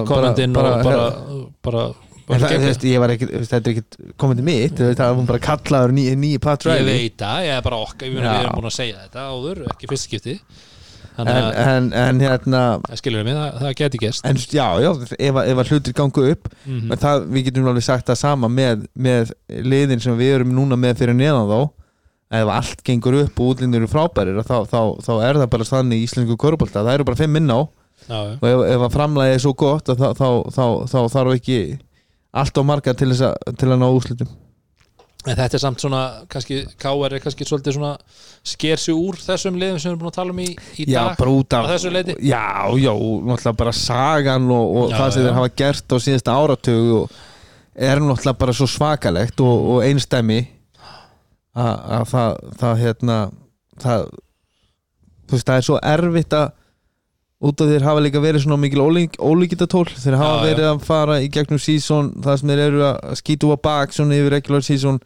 komandinn bara- og bara, bara, bara það, þú veist, þetta er ekkit komið til mitt, það var bara kallaður ný, nýji Pat ég veit það, ég er bara okkar við erum búin að segja þetta áður, ekki fyrst skipti en, að en, hérna skilur mig, það, það geti en já, já, ef, að- ef að hlutir gangu upp Mhm. en það, við getum alveg sagt það sama með, með liðin sem við erum núna með fyrir neðan þá. Ef allt gengur upp og útlindir eru frábærir þá, þá, þá er það bara stannig í íslensku korupolta það eru bara fimm inn á. Já, og ef, ef að framlæði er svo gott að þá, þá, þá, þá þarf ekki allt og marga til, að, til að ná úslitum en þetta er samt svona, kannski KR er kannski svolítið svona, sker sig úr þessum liðum sem við erum búin að tala um í, í já, dag bara út af á þessu leiti? já, já, náttúrulega bara sagan og, og Já, það sem já. þeir hafa gert á síðasta áratug og er náttúrulega bara svo svakalegt og, og einstæmi að, að það, það hérna það þú veist, það er svo erfitt að út af þeir hafa líka verið svona mikil ólík, ólíkitatól þeir hafa Já, já. verið að fara í gegnum sísón það sem þeir eru að skýtu á bak svona yfir regular sísón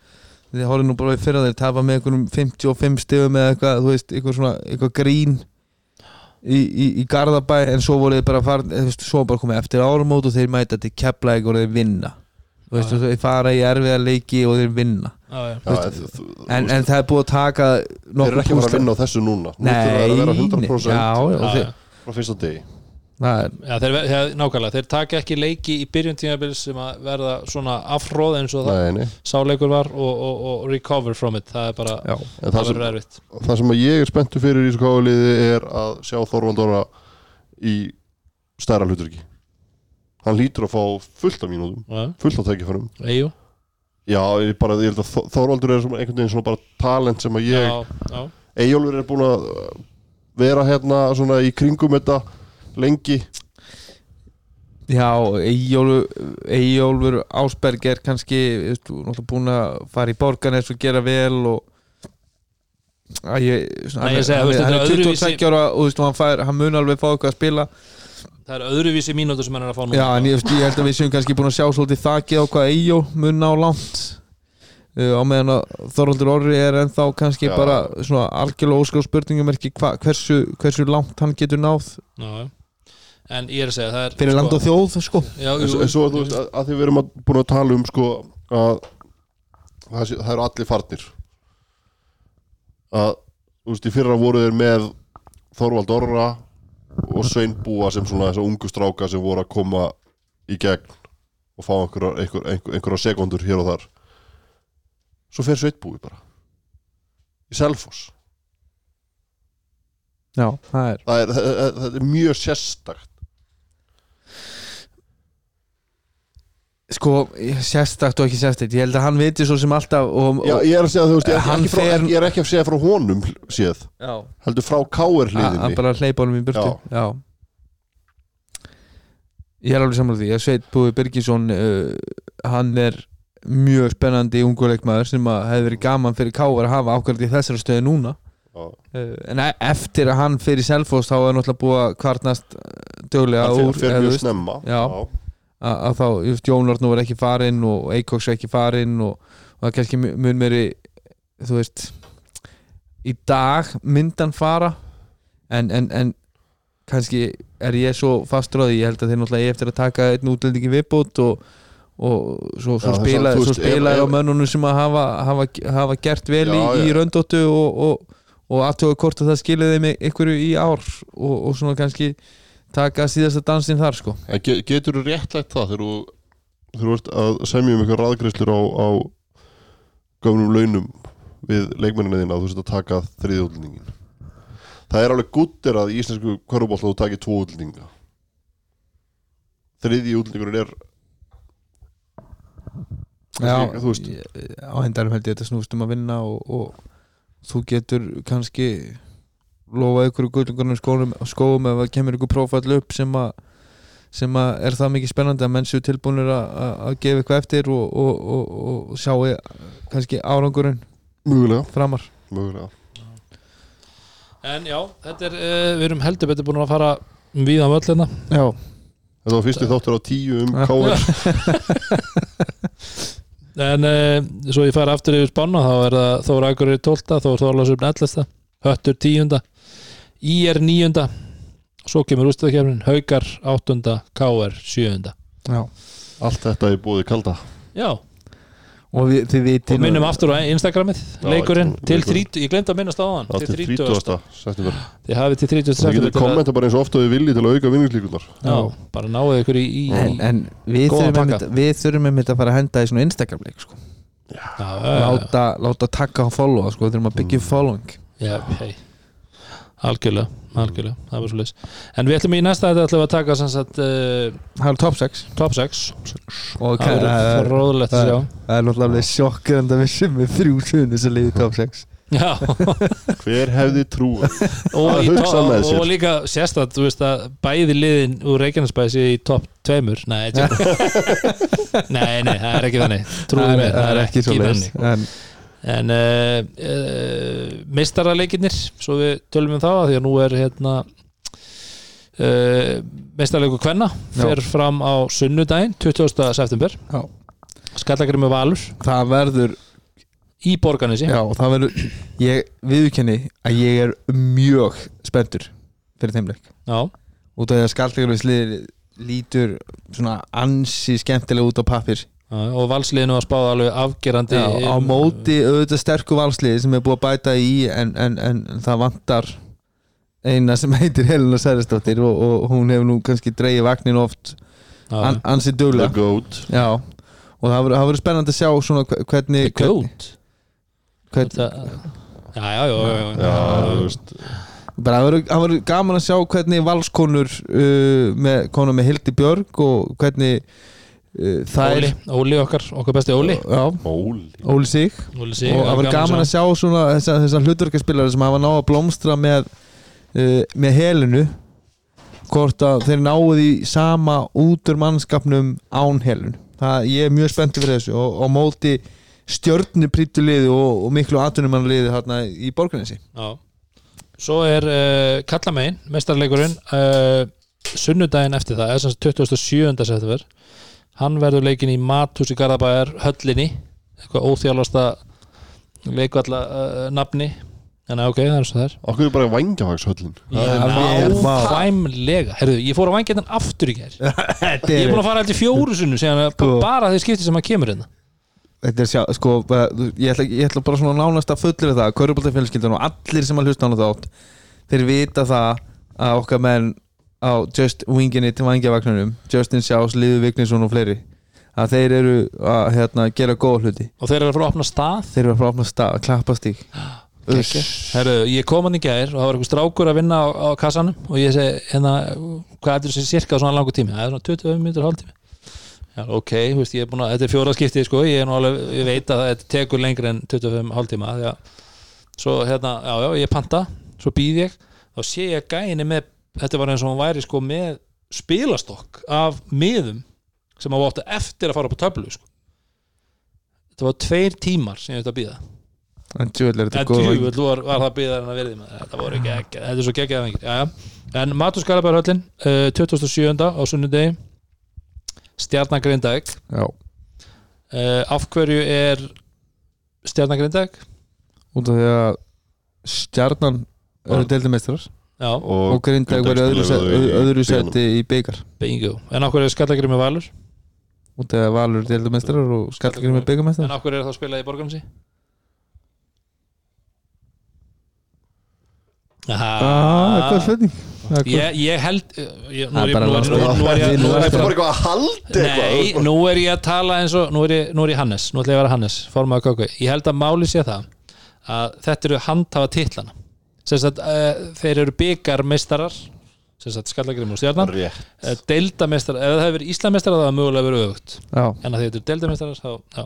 þeir horfðu nú bara í fyrra þeir tafa með einhverjum 55 stegum eða eitthvað, þú veist, eitthvað svona eitthvað grín í, í, í Garðabæ en svo voru þeir bara fara, þú veist, svo bara komið eftir árumót og þeir mæta til Keflæk og þeir vinna þú veist, Já. þeir fara í erfiða leiki og þeir vinna Já, já. Já, Veist, þú- þú- en, en það er búið að taka Þeir eru ekki að fara að vinna á þessu núna Nú Nei, að nei, 100% já, já, og Já, þeir, já. Frá fyrsta degi. Já, þeir, þeir, nákvæmlega, þeir taka ekki leiki í byrjun tímabils sem að verða svona afhróð eins og það Nei, sáleikur var og, og, og recover from it. Það er bara, já, það það, verður erfitt. það sem að ég er spenntu fyrir í þessu káliði er að sjá Þorvaldóra í stærra hluturki Hann lítur að fá fullt af mínútum Já, fullt af tækifærum. Eyjú, Já, ég, bara, ég held að Þor- Þorvaldur er einhvern veginn svona bara talent sem að ég já, já, Eyjólfur er búin að vera hérna svona í kringum þetta lengi? Já Eyjólfur, Eyjólfur Ásberg er kannski náttúrulega búin að fara í borgarnes og gera vel og að ég, svona, Nei, ég hann, þú veist, hann þetta er er öðruvísi- 22 ára og og hann, fær, hann mun alveg fá eitthvað að spila. Það er öðruvísi mínútur sem hann er að fá nú Já, en ég, ég held að við séum kannski búin að sjá svolítið þakið á hvað Eyjó mun ná langt á meðan að Þorvaldur Orri er ennþá kannski Já. bara svona algjörlega óskráð spurningum ekki hva, hversu, hversu langt hann getur náð. Já. En ég er að segja, það er fyrir land og þjóð sko. Já, En jú, svo, en svo þú veist, að, að því við erum að, búin að tala um sko að það, sé- það eru allir farnir. Að þú veist, í fyrra voru þeir með Þorvald Orra og Svein Búa sem svona þessar ungu stráka sem voru að koma í gegn og fá einhverja, einhver, einhver, einhverja sekundur hér og þar svo fer Svein Búi bara. Í Selfoss. Já, það er það er, það, það, er mjög sérstakt. Sko, sérstakt og ekki sérstakt. Ég held að hann viti svo sem alltaf og, Já, ég er að segja þú veist, ég er, ekki frá, fer- ég er ekki að segja frá honum séð, Já. heldur frá káir að hliðinni. að bara hleypa honum í burtu. Já. ég er alveg saman því að Sveit Búi Birgisson uh, hann er mjög spennandi unguleikmaður sem að hefði verið gaman fyrir Káar að hafa ákvæmt í þessari stöðu núna. Uh, en e eftir að hann fyrir Selfoss þá er náttúrulega búið að kvartnast uh, döglega úr að, þá, just, Jón Ortnú var ekki farinn og Eikoks var ekki farinn og, og það er kannski mu- mun meiri þú veist í dag myndan fara en, en, en kannski er ég svo því ég held að þeir náttúrulega eigi eftir að taka einn útlendingi viðbútt og, og svo, svo Já, spila, þess að, þú svo veist, spila ef- er á mönnunum sem að hafa, hafa, hafa gert vel í, Já, í já. röndóttu og, og, og aðtöga hvort að það skilið þeim einhverju í ár og, og svona kannski taka síðasta dansinn þar sko. Ge getur þú réttlætt það þegar þú þú ert að semja um eitthvað raðgreislur á, á gömnum launum við leikmennina þína að þú sért að taka þriði útlendingin það er alveg guttir að í íslensku körfubóll þú takir tvo útlendinga. Þriði útlendingur er Já, á hendarum held ég þetta snúst um að vinna og, og þú getur kannski lofa ykkur gullungurnum skóum, skóum ef það kemur ykkur prófall upp sem að sem að er það mikið spennandi að menn séu tilbúinir að, gefa eitthvað eftir og, og, og, og sjá kannski árangurinn mögulega, framar. Mögulega. En já, þetta er, uh, við erum heldur betur búin að fara víðan völl hérna. Já, þetta var fyrsti þáttur á tíu um Já. En uh, svo ég fara aftur yfir spanna þá er það Þóra Akureyri 12 Þór Þorlásöfn 11 Höttur 10 IR 9 Svo kemur úrstöðakefnin Haukar 8 KR 7 já. Allt þetta er búið kalda. Já, Og við, þið viti og minnum aftur á Instagramið Já, Leikurinn til leikurinn. 30 Ég glemt að minnast á hann Já, til 30. september Þið hafið til 30. Það getur september til að- kommenta bara eins og ofta við viljið til að auka vinningslíkunar Já, bara náðu ykkur í, í, en, en við, þurfum einmitt, við þurfum einmitt að fara að henda í svona Instagram-leik sko. já, já, já, láta, láta taka og followa sko. við þurfum að byggja upp following já, hei Algjörlega, algjörlega, það var svo leys En við ætlum í næsta þetta ætlum við að taka sem sagt uh, það er top 6 top 6 og Það verður fróðulegt að sjá. það er náttúrulega alveg sjokkið en það vissum við þrjú suðunni sem liði top 6 Já, Hver hefði trúið og, Að sér. og líka sérstætt, þú veist að bæði liðin úr Reykjanesbæsi í topp tveimur. Nei, tjók. nei, nei, það er ekki þannig. Trúðu mér, það er ekki svo þannig. En, En uh, uh, meistaraleikirnir Svo við tölum um það að Því að nú er hérna uh, Meistarleikur Kvenna Fer fram á sunnudaginn 20. september Já. Skallagrimmi Valur það verður Í já, verður ég viðurkenni að ég er mjög spenntur fyrir þeim leik Já. út af því að skaldlegarvisliðir lítur svona ansi skemmtilega út á pappir Já, og valsliðinu var spáð alveg afgerandi Já, á móti auðvitað sterku valsliði sem er búið að bæta í en, en, en það vantar eina sem heitir Helena Særisdóttir og, og hún hefur nú kannski dreigið vagnin oft. An, ansi The duglega Goat. Já, og það verður- spennandi að sjá svona hve- hvernig, hvernig, Gót hvernig Það- Já, já, já, já, já. Já, þú veist. Bara það verður- gaman að sjá hvernig valskonur uh, með, konur með Hildi Björg og hvernig það Óli, Óli okkar, okkar besti Óli. Já, Óli. Óli Sig. Óli sig, og það verður gaman að sjá svona þessar þessa hlutverkaspilari sem hafa náð að blómstra með uh, með helinu hvort að þeir náðu í sama út úr mannskapnum án helinu það, ég er mjög spenntið fyrir þessu og, og móti stjörnuprítu liði og, og miklu atvinnumann liði hérna í borgarinsi Já. Svo er uh, Kallamegin, mestarleikurinn uh, sunnudaginn eftir það, sem sagt 27. september hann verður leikin í Mathús í Garðabæjar höllinni, eitthvað óþjálfasta leikvalla uh, nafni. En ok, það er svo það er. Okkur er bara er- nákvæmlega Herðu, ég fór að vangja aftur í gær. Ég er búin að fara eftir fjóru sunnu síðan að Sko. bara þeir skipti sem að kemur hérna. Þetta er sjá, sko ég ætla, ég ætla bara svona nánast að fullir það Köruboltafélskildan og allir sem að hlusta á hana þátt þeir vita það að okkar menn á Just Wingin It vangjavagnunum, Justin Sjás, Liður Vignesson og fleiri að þeir eru að hérna, gera góða hluti. Og þeir eru að fara að opna stað? Þeir eru að fara að opna stað, að klappa stík. Herru, ég kom hann í gær og það var einhver strákur að vinna á, á kassanum og ég segi, hérna, hvað er þessi cirka svona langur tími? Það er svona 20 minnur hálftími. Já, ok, veist, ég er búin að, þetta er fjóra skipti sko, ég er nú alveg, ég veit að þetta tekur lengri en 25 hálftíma því að svo, hérna, já, já, ég panta svo býð ég, þá sé ég gæni með, þetta var eins og hún væri sko með spilastokk af miðum sem að átti eftir að fara upp á töflu sko. þetta var tveir tímar sem ég veit að býða en er djúvill var, var það byggðar en að verði með þetta voru ekki ekki, þetta er svo já, já. en Matur Skarabærhöllin uh, 27. á sunnudegi. Já, uh, af hverju er Stjarnan Grindavík út af því að stjarnan eru Já. deildamestrar já, og Grindag verið öðru, öðru bikarnum. seti í byggar en hverju er Skallagrim með Valur? Út af Valur deildamestrar og Skallagrim en byggamestrar af hverju er það að spila í borgarnsi ah, spurning? Það er góð- ég, ég held uh, ég, nú, er er ég, bara nú, er, nú, nú, er ég, nú, er ég, Þetta er bara eitthvað að haldi Nei, nú er ég að tala eins og nú er ég, nú er ég Hannes, nú ætla ég að vera Hannes ég held að máli sé það að þetta eru handhafa titlana sem sagt, uh, þeir eru byggarmeistarar sem sagt skallagrim og stjarnan. Rétt. Uh, deildameistarar, ef það hefur verið íslameistarar það er mögulega verið auðvögt, já, en að þetta eru deildameistarar þá, já,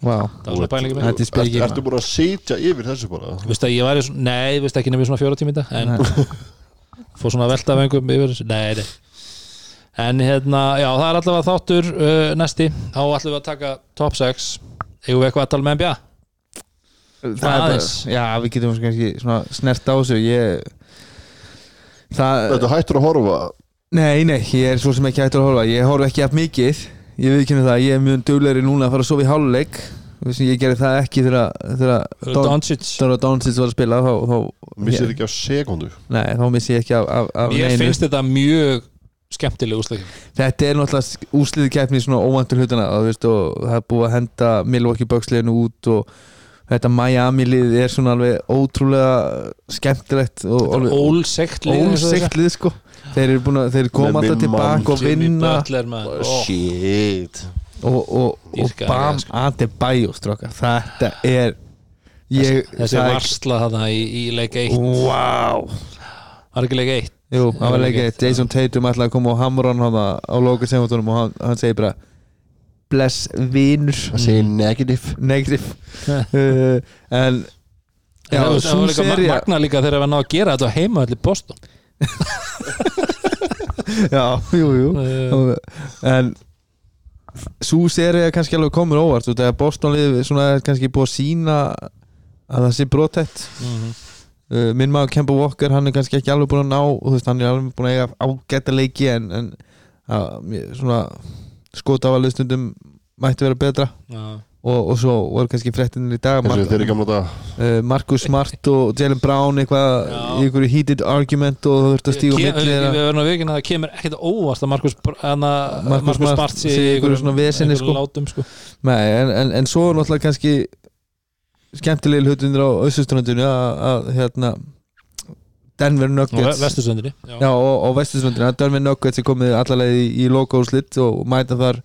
vá. Það var pælingi Þetta mér. Er Ertu búin að sitja yfir þessu bara? Vist að ég væri svona, nei, vist ekki nefnir svona fjóra tíma í þetta en fór svona að velta af einhverjum yfir þessu, nei, nei. En hérna, já, það er allavega þáttur uh, næsti, þá ætlum við að taka top 6, eigum við eitthvað að tala með NBA Það er Aðeins. já, við getum kannski svona snert á þessu. Ég það, Þetta hættur að horfa? Nei, nei, ég er svo sem ekki hættur að horfa. Ég horfa ekki af mikið. Ég viðkynna það, ég er mjög duglegri núna að fara að sofa í hálfleik. Ég gerði það ekki þegar þegar Don- Doncic þegar Doncic var að spila þá, þá, Missir ekki á sekundu. Nei, þá missi ég ekki af, af, af Mér neinu. finnst þetta mjög skemmtileg úsleik þetta er náttúrulega úsliði keppni í svona óvæntur hlutana og, veist, og það er búið að henda Milwaukee Bucks liðinu út og þetta Miami lið er svona alveg ótrúlega skemmtilegt og alveg Ólsekt lið og ósekt lið sko. Þeir eru búin að þeir koma alltaf tilbaka og vinna. Butler maður. Ó, Shit. Og, og, og Bam sko. Adebayo strókar þetta er ég, Þessi varsla þarna í, í leik 1 Vá. Var ekki leik 1 Jú, það var leik eitt, Jason Tatum ætlaði að koma og hamra hann þarna á loka semfóttunum og hann, hann segir bara bless vinur. Það segir negative. Negative. Uh, en já, Það var svo líka ma- seria magna líka þegar við náðu að gera þetta á heima allir Boston. Já, jú, jú. Uh, en svo seria er kannski alveg komur óvart að liði svona er kannski búið að sína að það sé brotætt mhm. uh, minn maður Kemba Walker hann er kannski ekki alveg búin að ná og þú veist hann er alveg búin að eiga ágæta leiki en, en að, svona skotafalið stundum mætti vera betra Já. og, og svo voru kannski fréttinir í dag Eins og Mark, þeir í gamla dag uh, Marcus Smart og Jalen Brown eitthvað Já. í einhverju heated argument og þú þurft að stíga á Kem- milli Við verðum að vikina að það kemur ekkert á óvart að Markus, Markus Smart sé í einhverju svona veseni, sko. látum, sko. Nei, en, en, en svo er náttúrulega kannski skemmtilegi hlutunir á að, að hérna Denver Nuggets. Vestusöndri Já, og, og Vesturströndinu að Denver Nuggets er komið allavega í, í logo-slitt og mæta þar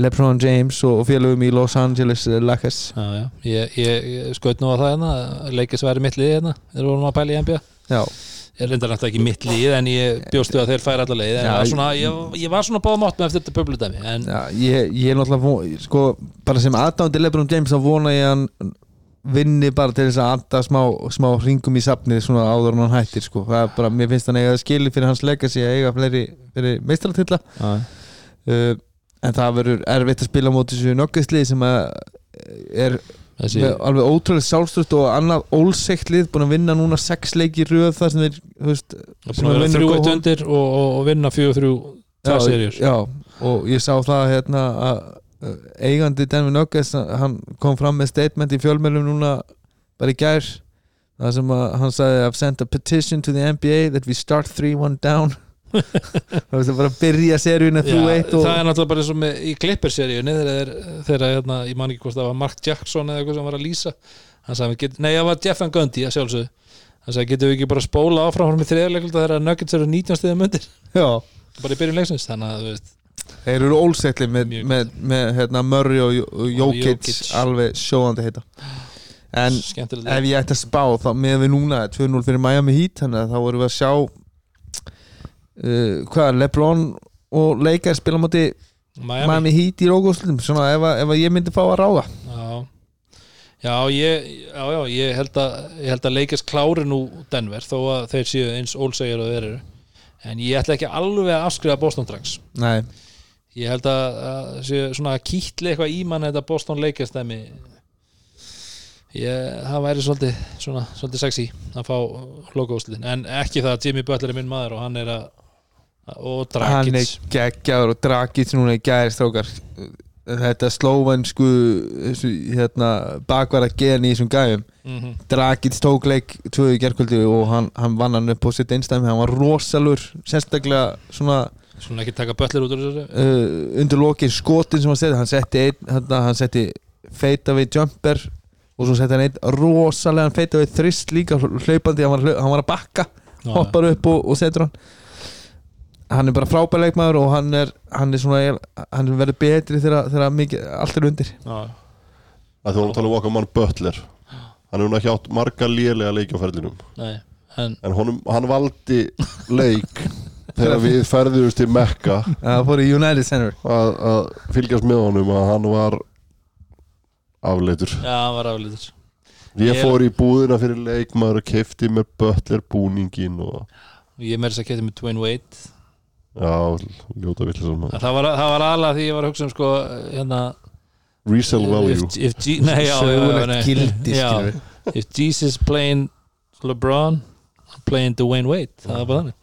LeBron James og, félögum í Los Angeles eh, Lakers. Já, já, ég, ég, skaut nú á það hérna leikis væri mitt lið hérna þeir vorum að pæla í NBA Já, ég reyndar náttúrulega ekki mitt lið en ég bjóstu að þeir færa alla leið. En Já, var svona, ég, ég var svona báða mátt með eftir þetta pöbludæmi en já ég, ég er náttúrulega von, sko, bara sem aðdándi LeBron James þá vona ég hann vinni bara til þess að anda smá, smá ringum í safnið svona áður en hann hættir sko. það er bara, mér finnst hann eiga skili fyrir hans legacy að eiga fleiri, fleiri meistraratilla já, uh, en það verður erfitt að spila á móti þessu nöggastlið sem að er þessi alveg ótrúlega sjálfstöðt og annað ólsegt lið búin að vinna núna sex leiki röð þar sem þeir þú veist, búin að vinna þrjú góð- eitt undir og, og, og vinna fjögur þrjú tvær serjur já, og ég sá það hérna að eigandi Denver Nuggets hann kom fram með statement í fjölmjölum núna bara í gær það sem að hann sagði I've sent a petition to the NBA that we start 3-1 down. Það veist bara að byrja seríuna þú Já, eitt og það er náttúrulega bara eins og með í Clippers-seríunni þegar, hérna, ég man ekki hvort það var Mark Jackson eða eitthvað sem var að lýsa. Hann sagði, nei það var Jeff Van Gundy að sjálfsögðu. Hann sagði, getum við ekki bara spóla áfram með þriðarleikulta þegar Nuggets eru 19 stiðum undir Já, bara í byrjun leiksins, þannig að þú veist þeir eru ólsætli með, með, með hérna, Murray og, Jokic. alveg sjóðandi heita. En skemmtilega ef ég ætti að spá þá með við núna 2-0 fyrir Miami Heat þannig að þá vorum við að sjá uh, hvað, Lebron og Leikar spila á móti Miami, Miami Heat í rókúslutum svona ef, ef ég myndi fá að ráða. Já, já, ég, já, já, ég held að ég held að leikast klári nú Denver þó að þeir séu eins ólsegjar og þeir eru. En ég ætla ekki alveg að afskrifa Boston Drags Nei, ég held að, að svona kýtli eitthvað í mann þetta Boston leikast dæmi. Ég, það væri svolítið svona, svolítið sexy að fá logoúslitin, en ekki það að Jimmy Butler er minn maður og hann er að og hann er Dragic geggjaður og Dragic núna í gæri strókar. Þetta slóvansku þessu, hérna, bakvara gen í þessum gæjum. Mm Dragic tók leik tvöðu gerkvöldi og hann, hann vann hann upp á sitt einstæmi hann var rosalur, sérstaklega svona svona ekki taka Butler út úr þessu? Uh, undir lokin skotin sem hann setti hann setti, einn, hann, hann setti feita við jumper og svo setti hann einn rosalega feita við þrist líka hlaupandi, hann var, hann var að bakka Já, hoppar upp og, og setur hann. Hann er bara frábær leikmaður og hann er, hann er svona hann verður betri þegar, mikið, allt er undir. Já, að þú varum að tala um okkar mann Butler. Hann hefur ekki átt marga lélega nei, en en honum, hann valdi leik þegar við ferðumst Mekka í United Center. að, að fylgjast með honum að hann var afleitur. Já, hann var aflítur ég Ég- fór í búðina fyrir leikmaður og kefti mér Butler búningin og ég meiri þess að geta með Dwayne Wade. Já, ljóta villisum það var, það var alveg því ég var að hugsa um sko hérna resale value. if, if, nei, já, gildi Já. if Jesus playing LeBron playing Dwayne Wade. Það var bara þannig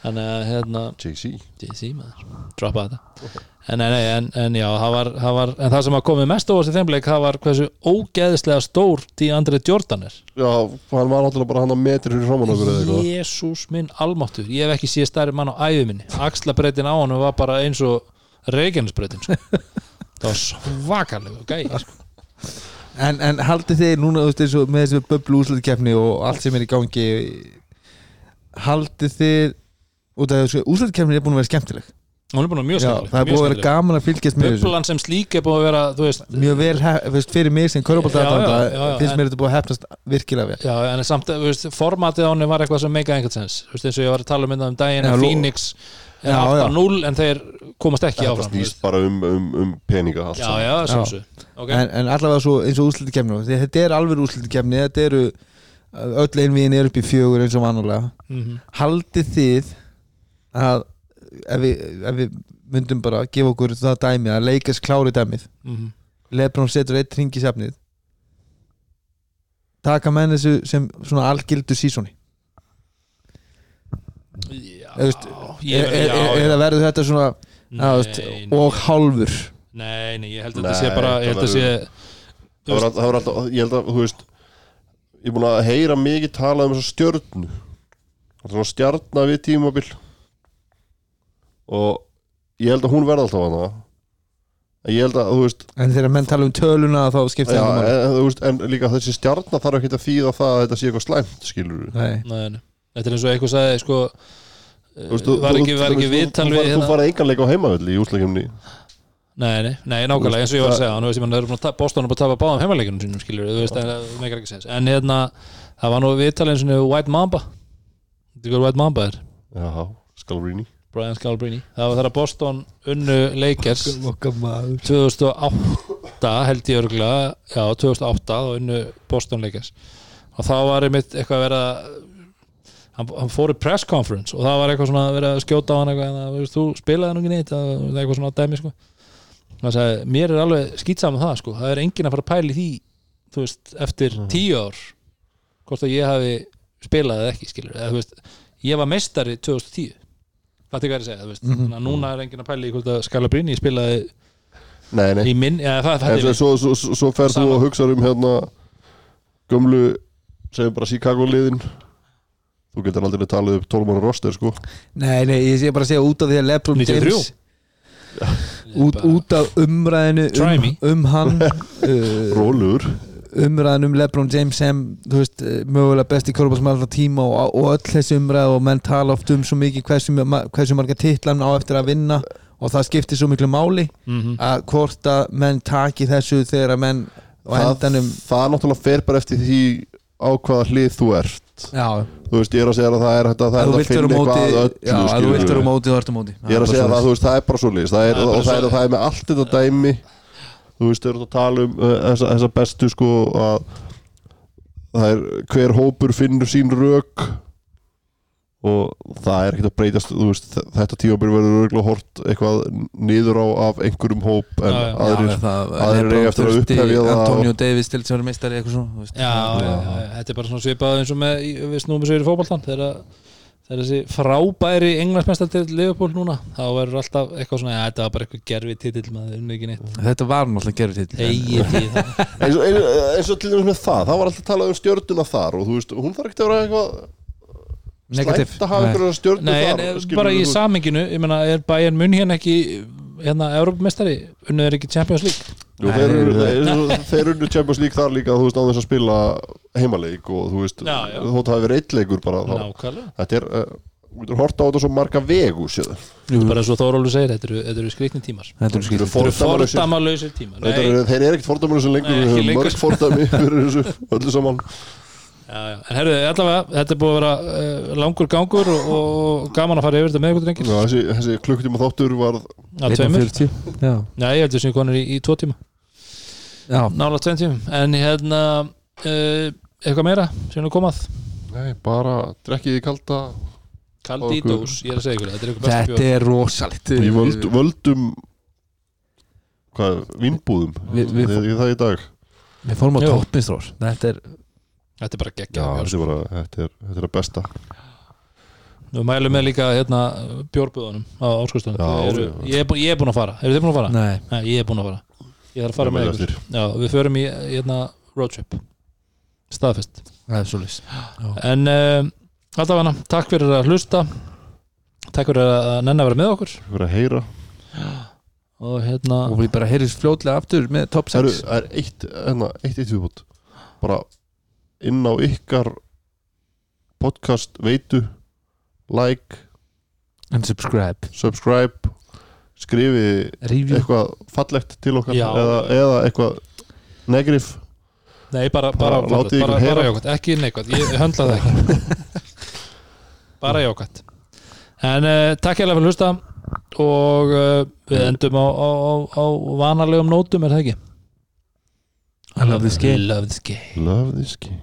þannig að hérna JC JC maður, droppa þetta. En, nei, nei, en, en já, það var, það var en það sem að komið mest óvast í þeim leik það var hversu ógeðislega stór því Andri Jordan er. Já, hann var náttúrulega bara hann að metri fyrir framann okkur eða eitthvað. Jésús minn almáttur ég hef ekki séð stærri mann á æðu minni. Axlabreitin á hann var bara eins og Reykjanesbreitin sko. það var svakalega gæði sko. en, en haldið þið núna þú veist, eins og með þessu bublu úslutkefni og allt sem er í gangi haldið þið út af þessu úslutkefni er búin að vera skemmtileg. Hún er búin að vera mjög skemmtileg. það er búin að vera gaman að fylgjast með þessu. Bublan sem slík er búin að vera þú veist, mjög vel, veist, fyrir mig sem já, finnst en- mér þetta búið að hefnast virkilega vel. Já, en samt, þú veist, formatið á henni var eitthvað sem meika einhvern sens þú veist, eins og ég var að tala um þetta um daginn lo- Phoenix er Já, já. 8-0 en þeir komast ekki áfram þú snýst bara um, um, um peninga já, já, okay. en, en allavega svo eins og úslutkefni þetta er alveg úslutkefni þetta eru öll einvíðin er upp í fjögur eins og vanulega mm haldið þið að ef við, ef við myndum bara gefa okkur það dæmi að leikast klári dæmið -hmm. Lebron setur eitt ring í safnið taka menn þessu sem svona algildu sísoni. Já, Þú veist, ég, eða já, já. e, verður þetta svona já, veist, Nei, og hálfur? Nei, nei, ég held að þetta Nei, sé bara ég held að sé það var, alltaf, ég held að, þú veist ég er búin að heyra mikið tala um það er svona stjarna við tímabil og ég held að hún verða alltaf hana. En ég held að, þú veist, en þegar menn tala um töluna þá skiptir já, það en, þú veist en líka þessi stjarna þarf ekki að þýða það að þetta sé eitthvað slæmt, skilur við Nei. nei, nei. Þetta er eins og eitthvað sagði sko, Þú veist, þú- var þú- ekki, var þú- ekki þú- viðtal þú við Þú hérna? farið enganleik á heimavelli í úslakefni Nei, nei, nei, nákvæmlega eins og ég var að segja Nú veist það eru búin að ta- Boston er búin að tapa báðum heimaleikinu sínum skilur þú veist, en það meikar ekki sens En hérna, það var nú viðtal eins og White Mamba. Þetta er hvað White Mamba er? Já, Scalabrini Brian Scalabrine. Það var þegar Boston unnu Lakers. Okkar maður. 2008 held ég örgulega Já, 2008 þá unnu Boston Lakers. Og þá var einmitt eitthvað að vera hann, hann fór í press conference og það var eitthvað svona að vera að skjóta á hann eitthvað en það, þú spilaði nú ekki neitt það var eitthvað svona á dæmi sko. Það sagði, mér er alveg skýtsam með það sko. Það er enginn að fara að pæli því þú veist, eftir tíu ár hvort að ég hafi spilað eða ekki skilur, eða veist, ég var meistari 2010 það er hvað ég er að segja, þú veist? Þannig að núna er enginn að pæli í hvort að Scalabrini spilaði Nei, nei. í minn, já það, það En svo, svo, svo, svo, svo ferð þú Sama. og hugsa um hérna gömlu segjum bara Chicago liðin. Þú getur aldrei talið upp 12 mánu roster sko. Nei, nei, ég sé bara að segja út af því að Lebron 93. James út, út af umræðinu um, um hann uh, Rólur umræðin um Lebron James sem þú veist, eh, mögulega besti korfball sem alltaf tíma og, og öll þessi umræð og menn tala oft um svo mikið hversu, hversu marga titlan á eftir að vinna og það skiptir svo miklu máli Mhm. að hvort að menn taki þessu þegar að menn og það, endanum það náttúrulega fer bara eftir því á hvaða hlið þú ert. Já, þú veist, ég er að segja að það er að það að er að á finna eitthvað að já, að þú skilurðu. vilt vera á móti þú ert á móti. Ég er að segja veist, það er bara svo er, er bara og er, það er með allt þetta dæmi þú veist, þau eru að tala um uh, þessa, þessa bestu sko að það er hver hópur finnur sín rök og það er ekkert að breytast veist, þetta tímabir verður örgulega hort eitthvað niður á af einhverjum hóp en Já, já. aðrir það, aðrir eiga eftir að upphefja það Antonio Davis til að vera meistari eitthvað svona. Já, já, já, þetta er bara svona svipað eins og með, í- við snúum þessu í fótboltan þegar þegar þessi frábæri englandsmestar til Liverpool núna þá verður alltaf eitthvað svona, já, þetta var bara eitthvað gerfi titill maður, unni ekki neitt. Þetta var náttúrulega í það. Eins og, eins, eins og til dæmis með það, það var alltaf talað um stjörnuna þar og þú veist, hún þarf ekki að vera eitthvað negativ. slæmt að hafa einhverja stjörnu Nei, þar en bara í saminginu, ég meina, er Bayern hérna ekki hérna, Europamestari, unnið er ekki Champions League Jú, Nei, þeir, eru, nei, þeir, þeir unnu Champions League þar líka þú veist á þess að spila heimaleik og þú veist, þótt hafi verið eitt leikur bara þá, Nákvæmlega. Þetta er, uh, þú getur horta á þetta svo marga vegu séð Þetta er bara eins og Þórólu segir, þetta eru, þetta eru skrikni tímar. Þetta er eru fordæmalausir tímar. Þetta Nei, eru- þeir eru ekkert fordæmur sem lengur Nei, við höfum mörg fordæmi fyrir þessu öllu saman. Já, já. En herruðu, allavega, þetta er búið að vera uh, langur gangur og, og gaman að fara yfir þetta með ykkur drengir. Já, þessi, þessi klukkutíma þáttur var að tveimur, 1.40 já, já, ég heldur sem konur í, í tvo tíma. Nála tveim tímum, en hérna uh, eitthvað meira? Sem er komað? Nei, bara drekkið í kalda kaldi í dós, ég er að segja ykkur þetta er þetta er rosalegt. Í völd, völdum hvað, vínbúðum? Við- við- Það er það í dag. við fórum á toppinstrós þetta er þetta er bara Já, geggja þetta bara, þetta er, þetta er að besta. Við mælum með líka hérna bjórbúðunum á áskustunum ég, er búin, ég er búin að fara, eru þið búin að fara? nei, Nei, ég er búin að fara Ég þarf að fara með ykkur. Já, við förum í hérna roadtrip staðfest. Það En uh, allavega, takk fyrir að hlusta. Takk fyrir að nenni að vera með okkur. Fyrir að heyra. Og hérna og við bara heyrðis fljótlega aftur með top Það 6 er eitt, hérna, eitt eitt viðbútt bara inn á ykkar podcast veitu like, and subscribe. subscribe skrifi review eitthvað fallegt til okkar Já. eða, eða eitthvað negativ Nei, bara, bara, Bara bara, látið ykkur bara, bara heyra. jákvæmt, ekki neikvæmt Ég höndla það ekki Bara jákvæmt En uh, takk hérlega fyrir að hlusta og uh, við endum á, á, á, á vanalegum nótum, er það ekki? I love this game. Love this game love this game